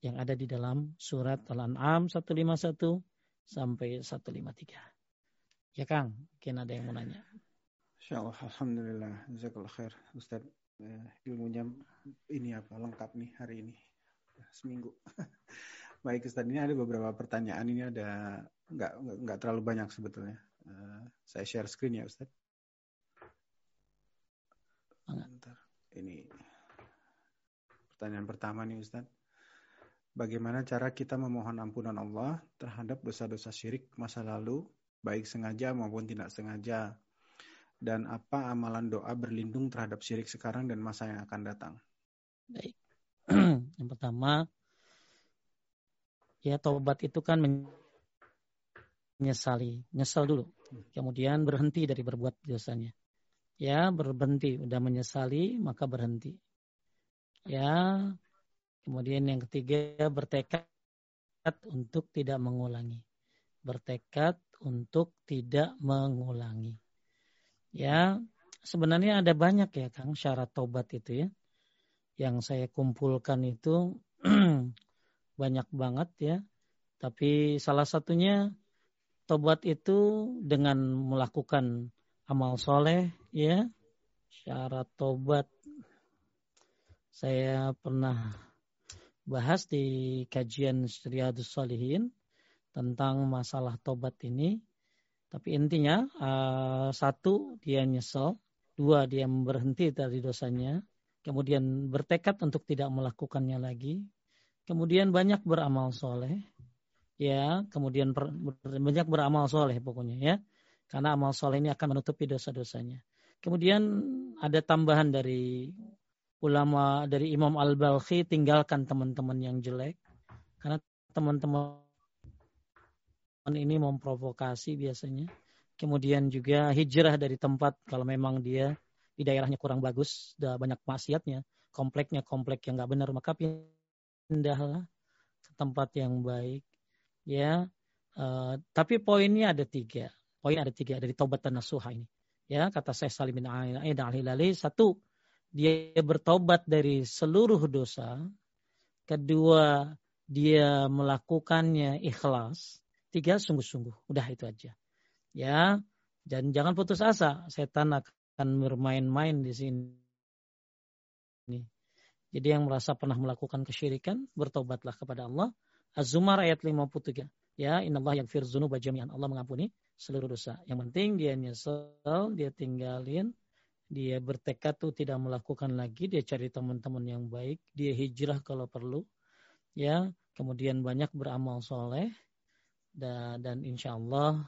yang ada di dalam surat Al-An'am 151 sampai 153. Ya Kang, mungkin ada yang mau nanya. Insyaallah, Alhamdulillah. Jazakallah khair. Ustaz, eh, ilmunya ini apa lengkap nih hari ini. Seminggu. [laughs] Baik Ustaz, ini ada beberapa pertanyaan. Ini ada nggak nggak terlalu banyak sebetulnya. Uh, saya share screen ya Ustaz. Bentar. Ini pertanyaan pertama nih Ustaz. Bagaimana cara kita memohon ampunan Allah terhadap dosa-dosa syirik masa lalu, baik sengaja maupun tidak sengaja? Dan apa amalan doa berlindung terhadap syirik sekarang dan masa yang akan datang? Baik. [clears throat] yang pertama, ya taubat itu kan menyesali, nyesal dulu. Kemudian berhenti dari berbuat dosanya. Ya, berhenti, udah menyesali maka berhenti. Ya, kemudian yang ketiga bertekad untuk tidak mengulangi. Bertekad untuk tidak mengulangi. Ya, sebenarnya ada banyak ya Kang syarat taubat itu ya. Yang saya kumpulkan itu [clears throat] banyak banget ya. Tapi salah satunya tobat itu dengan melakukan amal soleh ya. Syarat tobat saya pernah bahas di kajian Riyadus Salihin tentang masalah tobat ini. Tapi intinya uh, satu dia nyesel, dua dia berhenti dari dosanya, kemudian bertekad untuk tidak melakukannya lagi, kemudian banyak beramal soleh, ya, kemudian per, banyak beramal soleh pokoknya ya, karena amal soleh ini akan menutupi dosa-dosanya. Kemudian ada tambahan dari ulama dari Imam Al Balkhi tinggalkan teman-teman yang jelek, karena teman-teman ini memprovokasi biasanya. Kemudian juga hijrah dari tempat kalau memang dia di daerahnya kurang bagus, banyak maksiatnya, kompleknya komplek yang nggak benar, maka pindahlah ke tempat yang baik ya. Uh, tapi poinnya ada tiga. Poin ada tiga dari taubat dan nasuha ini. Ya kata saya Salim bin Aid al Hilali satu dia bertobat dari seluruh dosa. Kedua dia melakukannya ikhlas. Tiga sungguh-sungguh. Udah itu aja. Ya dan jangan putus asa. Setan akan bermain-main di sini jadi yang merasa pernah melakukan kesyirikan, bertobatlah kepada Allah. Az-Zumar ayat 53. Ya, innallaha yaghfir dzunuba jami'an. Allah mengampuni seluruh dosa. Yang penting dia nyesel, dia tinggalin, dia bertekad tuh tidak melakukan lagi, dia cari teman-teman yang baik, dia hijrah kalau perlu. Ya, kemudian banyak beramal soleh dan, dan insya Allah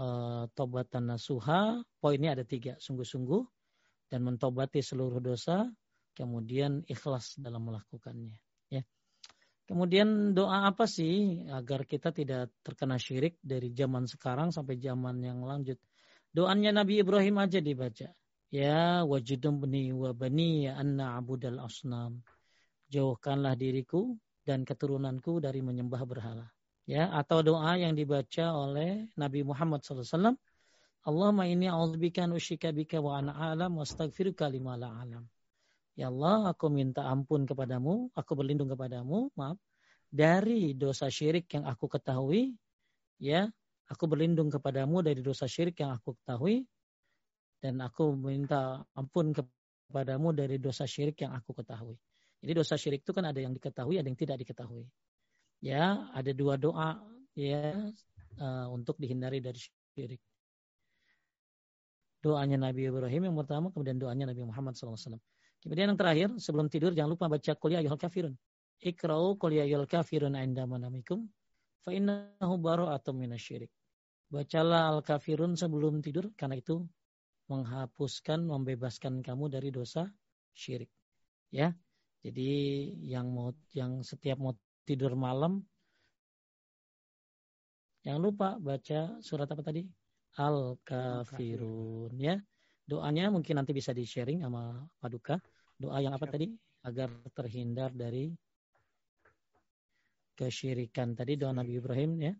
uh, tobatan nasuha poinnya ada tiga sungguh-sungguh dan mentobati seluruh dosa kemudian ikhlas dalam melakukannya ya. Kemudian doa apa sih agar kita tidak terkena syirik dari zaman sekarang sampai zaman yang lanjut? Doanya Nabi Ibrahim aja dibaca. Ya wajidum bani wa bani anna abudal asnam. Jauhkanlah diriku dan keturunanku dari menyembah berhala. Ya atau doa yang dibaca oleh Nabi Muhammad SAW Allahumma inni a'udzubika an usyrika bika wa ana a'lam wa astaghfiruka lima la a'lam. Ya Allah, aku minta ampun kepadamu, aku berlindung kepadamu, maaf, dari dosa syirik yang aku ketahui, ya, aku berlindung kepadamu dari dosa syirik yang aku ketahui, dan aku minta ampun kepadamu dari dosa syirik yang aku ketahui. Jadi dosa syirik itu kan ada yang diketahui, ada yang tidak diketahui. Ya, ada dua doa ya uh, untuk dihindari dari syirik. Doanya Nabi Ibrahim yang pertama, kemudian doanya Nabi Muhammad SAW. Kemudian yang terakhir, sebelum tidur jangan lupa baca kuliah ayuhal kafirun. Ikra'u kuliah ayuhal kafirun inda manamikum. fa innahu bara'atun minasyirik. Bacalah Al-Kafirun sebelum tidur karena itu menghapuskan, membebaskan kamu dari dosa syirik. Ya. Jadi yang mau yang setiap mau tidur malam jangan lupa baca surat apa tadi? Al-Kafirun ya. Doanya mungkin nanti bisa di-sharing sama Paduka. Doa yang apa tadi? Agar terhindar dari kesyirikan tadi doa Nabi Ibrahim ya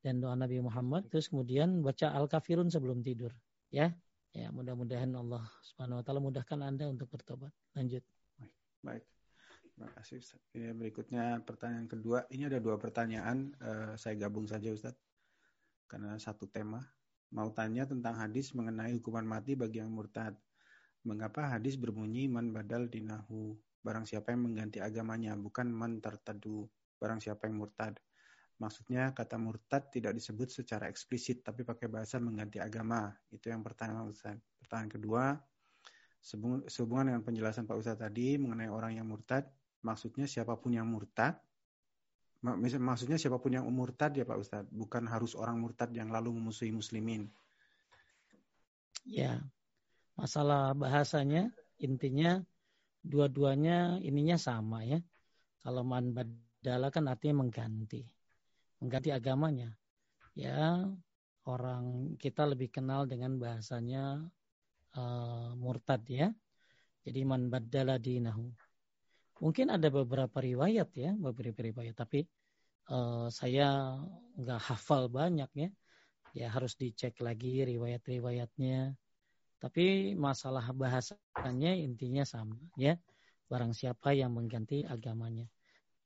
dan doa Nabi Muhammad terus kemudian baca Al-Kafirun sebelum tidur ya. Ya, mudah-mudahan Allah Subhanahu wa taala mudahkan Anda untuk bertobat. Lanjut. Baik. Terima kasih Ustaz. Ini berikutnya pertanyaan kedua. Ini ada dua pertanyaan, uh, saya gabung saja Ustaz. Karena satu tema. Mau tanya tentang hadis mengenai hukuman mati bagi yang murtad. Mengapa hadis berbunyi man badal dinahu? Barang siapa yang mengganti agamanya, bukan man tertadu. Barang siapa yang murtad. Maksudnya kata murtad tidak disebut secara eksplisit tapi pakai bahasa mengganti agama. Itu yang pertama Ustaz. Pertanyaan kedua, sehubungan dengan penjelasan Pak Ustaz tadi mengenai orang yang murtad, maksudnya siapa pun yang murtad, maksudnya siapa pun yang murtad ya Pak Ustaz, bukan harus orang murtad yang lalu memusuhi muslimin. Ya, masalah bahasanya intinya dua-duanya ininya sama ya. Kalau man badala kan artinya mengganti mengganti agamanya. Ya, orang kita lebih kenal dengan bahasanya uh, murtad ya. Jadi man baddala dinahu. Mungkin ada beberapa riwayat ya, beberapa riwayat, tapi uh, saya nggak hafal banyak ya. Ya harus dicek lagi riwayat-riwayatnya. Tapi masalah bahasanya intinya sama ya. Barang siapa yang mengganti agamanya.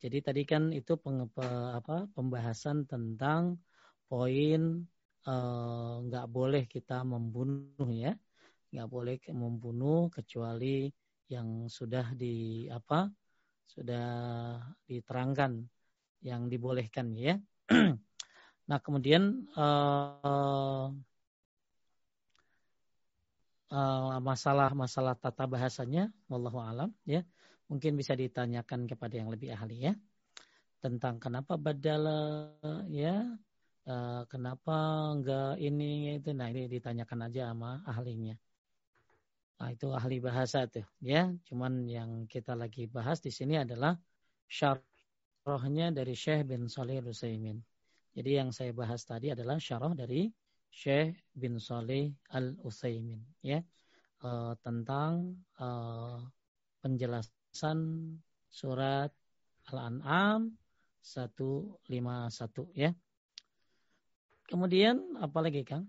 Jadi tadi kan itu peng, apa, pembahasan tentang poin eh, nggak uh, boleh kita membunuh ya, nggak boleh membunuh kecuali yang sudah di apa sudah diterangkan yang dibolehkan ya. [clears throat] nah kemudian uh, uh, masalah masalah tata bahasanya, wallahu alam ya. Mungkin bisa ditanyakan kepada yang lebih ahli ya. Tentang kenapa badala ya uh, kenapa enggak ini itu. Nah ini ditanyakan aja sama ahlinya. Nah itu ahli bahasa tuh ya. Cuman yang kita lagi bahas di sini adalah syarahnya dari Syekh bin Salih Al-Utsaimin. Jadi yang saya bahas tadi adalah syarah dari Syekh bin Salih Al-Utsaimin ya uh, tentang uh, penjelasan surat Al-An'am 151 ya. Kemudian apa lagi Kang?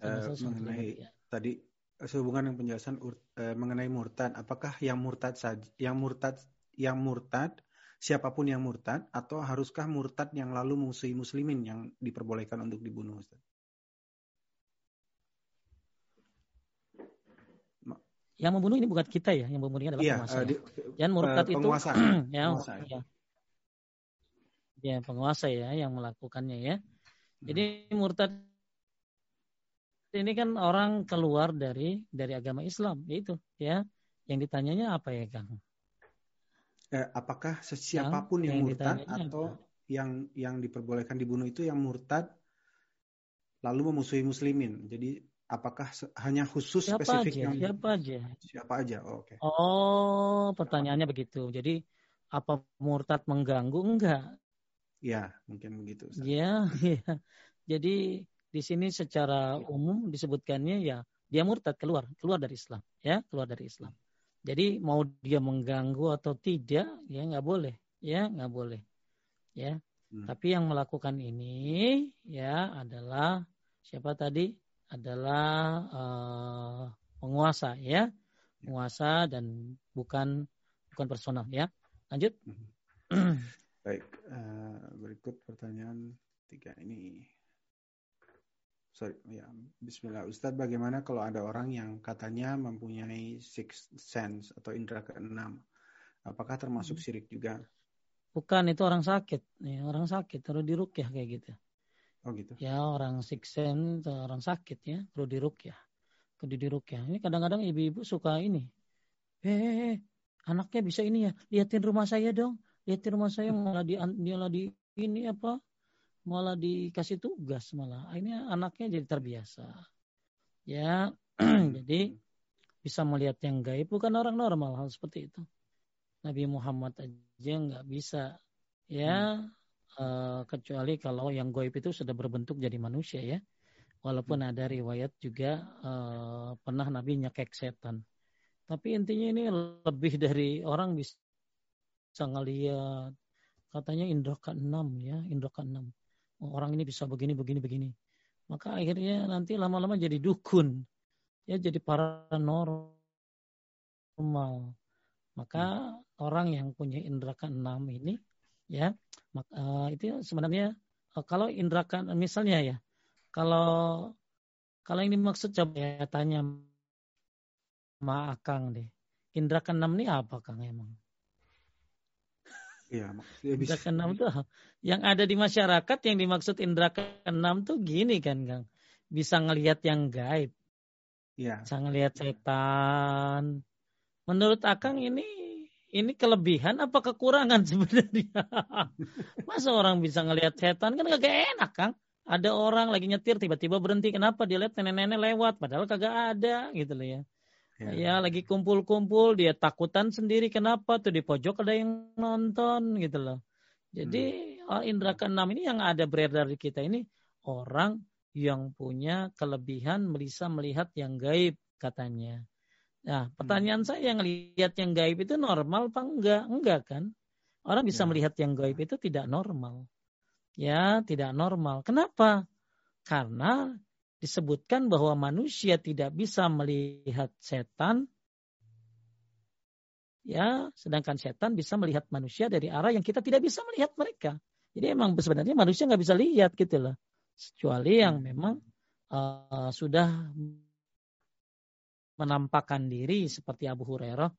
Uh, mengenai ya. tadi sehubungan dengan penjelasan uh, mengenai murtad, apakah yang murtad saja yang murtad yang murtad siapa pun yang murtad atau haruskah murtad yang lalu musuhi muslimin yang diperbolehkan untuk dibunuh Ustaz? Yang membunuh ini bukan kita ya, yang membunuhnya adalah iya, penguasa. Uh, di, ya. murtad uh, itu [clears throat] ya, penguasa. ya. Ya, penguasa ya yang melakukannya ya. Hmm. Jadi murtad ini kan orang keluar dari dari agama Islam, itu ya. Yang ditanyanya apa ya, Kang? Eh, apakah siapa pun yang, yang murtad atau apa? yang yang diperbolehkan dibunuh itu yang murtad lalu memusuhi muslimin. Jadi apakah hanya khusus siapa spesifik aja, yang siapa aja? Siapa aja? Oh, oke. Okay. oh pertanyaannya begitu. Jadi apa murtad mengganggu? Enggak. Ya mungkin begitu ya [laughs] ya jadi di sini secara umum disebutkannya ya dia murtad keluar keluar dari Islam ya keluar dari Islam. Jadi mau dia mengganggu atau tidak ya nggak boleh ya nggak boleh ya. Hmm. tapi yang melakukan ini ya adalah siapa tadi adalah uh, penguasa ya. Penguasa dan bukan bukan personal ya. Lanjut. [clears throat] Baik uh, berikut pertanyaan tiga ini. Sorry ya Bismillah. Ustadz bagaimana kalau ada orang yang katanya mempunyai six sense atau indera keenam? Apakah termasuk hmm. sirik juga? Bukan itu orang sakit. Ya, orang sakit harus dirukyah kayak gitu Oh gitu. Ya orang siksen, orang sakit ya, perlu dirukyah. Perlu dirukyah. Ini kadang-kadang ibu-ibu suka ini. Eh, anaknya bisa ini ya, liatin rumah saya dong. Liatin rumah saya [laughs] malah di malah di ini apa? malah dikasih tugas malah. Ini anaknya jadi terbiasa. Ya, [clears throat] jadi bisa melihat yang gaib bukan orang normal hal seperti itu. Nabi Muhammad aja nggak bisa ya hmm. Uh, kecuali kalau yang gaib itu sudah berbentuk jadi manusia ya. Walaupun hmm. ada riwayat juga uh, pernah Nabi nyekek setan. Tapi intinya ini lebih dari orang bisa ngeliat katanya indra keenam ya, indra keenam. Oh, orang ini bisa begini begini begini. Maka akhirnya nanti lama-lama jadi dukun. Ya jadi paranormal. Maka hmm. orang yang punya indra keenam ini ya, uh, itu sebenarnya uh, kalau indra ke misalnya ya, kalau kalau ini maksud coba ya tanya sama Akang deh. Indra keenam ini apa Kang emang? Iya, indra keenam tuh yang ada di masyarakat yang dimaksud indra keenam tuh gini kan Kang. Bisa ngelihat yang gaib. Iya. Bisa ngelihat setan. Menurut Akang ini ini kelebihan apa kekurangan [laughs] sebenarnya? Masa orang bisa ngelihat setan kan gak enak Kang. Ada orang lagi nyetir tiba-tiba berhenti kenapa dia lihat nenek-nenek lewat padahal kagak ada gitu loh ya. Ya. ya lagi kumpul-kumpul dia takutan sendiri kenapa tuh di pojok ada yang nonton gitu loh. Jadi hmm. oh, indra keenam ini yang ada beredar di kita ini orang yang punya kelebihan bisa melihat yang gaib katanya. Nah, hmm. pertanyaan hmm. saya yang lihat yang gaib itu normal apa enggak? Enggak kan? Orang bisa ya. melihat yang gaib itu tidak normal. Ya, tidak normal. Kenapa? Karena disebutkan bahwa manusia tidak bisa melihat setan ya sedangkan setan bisa melihat manusia dari arah yang kita tidak bisa melihat mereka jadi emang sebenarnya manusia nggak bisa lihat gitu loh kecuali yang memang uh, sudah menampakkan diri seperti Abu Hurairah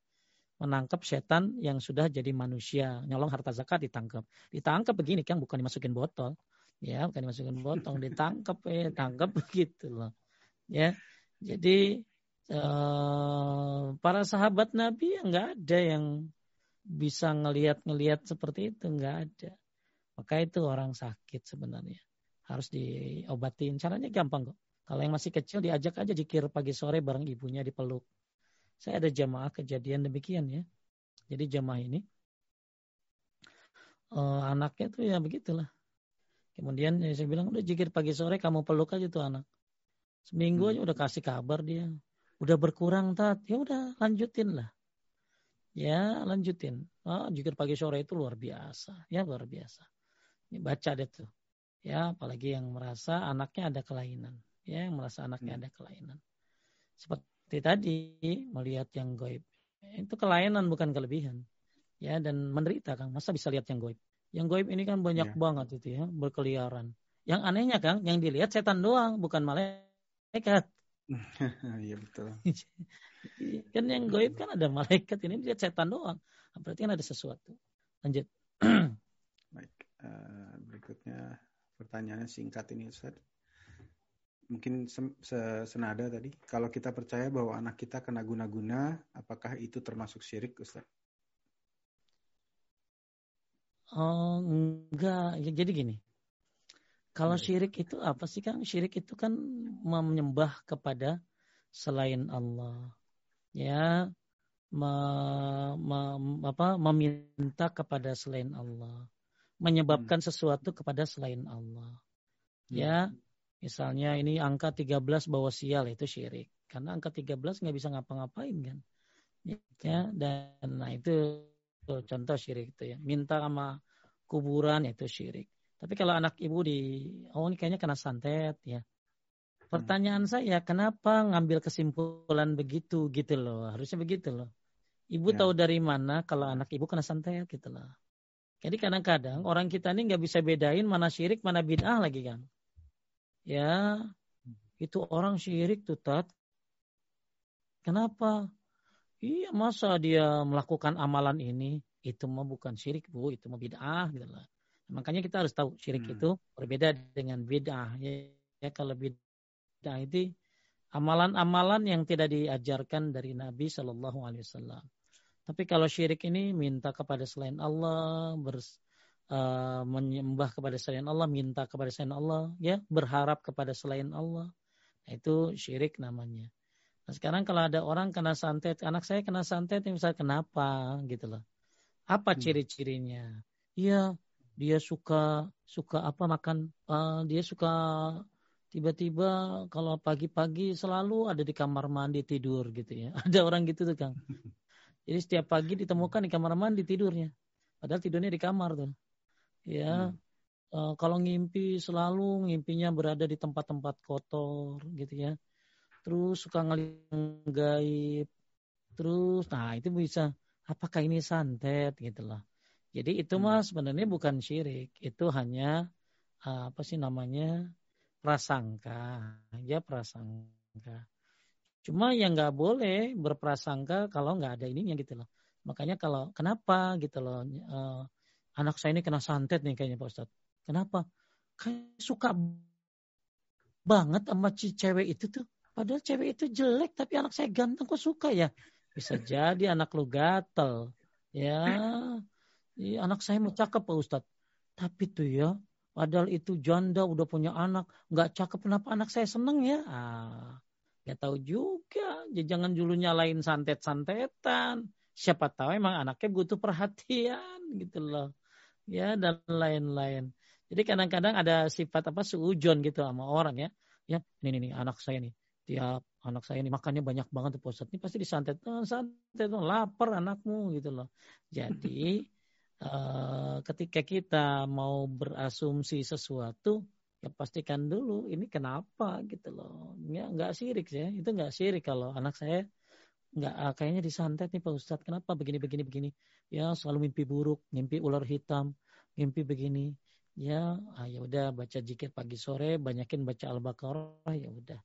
menangkap setan yang sudah jadi manusia. Nyolong harta zakat ditangkap. Ditangkap begini kan bukan dimasukin botol. Ya bukan dimasukin botong ditangkap ya tangkap [laughs] begitu loh. Ya jadi eh, para sahabat Nabi yang nggak ada yang bisa ngelihat-ngelihat seperti itu nggak ada. Maka itu orang sakit sebenarnya. Harus diobatin. Caranya gampang kok kalau yang masih kecil diajak aja jikir pagi sore bareng ibunya dipeluk saya ada jamaah kejadian demikian ya jadi jamaah ini uh, anaknya tuh ya begitulah Kemudian ya saya bilang udah jikir pagi sore kamu peluk aja tuh anak. Seminggu aja hmm. udah kasih kabar dia. Udah berkurang tat. Ya udah lanjutin lah. Ya lanjutin. Oh, jikir pagi sore itu luar biasa. Ya luar biasa. Ini baca deh tuh. Ya apalagi yang merasa anaknya ada kelainan. Ya yang merasa anaknya hmm. ada kelainan. Seperti tadi melihat yang goib. Itu kelainan bukan kelebihan. Ya dan menderita kan. Masa bisa lihat yang goib. Yang goib ini kan banyak ya. banget itu ya, berkeliaran. Yang anehnya kan, yang dilihat setan doang, bukan malaikat. [laughs] Iya betul. [laughs] kan yang goib kan ada malaikat, ini dilihat setan doang. Berarti kan ada sesuatu. Lanjut. [clears throat] Baik, uh, berikutnya pertanyaannya singkat ini Ustaz. Mungkin senada tadi. Kalau kita percaya bahwa anak kita kena guna-guna, apakah itu termasuk syirik Ustaz? Oh, enggak. Ya, jadi gini. Kalau syirik itu apa sih Kang? Syirik itu kan menyembah kepada selain Allah. Ya, me, me, apa, meminta kepada selain Allah. Menyebabkan hmm. sesuatu kepada selain Allah. Ya, hmm. Misalnya ini angka 13 bawa sial itu syirik. Karena angka 13 nggak bisa ngapa-ngapain kan. Ya, dan nah itu contoh syirik itu ya. Minta sama kuburan itu syirik. Tapi kalau anak ibu di, oh ini kayaknya kena santet ya. Pertanyaan hmm. saya, kenapa ngambil kesimpulan begitu gitu loh? Harusnya begitu loh. Ibu ya. tahu dari mana kalau anak ibu kena santet gitu loh. Jadi kadang-kadang orang kita ini nggak bisa bedain mana syirik, mana bid'ah lagi kan. Ya, itu orang syirik tuh tat. Kenapa? Iya masa dia melakukan amalan ini itu mah bukan syirik bu itu mah bid'ah gitu lah. Makanya kita harus tahu syirik hmm. itu berbeda dengan bid'ah ya, ya kalau bid'ah itu amalan-amalan yang tidak diajarkan dari Nabi Shallallahu Alaihi Wasallam. Tapi kalau syirik ini minta kepada selain Allah, ber, uh, menyembah kepada selain Allah, minta kepada selain Allah, ya berharap kepada selain Allah. Nah, itu syirik namanya. Nah, sekarang kalau ada orang kena santet, anak saya kena santet, misalnya kenapa gitu loh. Apa hmm. ciri-cirinya? Iya, dia suka suka apa makan uh, dia suka tiba-tiba kalau pagi-pagi selalu ada di kamar mandi tidur gitu ya. [laughs] Ada orang gitu tuh Kang. [laughs] Jadi setiap pagi ditemukan di kamar mandi tidurnya. Padahal tidurnya di kamar tuh. Ya. Hmm. Uh, kalau ngimpi selalu ngimpinya berada di tempat-tempat kotor gitu ya terus suka ngeliat gaib, terus nah itu bisa apakah ini santet gitu loh. Jadi itu hmm. mah sebenarnya bukan syirik, itu hanya uh, apa sih namanya prasangka, ya prasangka. Cuma yang nggak boleh berprasangka kalau nggak ada ininya gitu loh. Makanya kalau kenapa gitu loh, uh, anak saya ini kena santet nih kayaknya Pak Ustadz. Kenapa? Kayak suka banget sama cewek itu tuh. Padahal cewek itu jelek tapi anak saya ganteng kok suka ya. Bisa jadi anak lu gatel. Ya. ya anak saya mau cakep Pak Ustadz. Tapi tuh ya. Padahal itu janda udah punya anak. Nggak cakep kenapa anak saya seneng ya. Ah, ya tahu juga. Ya, jangan dulu nyalain santet-santetan. Siapa tahu emang anaknya butuh perhatian gitu loh. Ya dan lain-lain. Jadi kadang-kadang ada sifat apa seujon gitu sama orang ya. Ya, ini nih anak saya nih tiap anak saya ini makannya banyak banget tuh Ustadz. Ini pasti disantet. Oh, santet tuh lapar anakmu gitu loh. Jadi uh, [laughs] ketika kita mau berasumsi sesuatu ya pastikan dulu ini kenapa gitu loh. Ya nggak sirik ya. Itu nggak sirik kalau anak saya nggak uh, kayaknya disantet nih Pak Ustadz. Kenapa begini begini begini? Ya selalu mimpi buruk, mimpi ular hitam, mimpi begini. Ya, ah, ya udah baca jikir pagi sore, banyakin baca Al-Baqarah ya udah.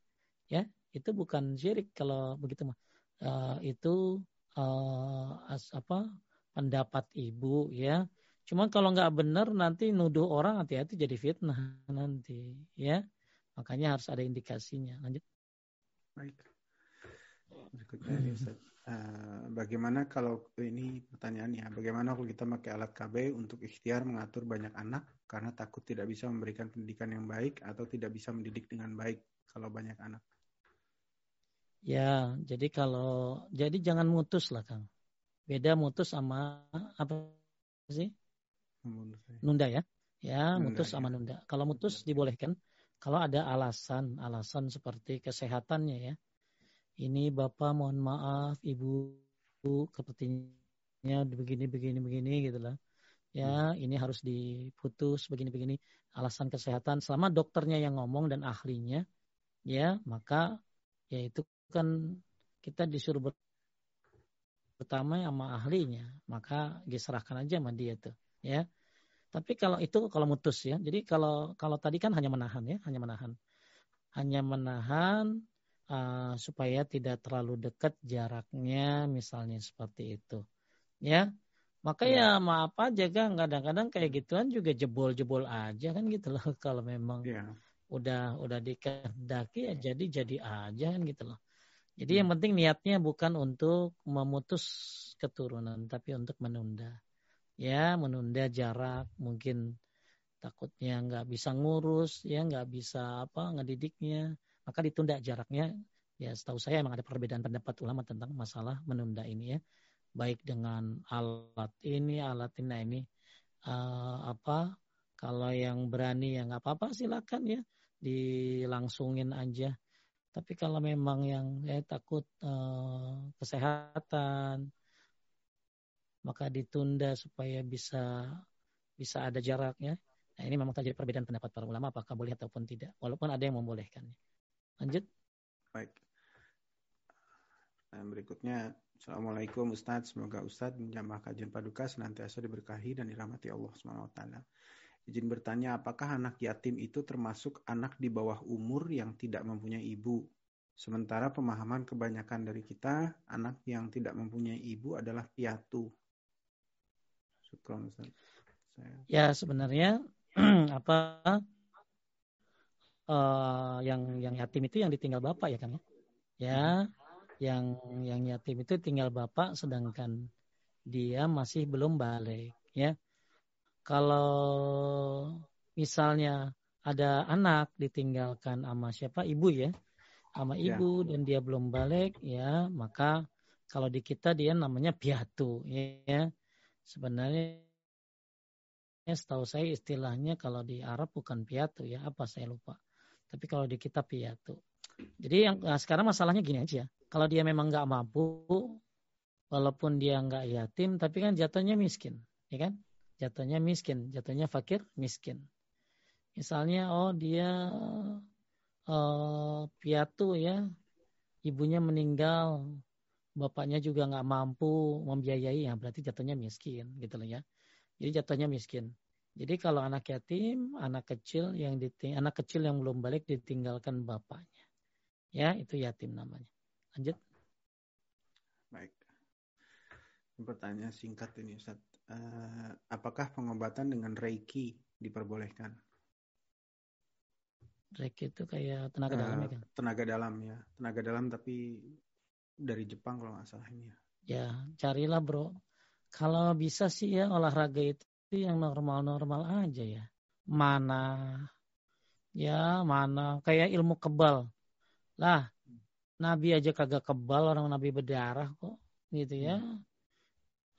Ya itu bukan syirik kalau begitu mah. Uh, itu uh, as, apa pendapat ibu ya. Cuman kalau nggak benar nanti nuduh orang hati-hati jadi fitnah nanti ya. Makanya harus ada indikasinya. Lanjut. Baik berikutnya ini Uh, bagaimana kalau ini pertanyaannya, bagaimana kalau kita pakai alat KB untuk ikhtiar mengatur banyak anak karena takut tidak bisa memberikan pendidikan yang baik atau tidak bisa mendidik dengan baik kalau banyak anak? Ya, jadi kalau jadi jangan mutus lah Kang. Beda mutus sama apa sih? Nunda ya. Ya, nunda, mutus ya. sama nunda. Kalau mutus dibolehkan kalau ada alasan, alasan seperti kesehatannya ya. Ini Bapak mohon maaf, Ibu sepertinya begini begini begini gitu lah. Ya, hmm. ini harus diputus begini begini. Alasan kesehatan selama dokternya yang ngomong dan ahlinya ya, maka ya itu kan kita disuruh pertama sama ahlinya, maka diserahkan aja sama dia tuh, ya. Tapi kalau itu kalau mutus ya. Jadi kalau kalau tadi kan hanya menahan ya, hanya menahan. Hanya menahan uh, supaya tidak terlalu dekat jaraknya misalnya seperti itu. Ya. Maka ya, ya maaf aja kan kadang-kadang kayak gituan juga jebol-jebol aja kan gitu loh [laughs] kalau memang ya. udah udah dikehendaki ya jadi jadi aja kan gitu loh. Jadi yang hmm. penting niatnya bukan untuk memutus keturunan, tapi untuk menunda. Ya, menunda jarak, mungkin takutnya nggak bisa ngurus, ya nggak bisa apa ngedidiknya, maka ditunda jaraknya. Ya, setahu saya emang ada perbedaan pendapat ulama tentang masalah menunda ini ya, baik dengan alat ini, alat ini, nah ini uh, apa? Kalau yang berani ya nggak apa-apa silakan ya, dilangsungin aja tapi kalau memang yang ya, takut uh, kesehatan, maka ditunda supaya bisa bisa ada jaraknya. Nah, ini memang terjadi perbedaan pendapat para ulama apakah boleh ataupun tidak, walaupun ada yang membolehkannya. Lanjut. Baik. Dan berikutnya, Assalamualaikum Ustadz. Semoga Ustadz menjamah kajian paduka senantiasa diberkahi dan dirahmati Allah SWT. Izin bertanya, apakah anak yatim itu termasuk anak di bawah umur yang tidak mempunyai ibu? Sementara pemahaman kebanyakan dari kita, anak yang tidak mempunyai ibu adalah piatu. Syukron, Ya, sebenarnya [clears throat] apa uh, yang yang yatim itu yang ditinggal bapak ya kan ya? Ya, yang yang yatim itu tinggal bapak sedangkan dia masih belum balik ya kalau misalnya ada anak ditinggalkan sama siapa ibu ya sama ya. ibu ya. dan dia belum balik ya maka kalau di kita dia namanya piatu ya sebenarnya setahu saya istilahnya kalau di Arab bukan piatu ya apa saya lupa tapi kalau di kita piatu jadi yang nah sekarang masalahnya gini aja kalau dia memang nggak mampu walaupun dia nggak yatim tapi kan jatuhnya miskin ya kan jatuhnya miskin jatuhnya fakir miskin Misalnya oh dia uh, piatu ya, ibunya meninggal, bapaknya juga nggak mampu membiayai, ya berarti jatuhnya miskin gitu loh ya. Jadi jatuhnya miskin. Jadi kalau anak yatim, anak kecil yang diting anak kecil yang belum balik ditinggalkan bapaknya. Ya, itu yatim namanya. Lanjut. Baik. Pertanyaan singkat ini Ustaz. Uh, apakah pengobatan dengan Reiki diperbolehkan? Reiki itu kayak tenaga uh, dalam ya kan? Tenaga dalam ya, tenaga dalam tapi dari Jepang kalau nggak salah ini ya. Ya, carilah bro. Kalau bisa sih ya olahraga itu yang normal-normal aja ya. Mana, ya mana, kayak ilmu kebal. Lah, Nabi aja kagak kebal, orang Nabi berdarah kok, gitu ya. Hmm.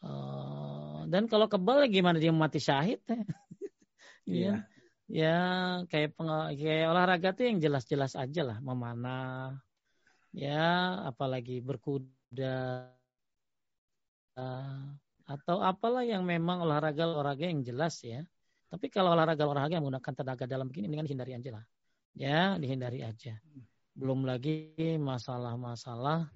Uh, dan kalau kebal gimana dia mati syahid ya? [laughs] Iya. yeah ya kayak kayak olahraga tuh yang jelas-jelas aja lah memanah ya apalagi berkuda uh, atau apalah yang memang olahraga olahraga yang jelas ya. Tapi kalau olahraga olahraga yang menggunakan tenaga dalam begini dengan dihindari aja lah. Ya dihindari aja. Belum lagi masalah-masalah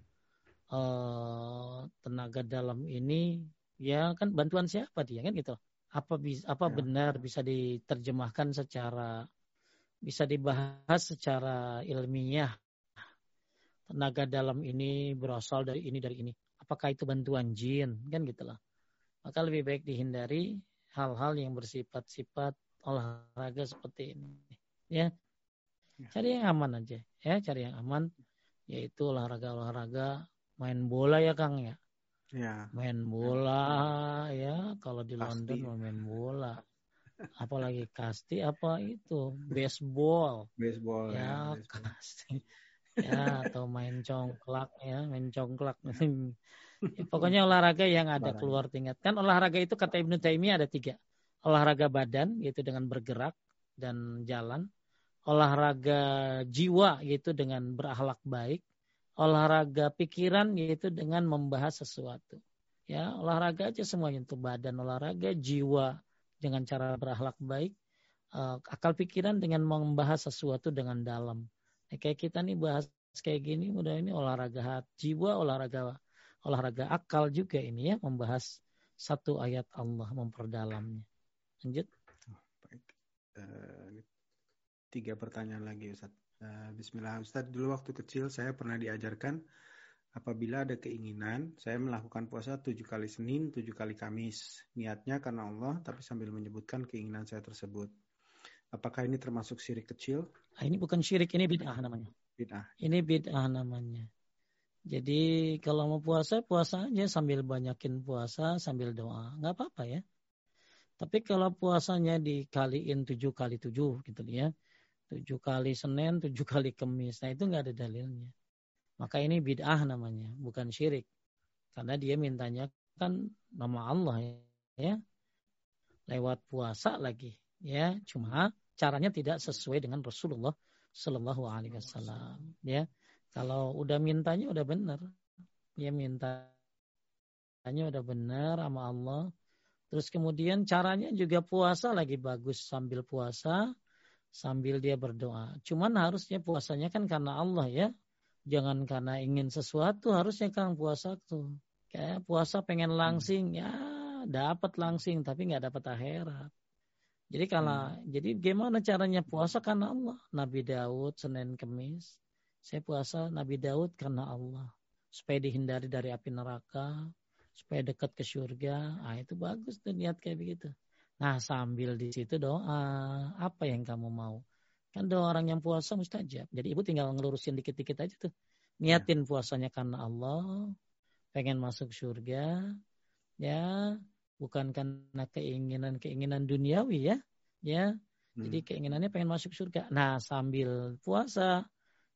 uh, tenaga dalam ini ya kan bantuan siapa dia kan gitu. Apa bisa apa ya. benar bisa diterjemahkan secara bisa dibahas secara ilmiah? Tenaga dalam ini berasal dari ini dari ini. Apakah itu bantuan jin? Kan gitulah maka lebih baik dihindari hal-hal yang bersifat-sifat olahraga seperti ini ya. ya cari yang aman aja ya cari yang aman yaitu olahraga-olahraga main bola ya Kang ya Ya. Main bola ya, kalau di kasti. London main bola. Apalagi kasti apa itu? Baseball. Baseball ya, ya kasti. ya, atau main congklak ya, main congklak. [laughs] ya, [laughs] pokoknya olahraga yang ada keluar tingkat. Kan olahraga itu kata Ibnu Taimiyah ada tiga. Olahraga badan yaitu dengan bergerak dan jalan. Olahraga jiwa yaitu dengan berakhlak baik olahraga pikiran yaitu dengan membahas sesuatu. Ya, olahraga aja semuanya untuk badan olahraga, jiwa dengan cara berakhlak baik, uh, akal pikiran dengan membahas sesuatu dengan dalam. Nah, kayak kita nih bahas kayak gini, udah ini olahraga hati, jiwa, olahraga olahraga akal juga ini ya, membahas satu ayat Allah memperdalamnya. Lanjut. baik. Uh, tiga pertanyaan lagi Ustaz. Eh, Bismillah Ustaz, dulu waktu kecil saya pernah diajarkan apabila ada keinginan, saya melakukan puasa tujuh kali Senin, tujuh kali Kamis. Niatnya karena Allah, tapi sambil menyebutkan keinginan saya tersebut. Apakah ini termasuk syirik kecil? Ah, ini bukan syirik, ini bid'ah namanya. Bid'ah. Ini bid'ah namanya. Jadi kalau mau puasa, puasa aja sambil banyakin puasa, sambil doa. Nggak apa-apa ya. Tapi kalau puasanya dikaliin tujuh kali tujuh gitu ya tujuh kali Senin, tujuh kali Kemis. Nah itu nggak ada dalilnya. Maka ini bid'ah namanya, bukan syirik. Karena dia mintanya kan nama Allah ya. Lewat puasa lagi ya. Cuma caranya tidak sesuai dengan Rasulullah Shallallahu Alaihi Wasallam ya. Kalau udah mintanya udah benar, ya mintanya udah benar sama Allah. Terus kemudian caranya juga puasa lagi bagus sambil puasa sambil dia berdoa. Cuman harusnya puasanya kan karena Allah ya. Jangan karena ingin sesuatu harusnya kan puasa tuh. Kayak puasa pengen hmm. langsing ya dapat langsing tapi nggak dapat akhirat. Jadi kalau hmm. jadi gimana caranya puasa karena Allah? Nabi Daud Senin Kemis. Saya puasa Nabi Daud karena Allah. Supaya dihindari dari api neraka, supaya dekat ke surga. Ah itu bagus tuh niat kayak begitu. Nah sambil di situ doa, apa yang kamu mau? Kan doa orang yang puasa mustajab. Jadi ibu tinggal ngelurusin dikit-dikit aja tuh. Niatin puasanya karena Allah, pengen masuk surga, ya bukan karena keinginan-keinginan duniawi ya. Ya. Hmm. Jadi keinginannya pengen masuk surga. Nah, sambil puasa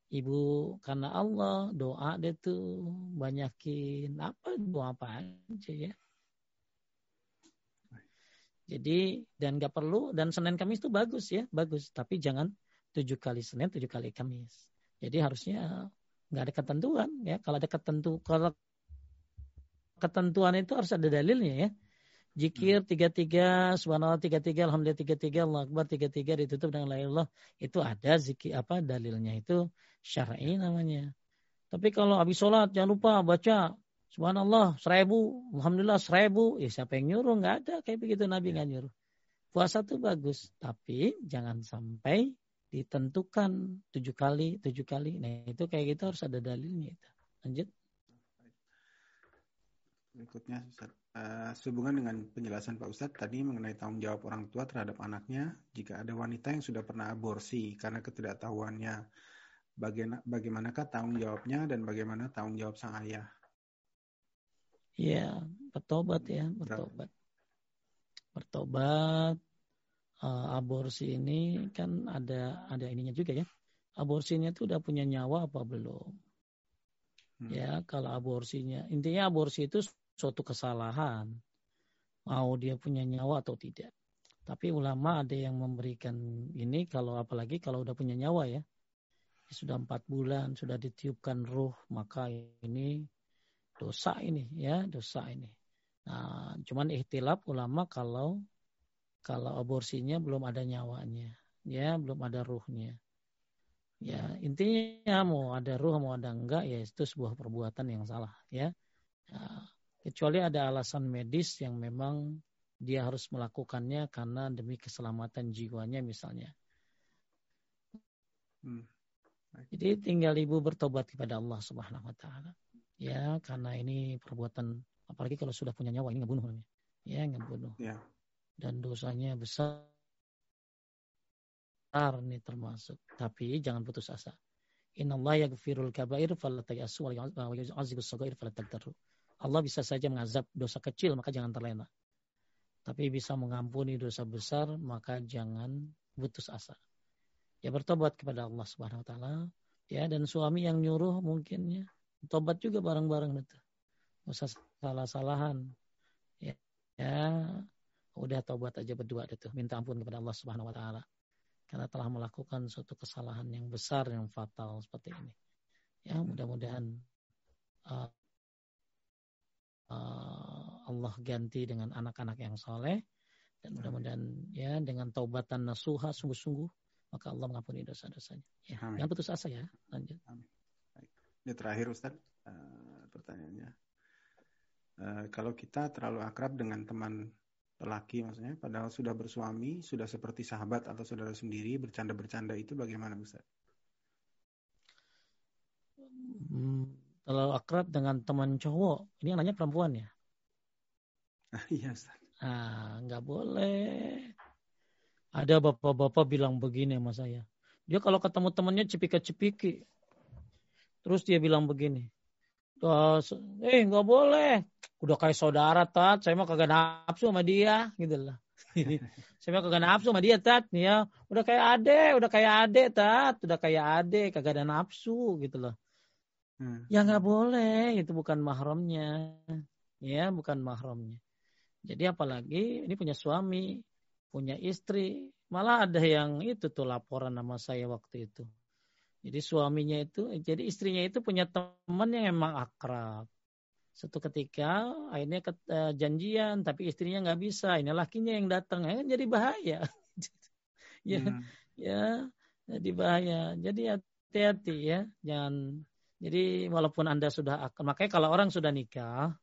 ibu karena Allah doa deh tuh banyakin apa doa apa aja ya. Jadi dan nggak perlu dan Senin Kamis itu bagus ya, bagus. Tapi jangan tujuh kali Senin, tujuh kali Kamis. Jadi harusnya nggak ada ketentuan ya. Kalau ada ketentu, kalau ketentuan itu harus ada dalilnya ya. Jikir tiga tiga, subhanallah tiga tiga, alhamdulillah tiga tiga, Allah akbar tiga tiga ditutup dengan la Allah itu ada zikir apa dalilnya itu syar'i namanya. Tapi kalau habis sholat jangan lupa baca Subhanallah seribu, Alhamdulillah seribu. Ya siapa yang nyuruh? Nggak ada kayak begitu Nabi nggak nyuruh. Puasa tuh bagus, tapi jangan sampai ditentukan tujuh kali, tujuh kali. Nah itu kayak gitu harus ada dalilnya itu. Lanjut. Berikutnya, Ustaz. Uh, sehubungan dengan penjelasan Pak Ustadz tadi mengenai tanggung jawab orang tua terhadap anaknya, jika ada wanita yang sudah pernah aborsi karena ketidaktahuannya, bagaimana, bagaimanakah tanggung jawabnya dan bagaimana tanggung jawab sang ayah? Ya, bertobat ya, bertobat. Bertobat. Uh, aborsi ini kan ada ada ininya juga ya. Aborsinya itu udah punya nyawa apa belum? Hmm. Ya, kalau aborsinya intinya aborsi itu suatu kesalahan. Mau dia punya nyawa atau tidak. Tapi ulama ada yang memberikan ini kalau apalagi kalau udah punya nyawa ya. Sudah empat bulan, sudah ditiupkan ruh, maka ini dosa ini ya dosa ini nah cuman ikhtilaf ulama kalau kalau aborsinya belum ada nyawanya ya belum ada ruhnya ya intinya mau ada ruh mau ada enggak ya itu sebuah perbuatan yang salah ya, ya kecuali ada alasan medis yang memang dia harus melakukannya karena demi keselamatan jiwanya misalnya. Hmm. jadi tinggal ibu bertobat kepada Allah Subhanahu wa taala. Ya karena ini perbuatan apalagi kalau sudah punya nyawa ini ngebunuh namanya. Ya ngebunuh ya. dan dosanya besar besar nih termasuk. Tapi jangan putus asa. Inna Allah yaghfirul kabair Allah bisa saja mengazab dosa kecil maka jangan terlena. Tapi bisa mengampuni dosa besar maka jangan putus asa. Ya bertobat kepada Allah Subhanahu wa taala. Ya dan suami yang nyuruh mungkin ya. Tobat juga bareng-bareng itu usah salah-salahan. Ya, ya. Udah tobat aja berdua itu minta ampun kepada Allah Subhanahu wa taala karena telah melakukan suatu kesalahan yang besar yang fatal seperti ini. Ya mudah-mudahan uh, uh, Allah ganti dengan anak-anak yang soleh. Dan mudah-mudahan ya dengan taubatan nasuha sungguh-sungguh maka Allah mengampuni dosa-dosanya. Ya Amin. jangan putus asa ya lanjut. Amin. Ini terakhir Ustaz. Uh, pertanyaannya. Uh, kalau kita terlalu akrab dengan teman lelaki maksudnya, padahal sudah bersuami, sudah seperti sahabat atau saudara sendiri, bercanda-bercanda itu bagaimana Ustaz? Hmm, terlalu akrab dengan teman cowok, ini yang nanya perempuan ya? [laughs] iya Ustaz. Ah, nggak boleh. Ada bapak-bapak bilang begini sama saya. Dia kalau ketemu temannya cepika-cepiki. Terus dia bilang begini, eh nggak boleh, udah kayak saudara tat, saya mah kagak nafsu sama dia, gitu lah. [laughs] saya mah kagak nafsu sama dia tat, ya udah kayak ade, udah kayak ade tat, udah kayak ade, kagak ada nafsu gitu loh. Hmm. Ya nggak boleh, itu bukan mahramnya, ya bukan mahramnya. Jadi apalagi ini punya suami, punya istri, malah ada yang itu tuh laporan nama saya waktu itu. Jadi suaminya itu, jadi istrinya itu punya teman yang emang akrab. Satu ketika akhirnya ke, uh, janjian, tapi istrinya nggak bisa. Ini lakinya yang datang, ya, jadi bahaya. [laughs] ya, hmm. ya, jadi bahaya. Jadi hati-hati ya, jangan. Jadi walaupun anda sudah akan, makanya kalau orang sudah nikah,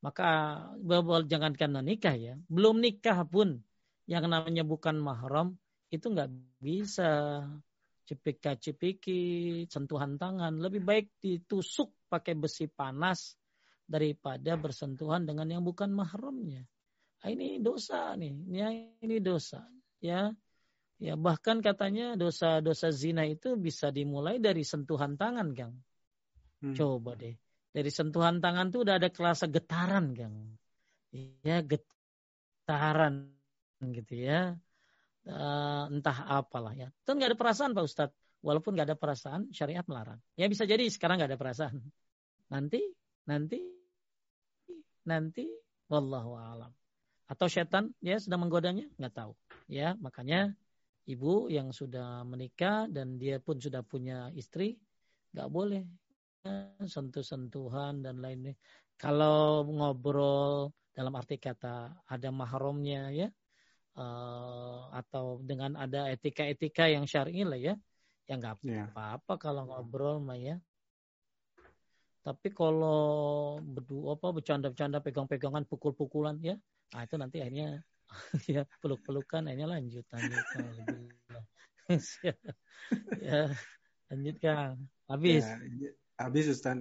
maka jangan karena nikah ya, belum nikah pun yang namanya bukan mahram itu nggak bisa cepika-cepiki, sentuhan tangan. Lebih baik ditusuk pakai besi panas daripada bersentuhan dengan yang bukan mahramnya. Nah, ini dosa nih, ya, ini dosa. Ya, ya bahkan katanya dosa-dosa zina itu bisa dimulai dari sentuhan tangan, Kang. Hmm. Coba deh, dari sentuhan tangan tuh udah ada kelasa getaran, Kang. Ya, get, saran gitu ya. Uh, entah apalah ya. Itu nggak ada perasaan Pak Ustadz. Walaupun nggak ada perasaan, syariat melarang. Ya bisa jadi sekarang nggak ada perasaan. Nanti, nanti, nanti, wallahu alam. Atau setan ya sedang menggodanya, nggak tahu. Ya makanya ibu yang sudah menikah dan dia pun sudah punya istri, nggak boleh sentuh-sentuhan dan lainnya. Kalau ngobrol dalam arti kata ada mahramnya ya, uh, atau dengan ada etika-etika yang syar'i lah ya, ya nggak iya. apa-apa yeah. kalau ngobrol mah ya. Tapi kalau berdua apa bercanda-bercanda pegang-pegangan pukul-pukulan ya, nah itu nanti akhirnya [laughs] ya peluk-pelukan akhirnya lanjut lanjut. ya, ya lanjutkan habis. Ya, habis Ustaz.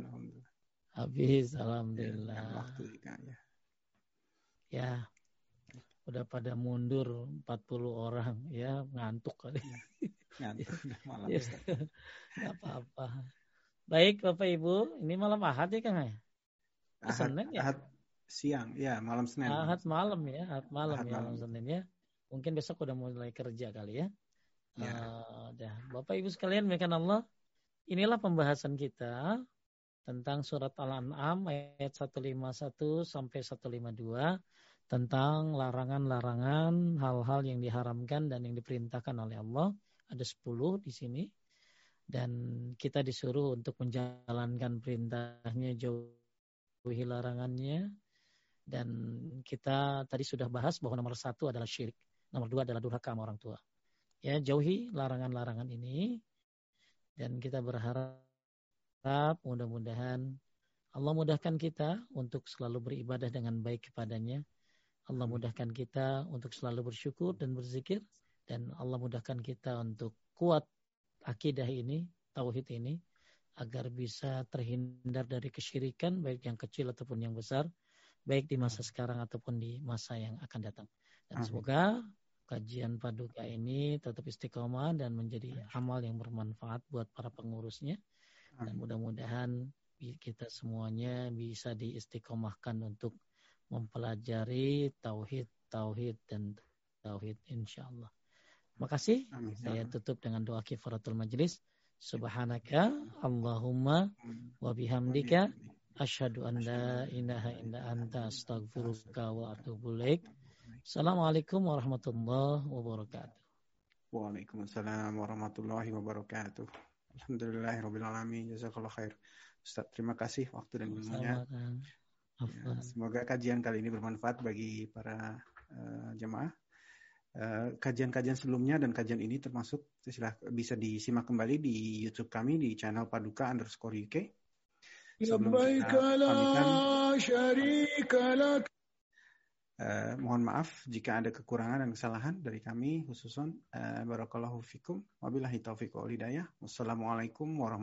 Habis, alhamdulillah. Ya, waktu ya. Ya, udah pada mundur 40 orang ya ngantuk kali. Ya, ngantuk [laughs] malam. ya, apa-apa. Baik Bapak Ibu, ini malam Ahad ya Kang ya? Ahad, Senin ya? Ahad siang, ya malam Senin. Ahad malam ya, Ahad malam ahad ya malam. Senin ya. Mungkin besok udah mulai kerja kali ya. ya. Uh, Bapak Ibu sekalian, mereka Allah, inilah pembahasan kita tentang surat Al-An'am ayat 151 sampai 152 tentang larangan-larangan hal-hal yang diharamkan dan yang diperintahkan oleh Allah. Ada 10 di sini. Dan kita disuruh untuk menjalankan perintahnya jauhi larangannya. Dan kita tadi sudah bahas bahwa nomor satu adalah syirik. Nomor dua adalah durhaka sama orang tua. Ya, jauhi larangan-larangan ini. Dan kita berharap mudah-mudahan Allah mudahkan kita untuk selalu beribadah dengan baik kepadanya. Allah mudahkan kita untuk selalu bersyukur dan berzikir. Dan Allah mudahkan kita untuk kuat akidah ini, tauhid ini. Agar bisa terhindar dari kesyirikan, baik yang kecil ataupun yang besar. Baik di masa sekarang ataupun di masa yang akan datang. Dan semoga kajian paduka ini tetap istiqomah dan menjadi amal yang bermanfaat buat para pengurusnya dan mudah-mudahan kita semuanya bisa diistiqomahkan untuk mempelajari tauhid, tauhid dan tauhid insyaallah. Makasih. Amin. Saya tutup dengan doa kifaratul majlis. Subhanaka Allahumma wa bihamdika asyhadu an la ilaha illa anta astaghfiruka wa atubu ilaik. Assalamualaikum warahmatullahi wabarakatuh. Waalaikumsalam warahmatullahi wabarakatuh. Alhamdulillahirrahmanirrahim. Jazakallah khair. Ustaz, terima kasih waktu dan ilmunya. Ya, semoga kajian kali ini bermanfaat bagi para uh, jemaah. Uh, kajian-kajian sebelumnya dan kajian ini termasuk silah, bisa disimak kembali di YouTube kami di channel Paduka underscore UK. Sebelum kita Uh, mohon maaf jika ada kekurangan dan kesalahan dari kami khususon. Uh, barakallahu fikum. Wabillahi taufiq wal hidayah. Wassalamualaikum warahmatullahi